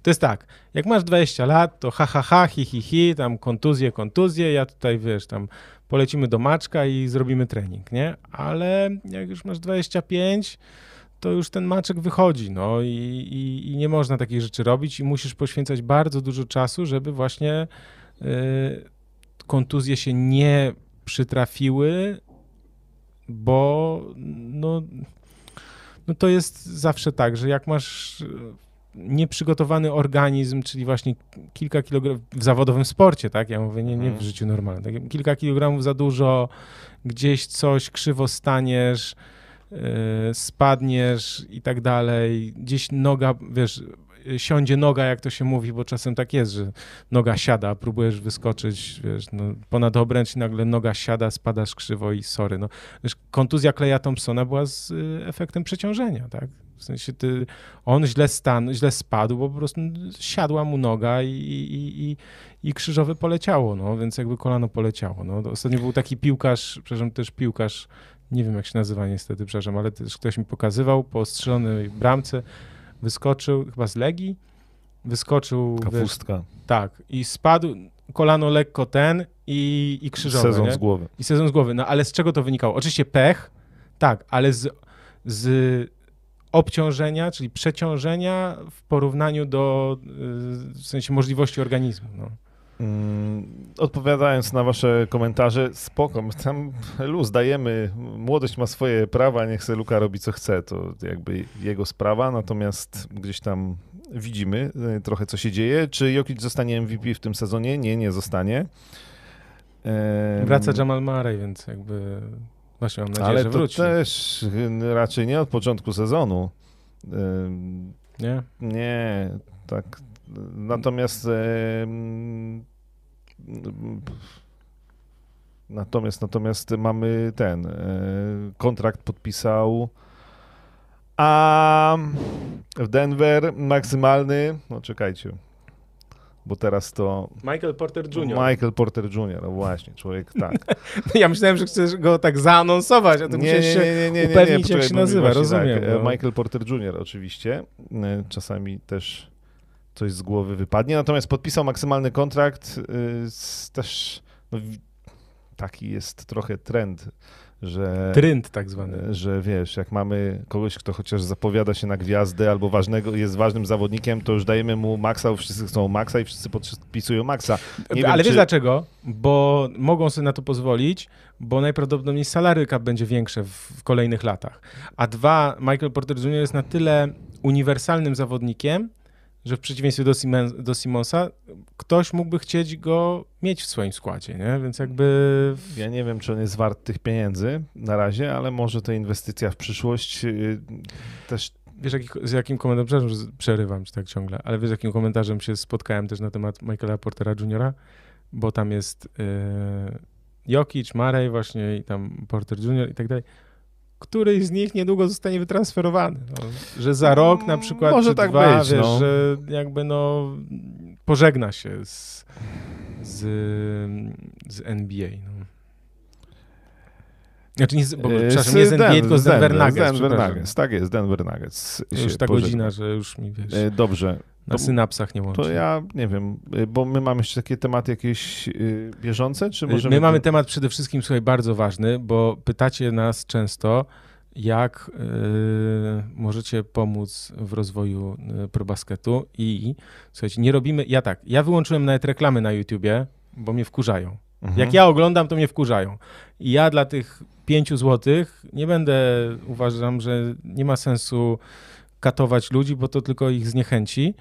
to jest tak, jak masz 20 lat, to ha, ha, ha, hi, hi, hi, tam kontuzje, kontuzje, ja tutaj, wiesz, tam polecimy do Maczka i zrobimy trening, nie? Ale jak już masz 25, to już ten maczek wychodzi, no i, i, i nie można takich rzeczy robić i musisz poświęcać bardzo dużo czasu, żeby właśnie y, kontuzje się nie przytrafiły, bo no, no to jest zawsze tak, że jak masz nieprzygotowany organizm, czyli właśnie kilka kilogramów w zawodowym sporcie, tak? Ja mówię, nie, nie w Mhm. życiu normalnym. Tak? Kilka kilogramów za dużo, gdzieś coś krzywo staniesz, yy, spadniesz i tak dalej. Gdzieś noga, wiesz, siądzie noga, jak to się mówi, bo czasem tak jest, że noga siada, próbujesz wyskoczyć, wiesz, no, ponad obręcz i nagle noga siada, spadasz krzywo i sorry. No, wiesz, kontuzja Kleja Thompsona była z y, efektem przeciążenia, tak? W sensie ty, on źle, stan, źle spadł, bo po prostu siadła mu noga i, i, i, i krzyżowe poleciało, no, więc jakby kolano poleciało. No. Ostatnio był taki piłkarz, przepraszam, też piłkarz, nie wiem jak się nazywa niestety, przepraszam, ale też ktoś mi pokazywał po strzelonej bramce, wyskoczył, chyba z Legii, wyskoczył, wiesz, Kafustka. tak, i spadł, kolano lekko ten i, i krzyżowe, Sezon nie? z głowy. I sezon z głowy. No ale z czego to wynikało? Oczywiście pech, tak, ale z, z obciążenia, czyli przeciążenia w porównaniu do y, w sensie możliwości organizmu. No. Mm, Odpowiadając na wasze komentarze, spoko, tam luz dajemy, młodość ma swoje prawa, niech se Luka robi co chce, to jakby jego sprawa, natomiast gdzieś tam widzimy y, trochę co się dzieje. Czy Jokic zostanie MVP w tym sezonie? Nie, nie zostanie. Wraca Jamal Murray, więc jakby właśnie mam nadzieję, Ale że to wróci. też y, raczej nie od początku sezonu. Nie? Nie, tak. Natomiast natomiast natomiast mamy ten e, kontrakt podpisał a w Denver maksymalny, no czekajcie. Bo teraz to Michael Porter Jr. Michael Porter Jr., no właśnie, człowiek tak. Ja myślałem, że chcesz go tak zaanonsować, a to musiałeś się upewnić, jak się nazywa, rozumiem. Tak. no. Michael Porter Jr. oczywiście, E, czasami też coś z głowy wypadnie, natomiast podpisał maksymalny kontrakt, z, też no, taki jest trochę trend, że... Trynd tak zwany. Że wiesz, jak mamy kogoś, kto chociaż zapowiada się na gwiazdę albo ważnego, jest ważnym zawodnikiem, to już dajemy mu maksa, bo wszyscy chcą maksa i wszyscy podpisują maksa. Nie Ale wiem, wiesz czy- dlaczego? Bo mogą sobie na to pozwolić, bo najprawdopodobniej salary cap będzie większe w, w kolejnych latach. A dwa, Michael Porter Jr. jest na tyle uniwersalnym zawodnikiem, że w przeciwieństwie do, Simen, do Simonsa, ktoś mógłby chcieć go mieć w swoim składzie, nie? Więc jakby... Ja nie wiem, czy on jest wart tych pieniędzy na razie, ale może to inwestycja w przyszłość yy, też Wiesz, jaki, z jakim komentarzem, przepraszam, przerywam ci tak ciągle, ale wiesz, z jakim komentarzem się spotkałem też na temat Michaela Portera Jr., bo tam jest yy, Jokic, Murray właśnie i tam Porter Jr. i tak dalej. Któryś z nich niedługo zostanie wytransferowany. No, że za rok na przykład, Może tak dwa, być, wiesz, no. że jakby no pożegna się z, z, z NBA. No. Znaczy nie z, bo, Yy, przepraszam, nie z NBA, Den- tylko z Denver Nuggets. Denver. Nuggets, tak jest, Denver Nuggets. Już się ta pożegna. godzina, że już mi wiesz, E, Dobrze, na to- synapsach nie łączy. to ja nie wiem, y, bo my mamy jeszcze takie tematy jakieś y, bieżące, czy możemy... My mamy temat przede wszystkim, słuchaj, bardzo ważny, bo pytacie nas często, jak y, możecie pomóc w rozwoju y, probasketu i słuchajcie, nie robimy, ja tak, ja wyłączyłem nawet reklamy na YouTubie, bo mnie wkurzają. Mhm. Jak ja oglądam, to mnie wkurzają. I ja dla tych 5 złotych nie będę, uważam, że nie ma sensu katować ludzi, bo to tylko ich zniechęci.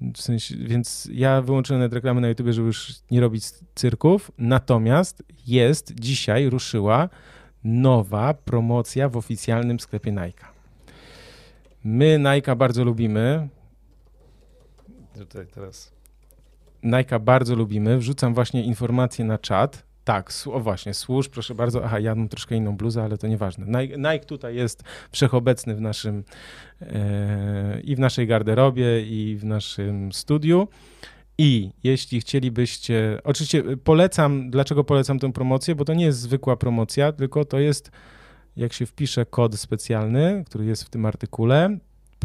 W sensie, więc ja wyłączyłem nawet reklamy na YouTube, żeby już nie robić cyrków. Natomiast jest, dzisiaj ruszyła nowa promocja w oficjalnym sklepie Nike. My Nike bardzo lubimy. Tutaj teraz... Nike bardzo lubimy. Wrzucam właśnie informacje na czat. Tak, o właśnie, służ, proszę bardzo. Aha, ja mam troszkę inną bluzę, ale to nieważne. Nike, tutaj jest wszechobecny w naszym e, i w naszej garderobie, i w naszym studiu. I jeśli chcielibyście, oczywiście polecam, dlaczego polecam tę promocję, bo to nie jest zwykła promocja, tylko to jest, jak się wpisze kod specjalny, który jest w tym artykule,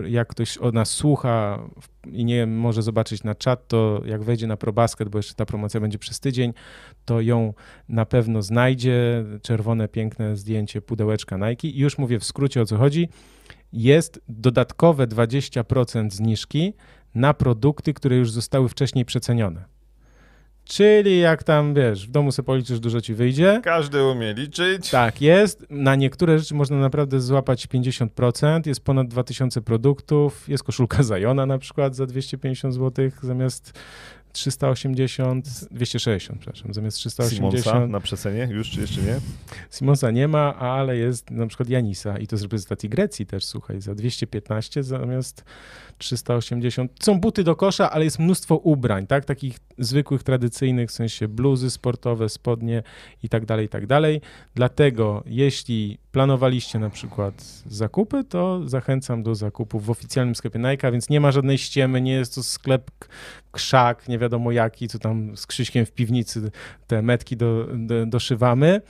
jak ktoś od nas słucha i nie może zobaczyć na czat, to jak wejdzie na ProBasket, bo jeszcze ta promocja będzie przez tydzień, to ją na pewno znajdzie. Czerwone, piękne zdjęcie pudełeczka Nike. I już mówię w skrócie o co chodzi. Jest dodatkowe 20% zniżki na produkty, które już zostały wcześniej przecenione. Czyli jak tam, wiesz, w domu sobie policzysz, dużo ci wyjdzie. Każdy umie liczyć. Tak, jest. Na niektóre rzeczy można naprawdę złapać 50%. Jest ponad 2000 produktów. Jest koszulka Zajona na przykład za 250 zł zamiast 380, 260, przepraszam, zamiast 380. Simonsa na przecenie już, czy jeszcze nie? Simonsa nie ma, ale jest na przykład Janisa i to z reprezentacji Grecji też, słuchaj, za 215 zamiast 380. Są buty do kosza, ale jest mnóstwo ubrań, tak, takich zwykłych, tradycyjnych, w sensie bluzy sportowe, spodnie i tak dalej, i tak dalej. Dlatego jeśli planowaliście na przykład zakupy, to zachęcam do zakupów w oficjalnym sklepie Nike, więc nie ma żadnej ściemy, nie jest to sklep krzak, nie wiadomo jaki, co tam z Krzyśkiem w piwnicy te metki do, do, doszywamy.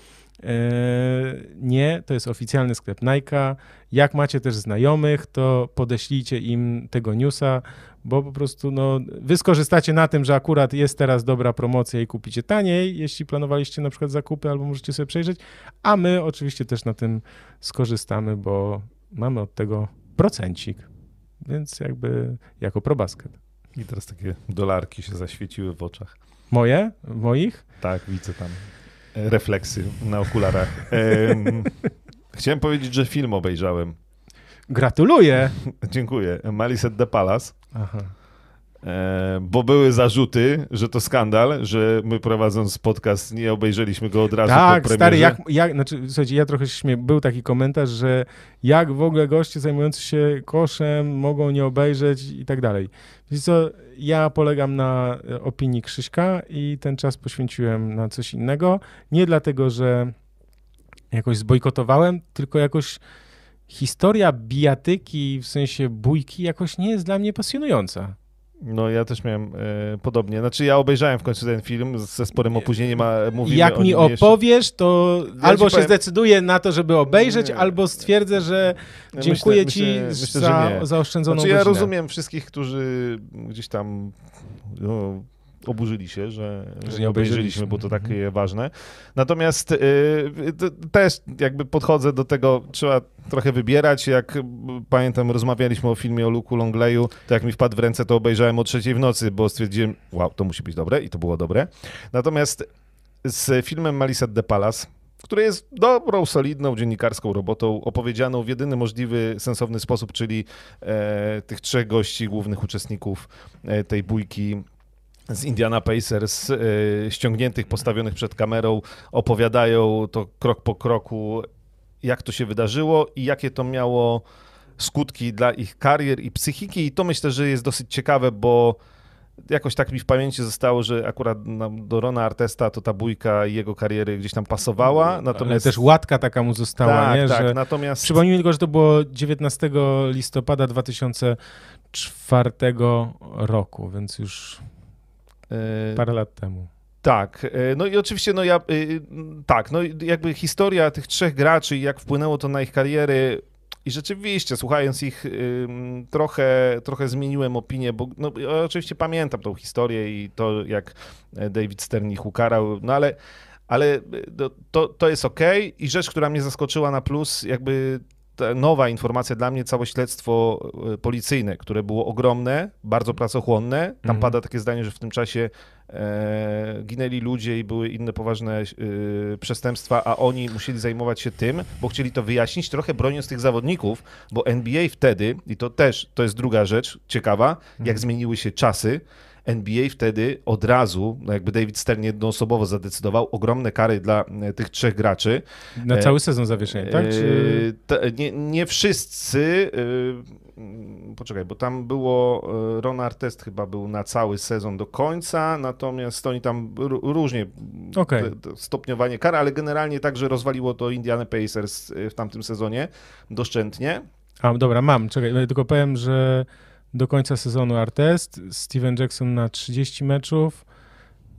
Eee, Nie, to jest oficjalny sklep Nike. Jak macie też znajomych, to podeślijcie im tego newsa, bo po prostu no, wy skorzystacie na tym, że akurat jest teraz dobra promocja i kupicie taniej, jeśli planowaliście na przykład zakupy, albo możecie sobie przejrzeć, a my oczywiście też na tym skorzystamy, bo mamy od tego procencik, więc jakby jako probasket. I teraz takie dolarki się zaświeciły w oczach. Moje? Moich? Tak, widzę tam refleksy na okularach. Em, chciałem powiedzieć, że film obejrzałem. Gratuluję! Dziękuję. Malice at the Palace. Aha. E, bo były zarzuty, że to skandal, że my prowadząc podcast nie obejrzeliśmy go od razu Tak, po premierze. stary, jak, jak, znaczy, słuchajcie, ja trochę się śmieję, był taki komentarz, że jak w ogóle goście zajmujący się koszem mogą nie obejrzeć i tak dalej. Wiecie co, ja polegam na opinii Krzyśka i ten czas poświęciłem na coś innego, nie dlatego, że jakoś zbojkotowałem, tylko jakoś historia bijatyki, w sensie bójki, jakoś nie jest dla mnie pasjonująca. No ja też miałem e, podobnie. Znaczy ja obejrzałem w końcu ten film ze sporym opóźnieniem, a mówimy Jak o mi nim jeszcze. opowiesz, to Ja albo się powiem- zdecyduję na to, żeby obejrzeć, Nie. albo stwierdzę, że Ja dziękuję myślę- ci myślę- myślę, za zaoszczędzoną Znaczy ja godzinę. rozumiem wszystkich, którzy gdzieś tam no, oburzyli się, że, że nie obejrzeliśmy, bo to Mhm. takie ważne. Natomiast y, też jakby podchodzę do tego, trzeba trochę wybierać. Jak y, pamiętam, rozmawialiśmy o filmie o Luku Longleyu, to jak mi wpadł w ręce, to obejrzałem o trzeciej w nocy, bo stwierdziłem, wow, to musi być dobre i to było dobre. Natomiast z filmem Malice the Palace, który jest dobrą, solidną dziennikarską robotą, opowiedzianą w jedyny możliwy, sensowny sposób, czyli e, tych trzech gości, głównych uczestników e, tej bójki z Indiana Pacers, e, ściągniętych, postawionych przed kamerą, opowiadają to krok po kroku, jak to się wydarzyło i jakie to miało skutki dla ich karier i psychiki. I to myślę, że jest dosyć ciekawe, bo jakoś tak mi w pamięci zostało, że akurat do Rona Artesta to ta bójka jego kariery ggdzieś tam pasowała. Ale Natomiast też łatka taka mu została, tak, nie? tak, że natomiast Przypomnijmy tylko, że to było 19 listopada 2004 roku, więc już parę lat temu. Tak, e, no i oczywiście, no ja, y, tak, no jakby historia tych trzech graczy i jak wpłynęło to na ich kariery i rzeczywiście, słuchając ich, trochę, trochę zmieniłem opinię, bo no, ja oczywiście pamiętam tą historię i to, jak e, David Stern ich ukarał, no ale, ale to- to, jest okej i rzecz, która mnie zaskoczyła na plus, jakby nowa informacja dla mnie, całe śledztwo e, policyjne, które było ogromne, bardzo pracochłonne. Tam Mhm. pada takie zdanie, że w tym czasie e, ginęli ludzie i były inne poważne e, przestępstwa, a oni musieli zajmować się tym, bo chcieli to wyjaśnić, trochę broniąc tych zawodników, bo NBA wtedy, i to też, to jest druga rzecz ciekawa, jak Mhm. zmieniły się czasy, NBA wtedy od razu, no jakby David Stern jednoosobowo zadecydował, ogromne kary dla e, tych trzech graczy. Na E, cały sezon zawieszenia, tak? Czy... Eee, te- nie, nie wszyscy. Poczekaj, bo tam było. e, Ron Artest chyba był na cały sezon do końca, natomiast oni tam ró- różnie te stopniowanie kar, ale generalnie także rozwaliło to Indiana Pacers e, w tamtym sezonie doszczętnie. A, dobra, mam. Czekaj, tylko powiem, że do końca sezonu Artest, Steven Jackson na 30 meczów,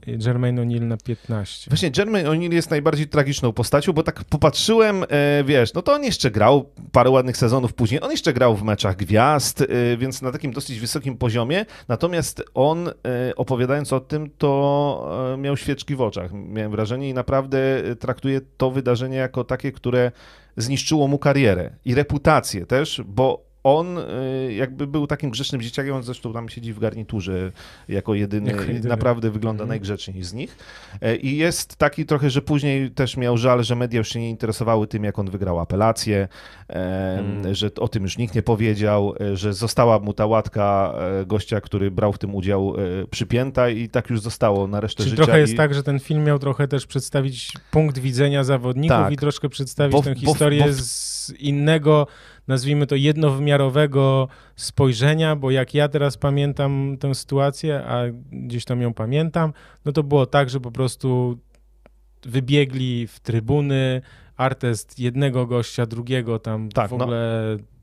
Jermaine O'Neal na 15. Właśnie Jermaine O'Neal jest najbardziej tragiczną postacią, bo tak popatrzyłem, e, wiesz, no to on jeszcze grał parę ładnych sezonów później, on jeszcze grał w meczach gwiazd, e, więc na takim dosyć wysokim poziomie, natomiast on e, opowiadając o tym, to miał świeczki w oczach, miałem wrażenie i naprawdę traktuje to wydarzenie jako takie, które zniszczyło mu karierę i reputację też, bo on y, jakby był takim grzecznym dzieciakiem, on zresztą tam siedzi w garniturze jako jedyny, Jako jedyny. naprawdę wygląda Mhm. najgrzeczniej z nich. E, I jest taki trochę, że później też miał żal, że media już się nie interesowały tym, jak on wygrał apelację, e, Mm. że o tym już nikt nie powiedział, e, że została mu ta łatka gościa, który brał w tym udział, przypięta i tak już zostało na resztę Czyli życia. trochę jest I- tak, że ten film miał trochę też przedstawić punkt widzenia zawodników Tak. i troszkę przedstawić Bo- tę bo- historię bo w- z innego, nazwijmy to jednowymiarowego spojrzenia, bo jak ja teraz pamiętam tę sytuację, a gdzieś tam ją pamiętam, no to było tak, że po prostu wybiegli w trybuny, artest jednego gościa, drugiego tam Tak, w no. ogóle... No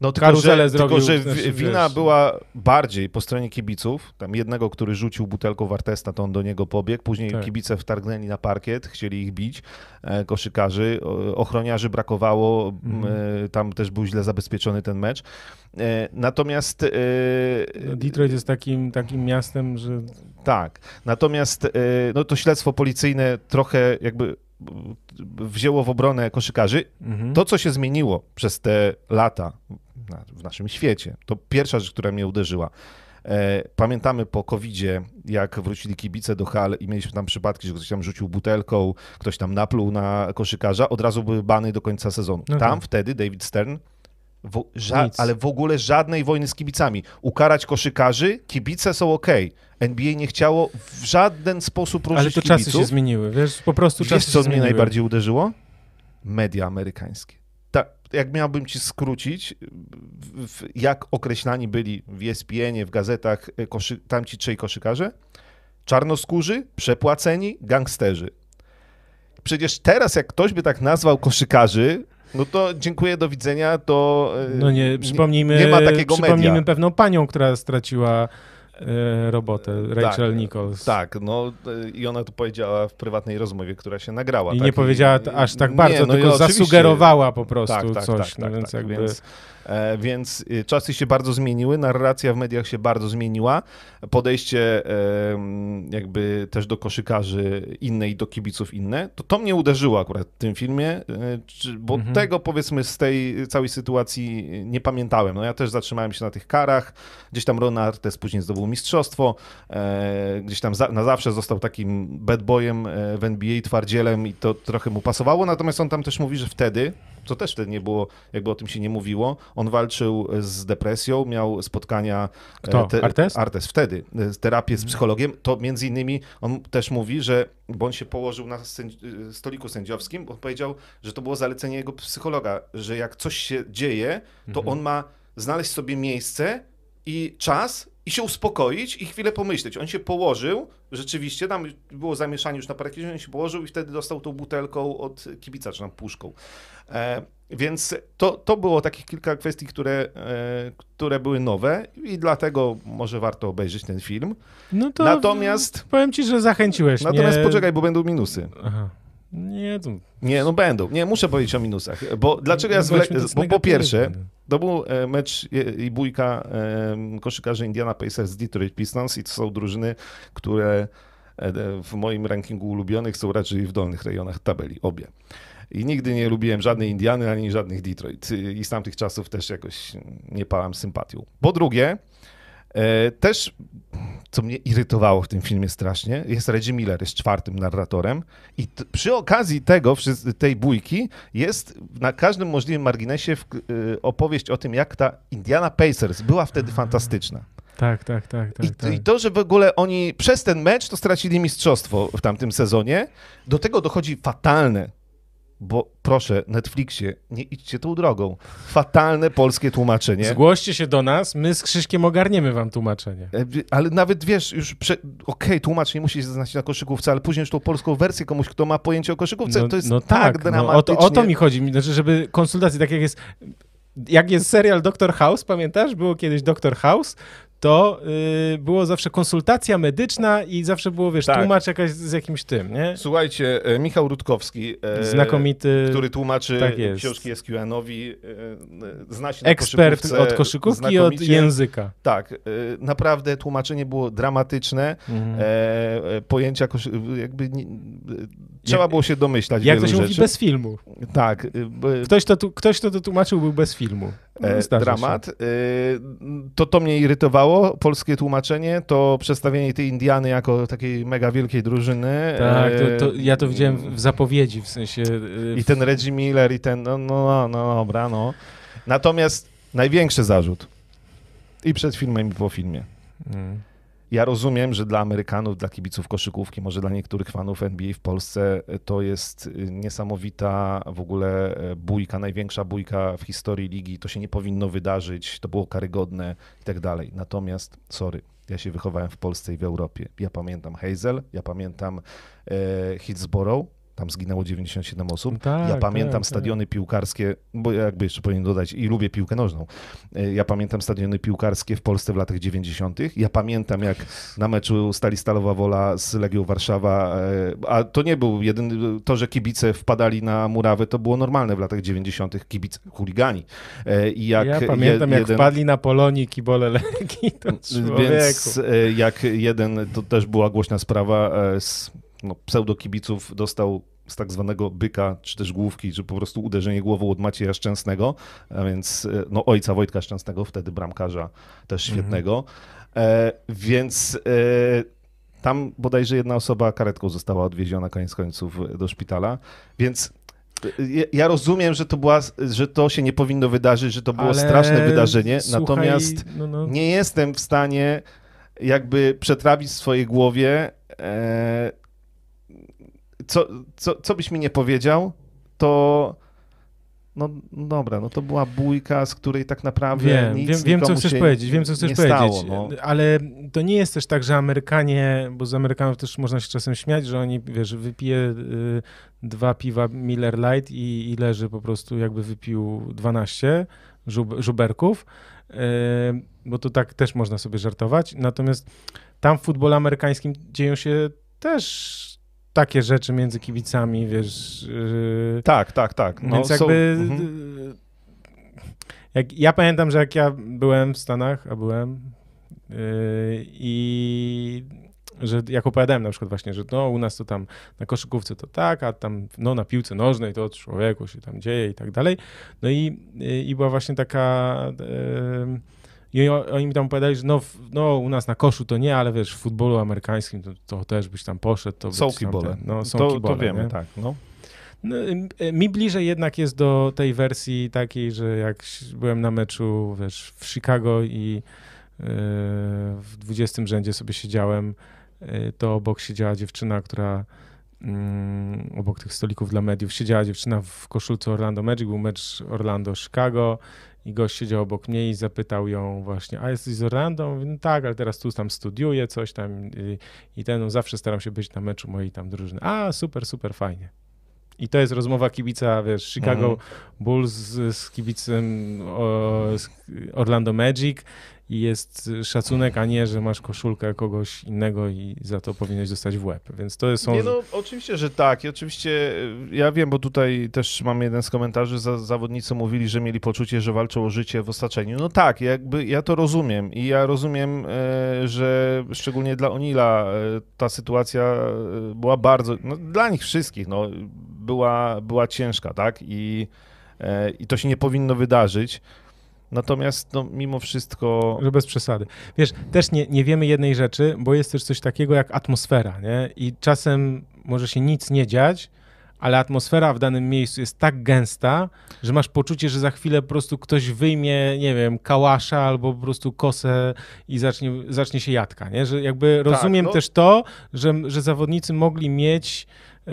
tylko, Karuzelę że, tylko, że wi- wina wiesz. była bardziej po stronie kibiców. Tam jednego, który rzucił butelką w Artesta, to on do niego pobiegł. Później Tak. kibice wtargnęli na parkiet, chcieli ich bić, e, koszykarzy. Ochroniarzy brakowało, m, Mhm. e, tam też był źle zabezpieczony ten mecz. E, Natomiast... e, No, Detroit jest takim, takim miastem, że tak. Natomiast e, no, to śledztwo policyjne trochę jakby wzięło w obronę koszykarzy. mhm. To, co się zmieniło przez te lata na, w naszym świecie, to pierwsza rzecz, która mnie uderzyła. E, pamiętamy po COVID-zie, jak wrócili kibice do hal i mieliśmy tam przypadki, że ktoś tam rzucił butelką, ktoś tam napluł na koszykarza, od razu były bany do końca sezonu. No tam tak. wtedy David Stern, wo, ża- ale w ogóle żadnej wojny z kibicami. Ukarać koszykarzy, kibice są ok. NBA nie chciało w żaden sposób ruszyć Ale to kibiców. czasy się zmieniły, wiesz, po prostu Wiesz, czasy co się mnie najbardziej uderzyło? Media amerykańskie. Jak miałbym ci skrócić, jak określani byli w ESPN-ie, w gazetach e, koszy, tamci trzej koszykarze? Czarnoskórzy, przepłaceni, gangsterzy. Przecież teraz, jak ktoś by tak nazwał koszykarzy, No to dziękuję, do widzenia, to... e, No nie, przypomnijmy, nie ma takiego przypomnijmy media. pewną panią, która straciła robotę, Rachel Tak, Nichols. Tak, no e, i ona to powiedziała w prywatnej rozmowie, która się nagrała. I tak? nie powiedziała t- aż tak bardzo, Nie, no i tylko zasugerowała po prostu tak, tak, coś. tak, no tak, więc tak, jakby... Więc, e, więc y, czasy się bardzo zmieniły, narracja w mediach się bardzo zmieniła, podejście e, jakby też do koszykarzy inne i do kibiców inne, to to mnie uderzyło akurat w tym filmie, e, bo Mhm. tego powiedzmy z tej całej sytuacji nie pamiętałem. No ja też zatrzymałem się na tych karach, gdzieś tam Ron Artes później zdobył mistrzostwo, e, gdzieś tam na zawsze został takim bad boyem e, w NBA, twardzielem i to trochę mu pasowało, natomiast on tam też mówi, że wtedy, co też wtedy nie było, jakby o tym się nie mówiło, on walczył z depresją, miał spotkania... e, Kto? Artes? Artes, wtedy, e, terapię z psychologiem, to między innymi on też mówi, że, bo on się położył na e, stoliku sędziowskim, bo powiedział, że to było zalecenie jego psychologa, że jak coś się dzieje, to Mhm. on ma znaleźć sobie miejsce i czas i się uspokoić i chwilę pomyśleć. On się położył, rzeczywiście, tam było zamieszanie już na parę on się położył i wtedy dostał tą butelką od kibica, czy tam puszką. E, więc to, to było takich kilka kwestii, które, e, które były nowe i dlatego może warto obejrzeć ten film. No to Natomiast, powiem ci, że zachęciłeś natomiast mnie. poczekaj, bo będą minusy. Aha. Nie, to... Nie, no będą. Nie, muszę powiedzieć o minusach. Bo dlaczego ja zwle... To jest Bo po pierwsze, to był e, mecz i- i bójka e, koszykarzy Indiana Pacers z Detroit Pistons i to są drużyny, które e, w moim rankingu ulubionych są raczej w dolnych rejonach tabeli, obie. I nigdy nie lubiłem żadnej Indiany ani żadnych Detroit. I z tamtych czasów też jakoś nie pałam sympatią. Po drugie, e, też co mnie irytowało w tym filmie strasznie, jest Reggie Miller, jest czwartym narratorem i t- przy okazji tego, tej bójki jest na każdym możliwym marginesie w, y, opowieść o tym, jak ta Indiana Pacers była wtedy fantastyczna. Tak, tak, tak, tak. I, tak. I to, że w ogóle oni przez ten mecz to stracili mistrzostwo w tamtym sezonie, do tego dochodzi fatalne, bo proszę, Netflixie, nie idźcie tą drogą, fatalne polskie tłumaczenie. Zgłoście się do nas, my z Krzyśkiem ogarniemy wam tłumaczenie. E, Ale nawet wiesz, już prze... okej, tłumacz nie musi się znać na koszykówce, ale później już tą polską wersję komuś, kto ma pojęcie o koszykówce, to jest no tak, no, o, dramatycznie. to, o to mi chodzi, znaczy, żeby konsultacje, tak jak jest, jak jest serial Doctor House, pamiętasz? Było kiedyś Doctor House, to y, było zawsze konsultacja medyczna i zawsze było, wiesz, Tak. tłumacz jakaś z jakimś tym, nie? Słuchajcie, e, Michał Rutkowski, e, Znakomity który tłumaczy tak jest. książki SQN-owi, e, zna się ekspert od koszykówki i od języka. Tak, e, naprawdę tłumaczenie było dramatyczne, Mhm. e, e, pojęcia jakby nie, trzeba było się domyślać Jak to wielu się mówi, rzeczy. bez filmu. Tak, e, Ktoś to, tu, ktoś, kto to tłumaczył, był bez filmu. No, E, zdarza dramat. E, To to mnie irytowało, polskie tłumaczenie, to przedstawienie tej Indiany jako takiej mega wielkiej drużyny. Się. Tak, e, to, to, ja to widziałem w- w zapowiedzi, w sensie... y, I ten Reggie Miller i ten, no, no, no, no dobra, no. Natomiast największy zarzut i przed filmem i po filmie. Mm. Ja rozumiem, że dla Amerykanów, dla kibiców koszykówki, może dla niektórych fanów NBA w Polsce e, to jest y, niesamowita w ogóle e, bójka, największa bójka w historii ligi. To się nie powinno wydarzyć, to było karygodne i tak dalej. Natomiast, sorry, ja się wychowałem w Polsce i w Europie. Ja pamiętam Hazel, ja pamiętam e, Hillsborough, tam zginęło 97 osób. Tak, ja pamiętam tak, stadiony piłkarskie, bo ja jakby jeszcze powinien dodać, i lubię piłkę nożną. E, Ja pamiętam stadiony piłkarskie w Polsce w latach 90. Ja pamiętam, jak na meczu Stali Stalowa Wola z Legią Warszawa, e, a to nie był jedyny, to, że kibice wpadali na murawę, to było normalne w latach 90. kibice, chuligani. E, I jak ja pamiętam, je- jak wpadli na Polonii kibole Legii, to człowieku. więc jak jeden, to też była głośna sprawa, z no, pseudokibiców dostał z tak zwanego byka, czy też główki, czy po prostu uderzenie głową od Macieja Szczęsnego, a więc e, no, ojca Wojtka Szczęsnego, wtedy bramkarza też Mhm. świetnego. E, więc e, tam bodajże jedna osoba karetką została odwieziona koniec końców do szpitala, więc e, ja- ja rozumiem, że to, była, że to się nie powinno wydarzyć, że to było Ale straszne wydarzenie, słuchaj, natomiast no, no, nie jestem w stanie jakby przetrawić w swojej głowie, e, co, co, co byś mi nie powiedział, to no dobra, no to była bójka, z której tak naprawdę Wiem, nic wiem, wiem co chcesz powiedzieć, wiem co chcesz powiedzieć, stało, no. ale to nie jest też tak, że Amerykanie, bo z Amerykanów też można się czasem śmiać, że oni, wiesz, wypije y, dwa piwa Miller Lite i, i leży po prostu jakby wypił 12 żub, żuberków, y, bo to tak też można sobie żartować, natomiast tam w futbolu amerykańskim dzieją się też takie rzeczy między kibicami, wiesz, y, Tak, tak, tak. No, więc jakby. mhm. y, Jak, ja pamiętam, że jak ja byłem w Stanach, a byłem yy, i że jak opowiadałem na przykład właśnie, że no u nas to tam na koszykówce to tak, a tam no na piłce nożnej to człowieku się tam dzieje i tak dalej. No i, yy, i była właśnie taka yy, i oni mi tam opowiadali, że no, no u nas na koszu to nie, ale wiesz, w futbolu amerykańskim to, to też byś tam poszedł. To Są kibole. ten- No, są to, kibole, to wiemy, nie? tak. No. No, y, mi bliżej jednak jest do tej wersji takiej, że jak byłem na meczu, wiesz, w Chicago i y, w 20 rzędzie sobie siedziałem, y, to obok siedziała dziewczyna, która mm, obok tych stolików dla mediów siedziała dziewczyna w koszulce Orlando Magic, był mecz Orlando-Chicago i gość siedział obok mnie i zapytał ją właśnie, a jesteś z Orlando? Mówię, no tak, ale teraz tu tam studiuję coś tam i, i ten, no zawsze staram się być na meczu mojej tam drużyny. A, super, super, fajnie. I to jest rozmowa kibica, wiesz, Chicago Mhm. Bulls z, z kibicem o, z Orlando Magic i jest szacunek, a nie, że masz koszulkę kogoś innego i za to powinieneś dostać w łeb. Więc to są... Nie, no oczywiście, że tak. I oczywiście y, ja wiem, bo tutaj też mam jeden z komentarzy, za, zawodnicy mówili, że mieli poczucie, że walczą o życie w osaczeniu. No tak, jakby ja to rozumiem i ja rozumiem, e, że szczególnie dla Onila e, ta sytuacja e, była bardzo, no dla nich wszystkich, no była, była ciężka, tak? I, e, I to się nie powinno wydarzyć. Natomiast no, mimo wszystko Że bez przesady. Wiesz, też nie, nie wiemy jednej rzeczy, bo jest też coś takiego jak atmosfera, nie? I czasem może się nic nie dziać, ale atmosfera w danym miejscu jest tak gęsta, że masz poczucie, że za chwilę po prostu ktoś wyjmie, nie wiem, kałasza albo po prostu kosę i zacznie, zacznie się jadka, nie? Że jakby rozumiem no. też to, że, że zawodnicy mogli mieć yy,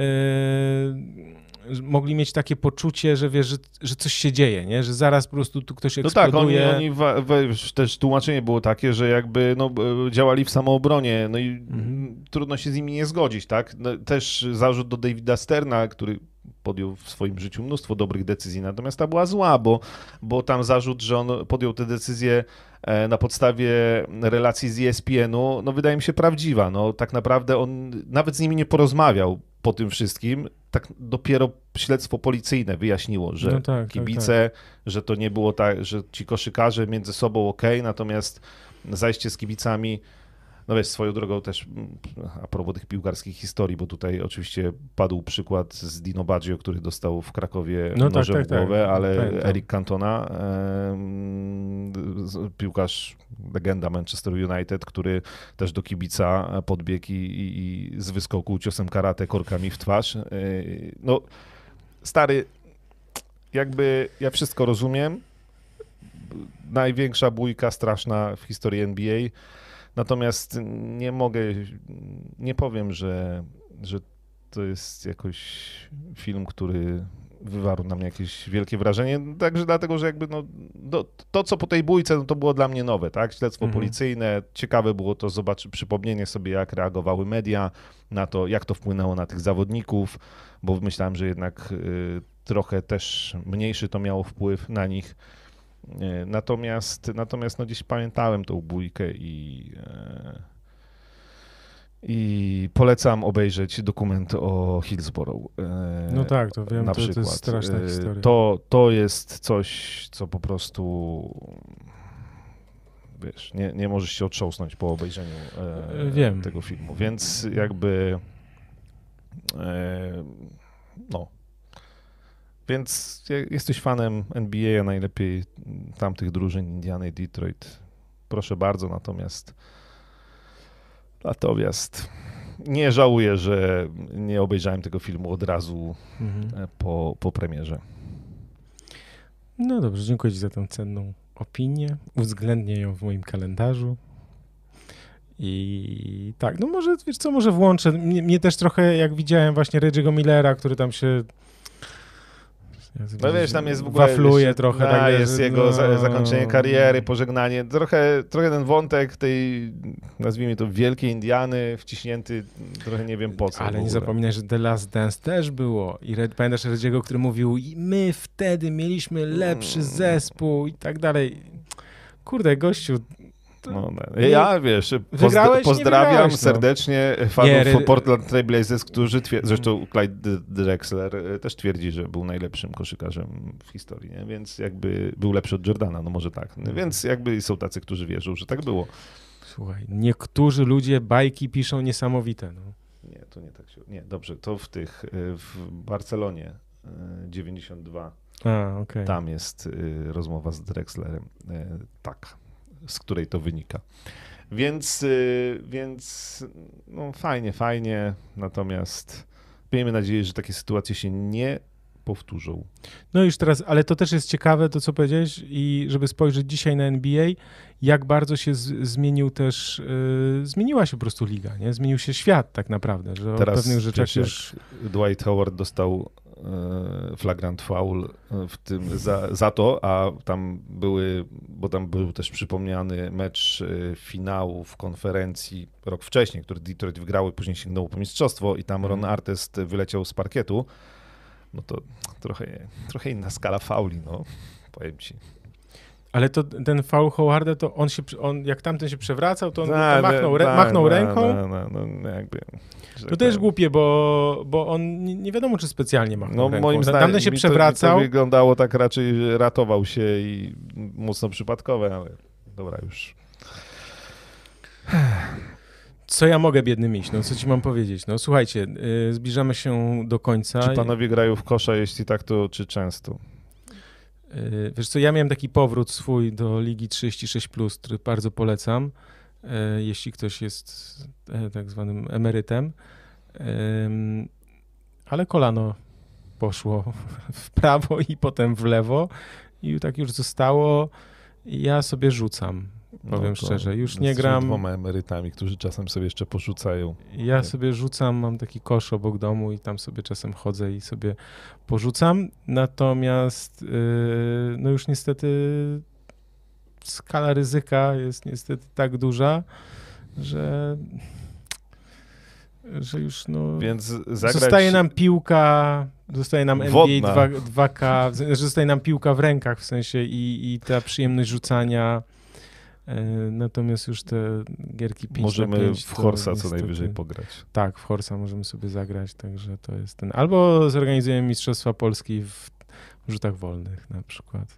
mogli mieć takie poczucie, że wiesz, że, że coś się dzieje, nie? Że zaraz po prostu tu ktoś No tak, oni, eksploduje. oni wa- we, też tłumaczenie było takie, że jakby no, działali w samoobronie, no i Mhm. trudno się z nimi nie zgodzić, tak? No, też zarzut do Davida Sterna, który podjął w swoim życiu mnóstwo dobrych decyzji, natomiast ta była zła, bo, bo tam zarzut, że on podjął te decyzje e, na podstawie relacji z ESPN-u, no wydaje mi się prawdziwa. No tak naprawdę on nawet z nimi nie porozmawiał po tym wszystkim, tak dopiero śledztwo policyjne wyjaśniło, że No tak, tak, kibice, że to nie było tak, że ci koszykarze między sobą ok, natomiast zajście z kibicami, no wiesz, swoją drogą też mm, a propos tych piłkarskich historii, bo tutaj oczywiście padł przykład z Dino Baggio, który dostał w Krakowie No tak, nożem tak, w tak. głowę, ale Pamiętam. Eric Cantona, piłkarz, legenda Manchester United, który też do kibica podbiegł i, i, i z wyskoku ciosem karate korkami w twarz. Yy, No, stary, jakby ja wszystko rozumiem. Największa bójka straszna w historii NBA. Natomiast nie mogę, nie powiem, że, że to jest jakoś film, który wywarł na mnie jakieś wielkie wrażenie. Także dlatego, że jakby no, do, to, co po tej bójce, no to było dla mnie nowe, tak? Śledztwo Mhm. policyjne. Ciekawe było to zobaczyć, przypomnienie sobie, jak reagowały media na to, jak to wpłynęło na tych zawodników, bo myślałem, że jednak y, trochę też mniejszy to miało wpływ na nich. Y, Natomiast, natomiast no gdzieś pamiętałem tą bójkę i, e, i polecam obejrzeć dokument o Hillsborough. e, No tak, to wiem, na to, to przykład. jest straszna E, historia. To, to jest coś, co po prostu wiesz, nie, nie możesz się otrząsnąć po obejrzeniu e, Wiem. tego filmu, więc jakby e, no więc jak jesteś fanem NBA, a najlepiej tamtych drużyn Indiany i Detroit, proszę bardzo, natomiast natomiast nie żałuję, że nie obejrzałem tego filmu od razu Mhm. e, po, po premierze. No dobrze, dziękuję Ci za tę cenną opinię. Uwzględnię ją w moim kalendarzu. I tak, no może, wiesz co, może włączę. Mnie, mnie też trochę, jak widziałem właśnie Reggie'ego Millera, który tam się No wiesz, tam jest w ogóle... Wafluje jeszcze- trochę. Tak, jest że- jego no. zakończenie kariery, pożegnanie. Trochę, trochę ten wątek tej, nazwijmy to, wielkiej Indiany wciśnięty, trochę nie wiem po co. Ale nie zapominaj, że The Last Dance też było. I Red, pamiętasz Redziego, który mówił, "I my wtedy mieliśmy lepszy Mm. zespół i tak dalej. Kurde, gościu, No, no. Ja, wiesz, Wygrałeś, nie pozdrawiam wygrałeś, no. serdecznie fanów Nie, Portland Trail Blazers, którzy twierdzą, zresztą Clyde Drexler e, też twierdzi, że był najlepszym koszykarzem w historii, nie? więc jakby był lepszy od Jordana, no może tak. No, więc jakby są tacy, którzy wierzą, że tak było. słuchaj, niektórzy ludzie bajki piszą niesamowite. No. Nie, to nie tak się... Nie, dobrze, to w tych, e, w Barcelonie e, 92, A, okej. tam jest e, rozmowa z Drexlerem, E, tak, z której to wynika. Więc, y, więc no fajnie, fajnie, natomiast miejmy nadzieję, że takie sytuacje się nie powtórzą. No już teraz, ale to też jest ciekawe, to co powiedziałeś i żeby spojrzeć dzisiaj na NBA, jak bardzo się z, zmienił też, y, zmieniła się po prostu liga, nie? Zmienił się świat tak naprawdę, że o Teraz pewnych rzeczach wiesz, już... Dwight Howard dostał flagrant foul e, w tym, za, za to, a tam były, bo tam był też przypomniany mecz e, finału w konferencji rok wcześniej, który Detroit wygrało i później sięgnął po mistrzostwo i tam Ron Mhm. Artest wyleciał z parkietu, no to trochę, trochę inna skala fauli, no, powiem ci. Ale to ten foul Howarda, to on się, on, jak tamten się przewracał, to on to machnął, tak, machnął no, ręką. No, no, no, jakby, To tak też głupie, bo, bo on nie, nie wiadomo, czy specjalnie machnął No ręką. moim zdaniem Tamten się mi przewracał. To, mi to wyglądało tak raczej, że ratował się i mocno przypadkowe, ale dobra już. Co ja mogę biednym iść? No co ci mam powiedzieć? No słuchajcie, y, zbliżamy się do końca. Czy panowie grają w kosza, jeśli tak, to czy często? Y, Wiesz co, ja miałem taki powrót swój do Ligi 36+, który bardzo polecam, y, jeśli ktoś jest e, tak zwanym emerytem. Ale kolano poszło w prawo i potem w lewo i tak już zostało. Ja sobie rzucam, powiem No szczerze. Już nie gram. dwoma emerytami, którzy czasem sobie jeszcze porzucają. Ja Nie. sobie rzucam, mam taki kosz obok domu i tam sobie czasem chodzę i sobie porzucam. Natomiast yy, no już niestety skala ryzyka jest niestety tak duża, że, że już no... Więc zagrać... Zostaje nam piłka, zostaje nam NBA Wodna. 2, 2K, w sensie, że zostaje nam piłka w rękach w sensie i, i ta przyjemność rzucania. E, Natomiast już te gierki 5 Możemy na 5 w Horsa co niestety- najwyżej pograć. Tak, w Horsa możemy sobie zagrać, także to jest ten. Albo zorganizujemy Mistrzostwa Polski w rzutach wolnych na przykład.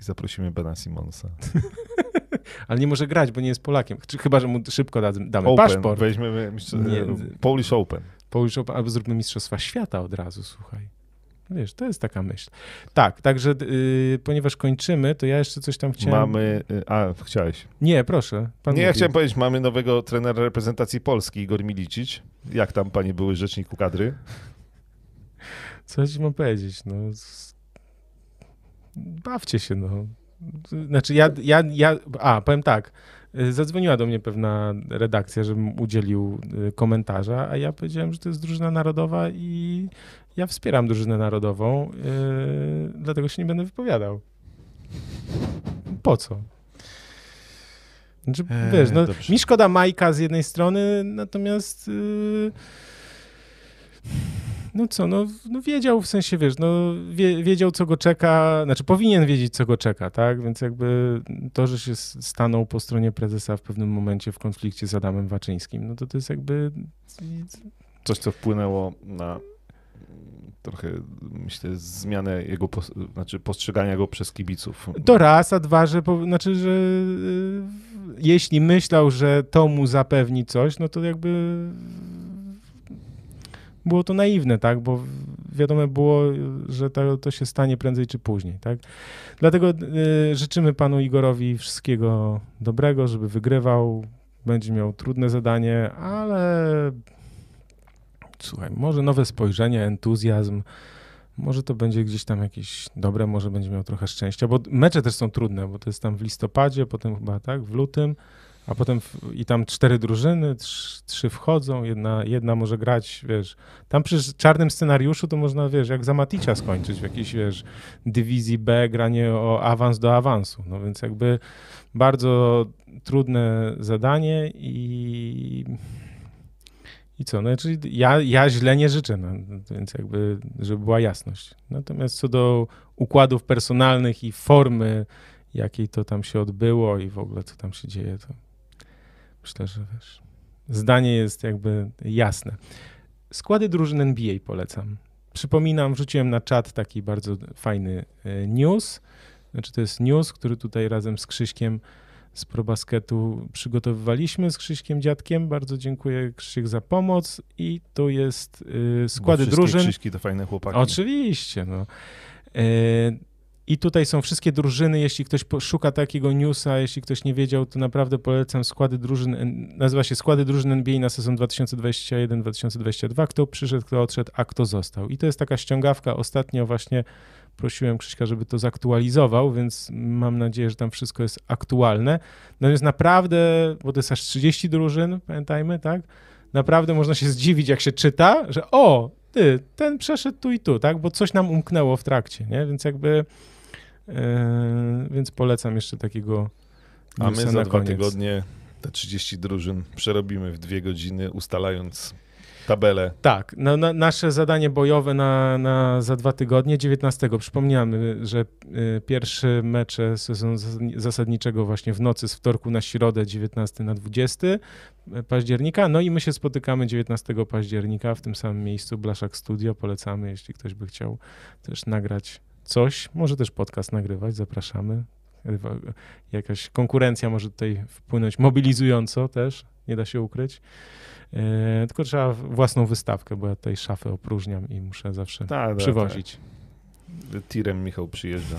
I zaprosimy Bena Simonsa. Ale nie może grać, bo nie jest Polakiem. Chyba, że mu szybko da, damy Open. paszport. Weźmiemy mistrz- Nie. Polish Open. Polish Open, albo zróbmy Mistrzostwa Świata od razu, słuchaj. Wiesz, to jest taka myśl. Tak, także y, ponieważ kończymy, to ja jeszcze coś tam chciałem... Mamy... y, A, chciałeś. Nie, proszę. Nie, ja mówi. chciałem powiedzieć, mamy nowego trenera reprezentacji Polski, Igor Milicic. Jak tam, panie były rzeczniku kadry? Co ci mam powiedzieć, no... Bawcie się, no. Znaczy ja, ja, ja... A, powiem tak. y, Zadzwoniła do mnie pewna redakcja, żebym udzielił y, komentarza, a ja powiedziałem, że to jest drużyna narodowa i ja wspieram drużynę narodową, yy, dlatego się nie będę wypowiadał. Po co? Znaczy, Eee, wiesz, no, dobrze. mi szkoda Majka z jednej strony, natomiast yy, no co, no, no wiedział w sensie, wiesz, no wie, wiedział co go czeka, znaczy powinien wiedzieć co go czeka, tak, więc jakby to, że się stanął po stronie prezesa w pewnym momencie w konflikcie z Adamem Waczyńskim, no to to jest jakby Coś, co wpłynęło na trochę, myślę, zmianę jego, znaczy postrzegania go przez kibiców. To raz, a dwa, że po, znaczy, że y, jeśli myślał, że to mu zapewni coś, no to jakby było to naiwne, tak? Bo wiadomo było, że to, to się stanie prędzej czy później, tak? Dlatego y, życzymy panu Igorowi wszystkiego dobrego, żeby wygrywał. Będzie miał trudne zadanie, ale słuchaj, może nowe spojrzenie, entuzjazm, może to będzie gdzieś tam jakieś dobre, może będzie miał trochę szczęścia, bo mecze też są trudne, bo to jest tam w listopadzie, potem chyba tak, w lutym, a potem w, i tam cztery drużyny, trz, trzy wchodzą, jedna, jedna może grać, wiesz, tam przy czarnym scenariuszu to można, wiesz, jak za Maticia skończyć w jakiejś, wiesz, dywizji B, granie o awans do awansu, no więc jakby bardzo trudne zadanie i i co, no czyli ja, ja źle nie życzę, no, więc jakby, żeby była jasność. Natomiast co do układów personalnych i formy, jakiej to tam się odbyło i w ogóle co tam się dzieje, to myślę, że wiesz, zdanie jest jakby jasne. Składy drużyn NBA polecam. Przypominam, wrzuciłem na czat taki bardzo fajny e, news. Znaczy to jest news, który tutaj razem z Krzyśkiem z ProBasketu przygotowywaliśmy z Krzyśkiem Dziadkiem. Bardzo dziękuję Krzysiek za pomoc i to jest y, składy Bo drużyn. Krzyśki to fajne chłopaki. Oczywiście, no. Y, i tutaj są wszystkie drużyny, jeśli ktoś szuka takiego newsa, jeśli ktoś nie wiedział, to naprawdę polecam składy drużyn, nazywa się Składy drużyn NBA na sezon 2021-2022, kto przyszedł, kto odszedł, a kto został. I to jest taka ściągawka, ostatnio właśnie prosiłem Krzyśka, żeby to zaktualizował, więc mam nadzieję, że tam wszystko jest aktualne. Natomiast naprawdę, bo to jest aż 30 drużyn, pamiętajmy, tak? Naprawdę można się zdziwić, jak się czyta, że o, ty, ten przeszedł tu i tu, tak? Bo coś nam umknęło w trakcie, nie? Więc jakby, yy, więc polecam jeszcze takiego A my za dwa tygodnie te 30 drużyn przerobimy w dwie godziny, ustalając tabelę. Tak, na, nasze zadanie bojowe na, na, za dwa tygodnie, 19. Przypomniamy, że y, pierwszy mecze sezonu zasadniczego właśnie w nocy z wtorku na środę, 19 na 20 y, października. No i my się spotykamy 19 października w tym samym miejscu, Blaszak Studio. Polecamy, jeśli ktoś by chciał też nagrać coś, może też podcast nagrywać, zapraszamy. Jakaś konkurencja może tutaj wpłynąć mobilizująco też, nie da się ukryć. E, tylko trzeba własną wystawkę, bo ja tutaj szafę opróżniam i muszę zawsze ta, przywozić. Ta. Tirem Michał przyjeżdża.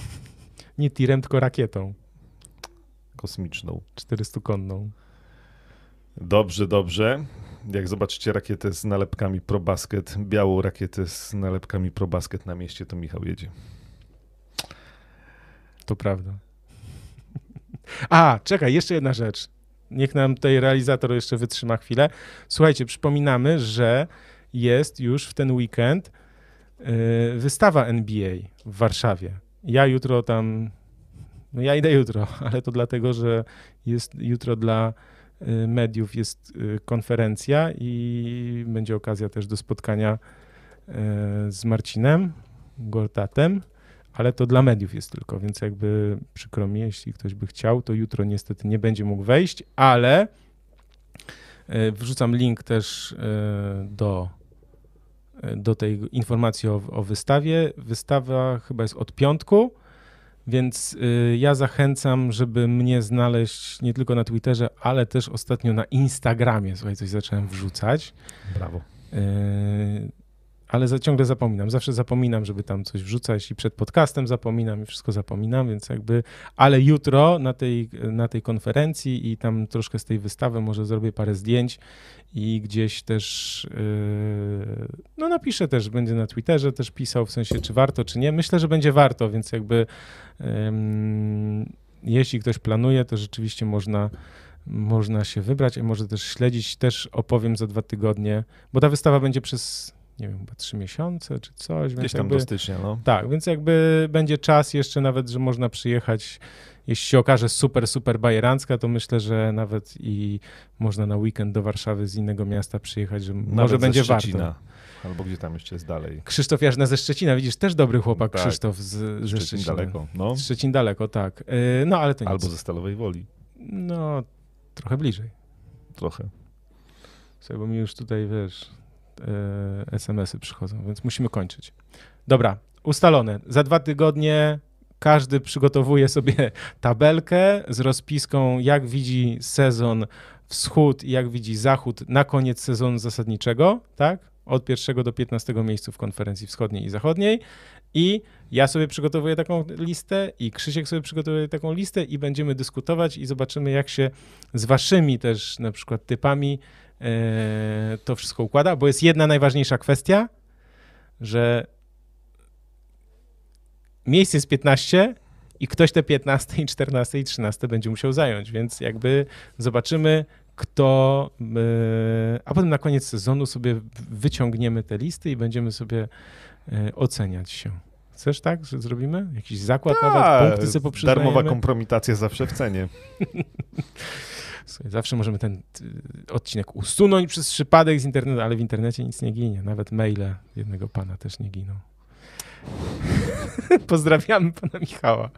Nie tirem, tylko rakietą. Kosmiczną. 400-konną. Dobrze, dobrze. Jak zobaczycie rakietę z nalepkami ProBasket, białą rakietę z nalepkami ProBasket na mieście, to Michał jedzie. To prawda. A, czekaj, jeszcze jedna rzecz. Niech nam tutaj realizator jeszcze wytrzyma chwilę. Słuchajcie, przypominamy, że jest już w ten weekend yy, wystawa NBA w Warszawie. Ja jutro tam, no ja idę jutro, ale to dlatego, że jest jutro dla yy, mediów jest yy, konferencja i będzie okazja też do spotkania z Marcinem Gortatem ale to dla mediów jest tylko, więc jakby przykro mi, jeśli ktoś by chciał, to jutro niestety nie będzie mógł wejść, ale e, wrzucam link też e, do, e, do tej informacji o, o wystawie. Wystawa chyba jest od piątku, więc ja zachęcam, żeby mnie znaleźć nie tylko na Twitterze, ale też ostatnio na Instagramie. Słuchaj, coś zacząłem wrzucać. Brawo ale za, ciągle zapominam. Zawsze zapominam, żeby tam coś wrzucać i przed podcastem zapominam i wszystko zapominam, więc jakby, ale jutro na tej, na tej konferencji i tam troszkę z tej wystawy może zrobię parę zdjęć i gdzieś też, yy, no napiszę też, będzie na Twitterze też pisał, w sensie czy warto, czy nie. Myślę, że będzie warto, więc jakby yy, jeśli ktoś planuje, to rzeczywiście można można się wybrać i może też śledzić. Też opowiem za dwa tygodnie, bo ta wystawa będzie przez nie wiem, chyba trzy miesiące czy coś. Gdzieś tam jakby, do stycznia, no. Tak, więc jakby będzie czas jeszcze nawet, że można przyjechać, jeśli się okaże super, super bajerancka, to myślę, że nawet i można na weekend do Warszawy z innego miasta przyjechać, że nawet może będzie warto. Albo gdzie tam jeszcze jest dalej. Krzysztof Jarzna ze Szczecina, widzisz, też dobry chłopak tak. Krzysztof z, ze Szczecin Szczecina. daleko, no. Szczecin daleko, tak. Yy, no ale to Albo nic. ze Stalowej Woli. No, trochę bliżej. Trochę. Słuchaj, bo mi już tutaj, wiesz, SMS-y przychodzą, więc musimy kończyć. Dobra, ustalone. Za dwa tygodnie każdy przygotowuje sobie tabelkę z rozpiską, jak widzi sezon wschód i jak widzi zachód na koniec sezonu zasadniczego, tak? Od pierwszego do 15 miejsca w konferencji wschodniej i zachodniej. I ja sobie przygotowuję taką listę, i Krzysiek sobie przygotowuje taką listę, i będziemy dyskutować i zobaczymy, jak się z waszymi też na przykład typami E, to wszystko układa, bo jest jedna najważniejsza kwestia, że miejsce jest 15 i ktoś te 15, 14 i 13 będzie musiał zająć, więc jakby zobaczymy, kto, yy, a potem na koniec sezonu sobie wyciągniemy te listy i będziemy sobie yy, oceniać się. Chcesz tak, że zrobimy? Jakiś zakład nawet, punkty sobie Tak, Darmowa kompromitacja zawsze w cenie. Słuchaj, zawsze możemy ten y, odcinek usunąć przez przypadek z internetu, ale w internecie nic nie ginie. Nawet maile jednego pana też nie giną. Pozdrawiamy pana Michała.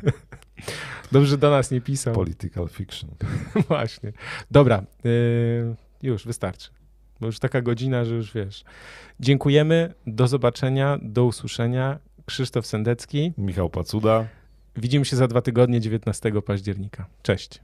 Dobrze, do nas nie pisał. Political fiction. Właśnie. Dobra, y, już wystarczy. Bo już taka godzina, że już wiesz. Dziękujemy. Do zobaczenia, do usłyszenia. Krzysztof Sendecki. Michał Pacuda. Widzimy się za dwa tygodnie, 19 października. Cześć.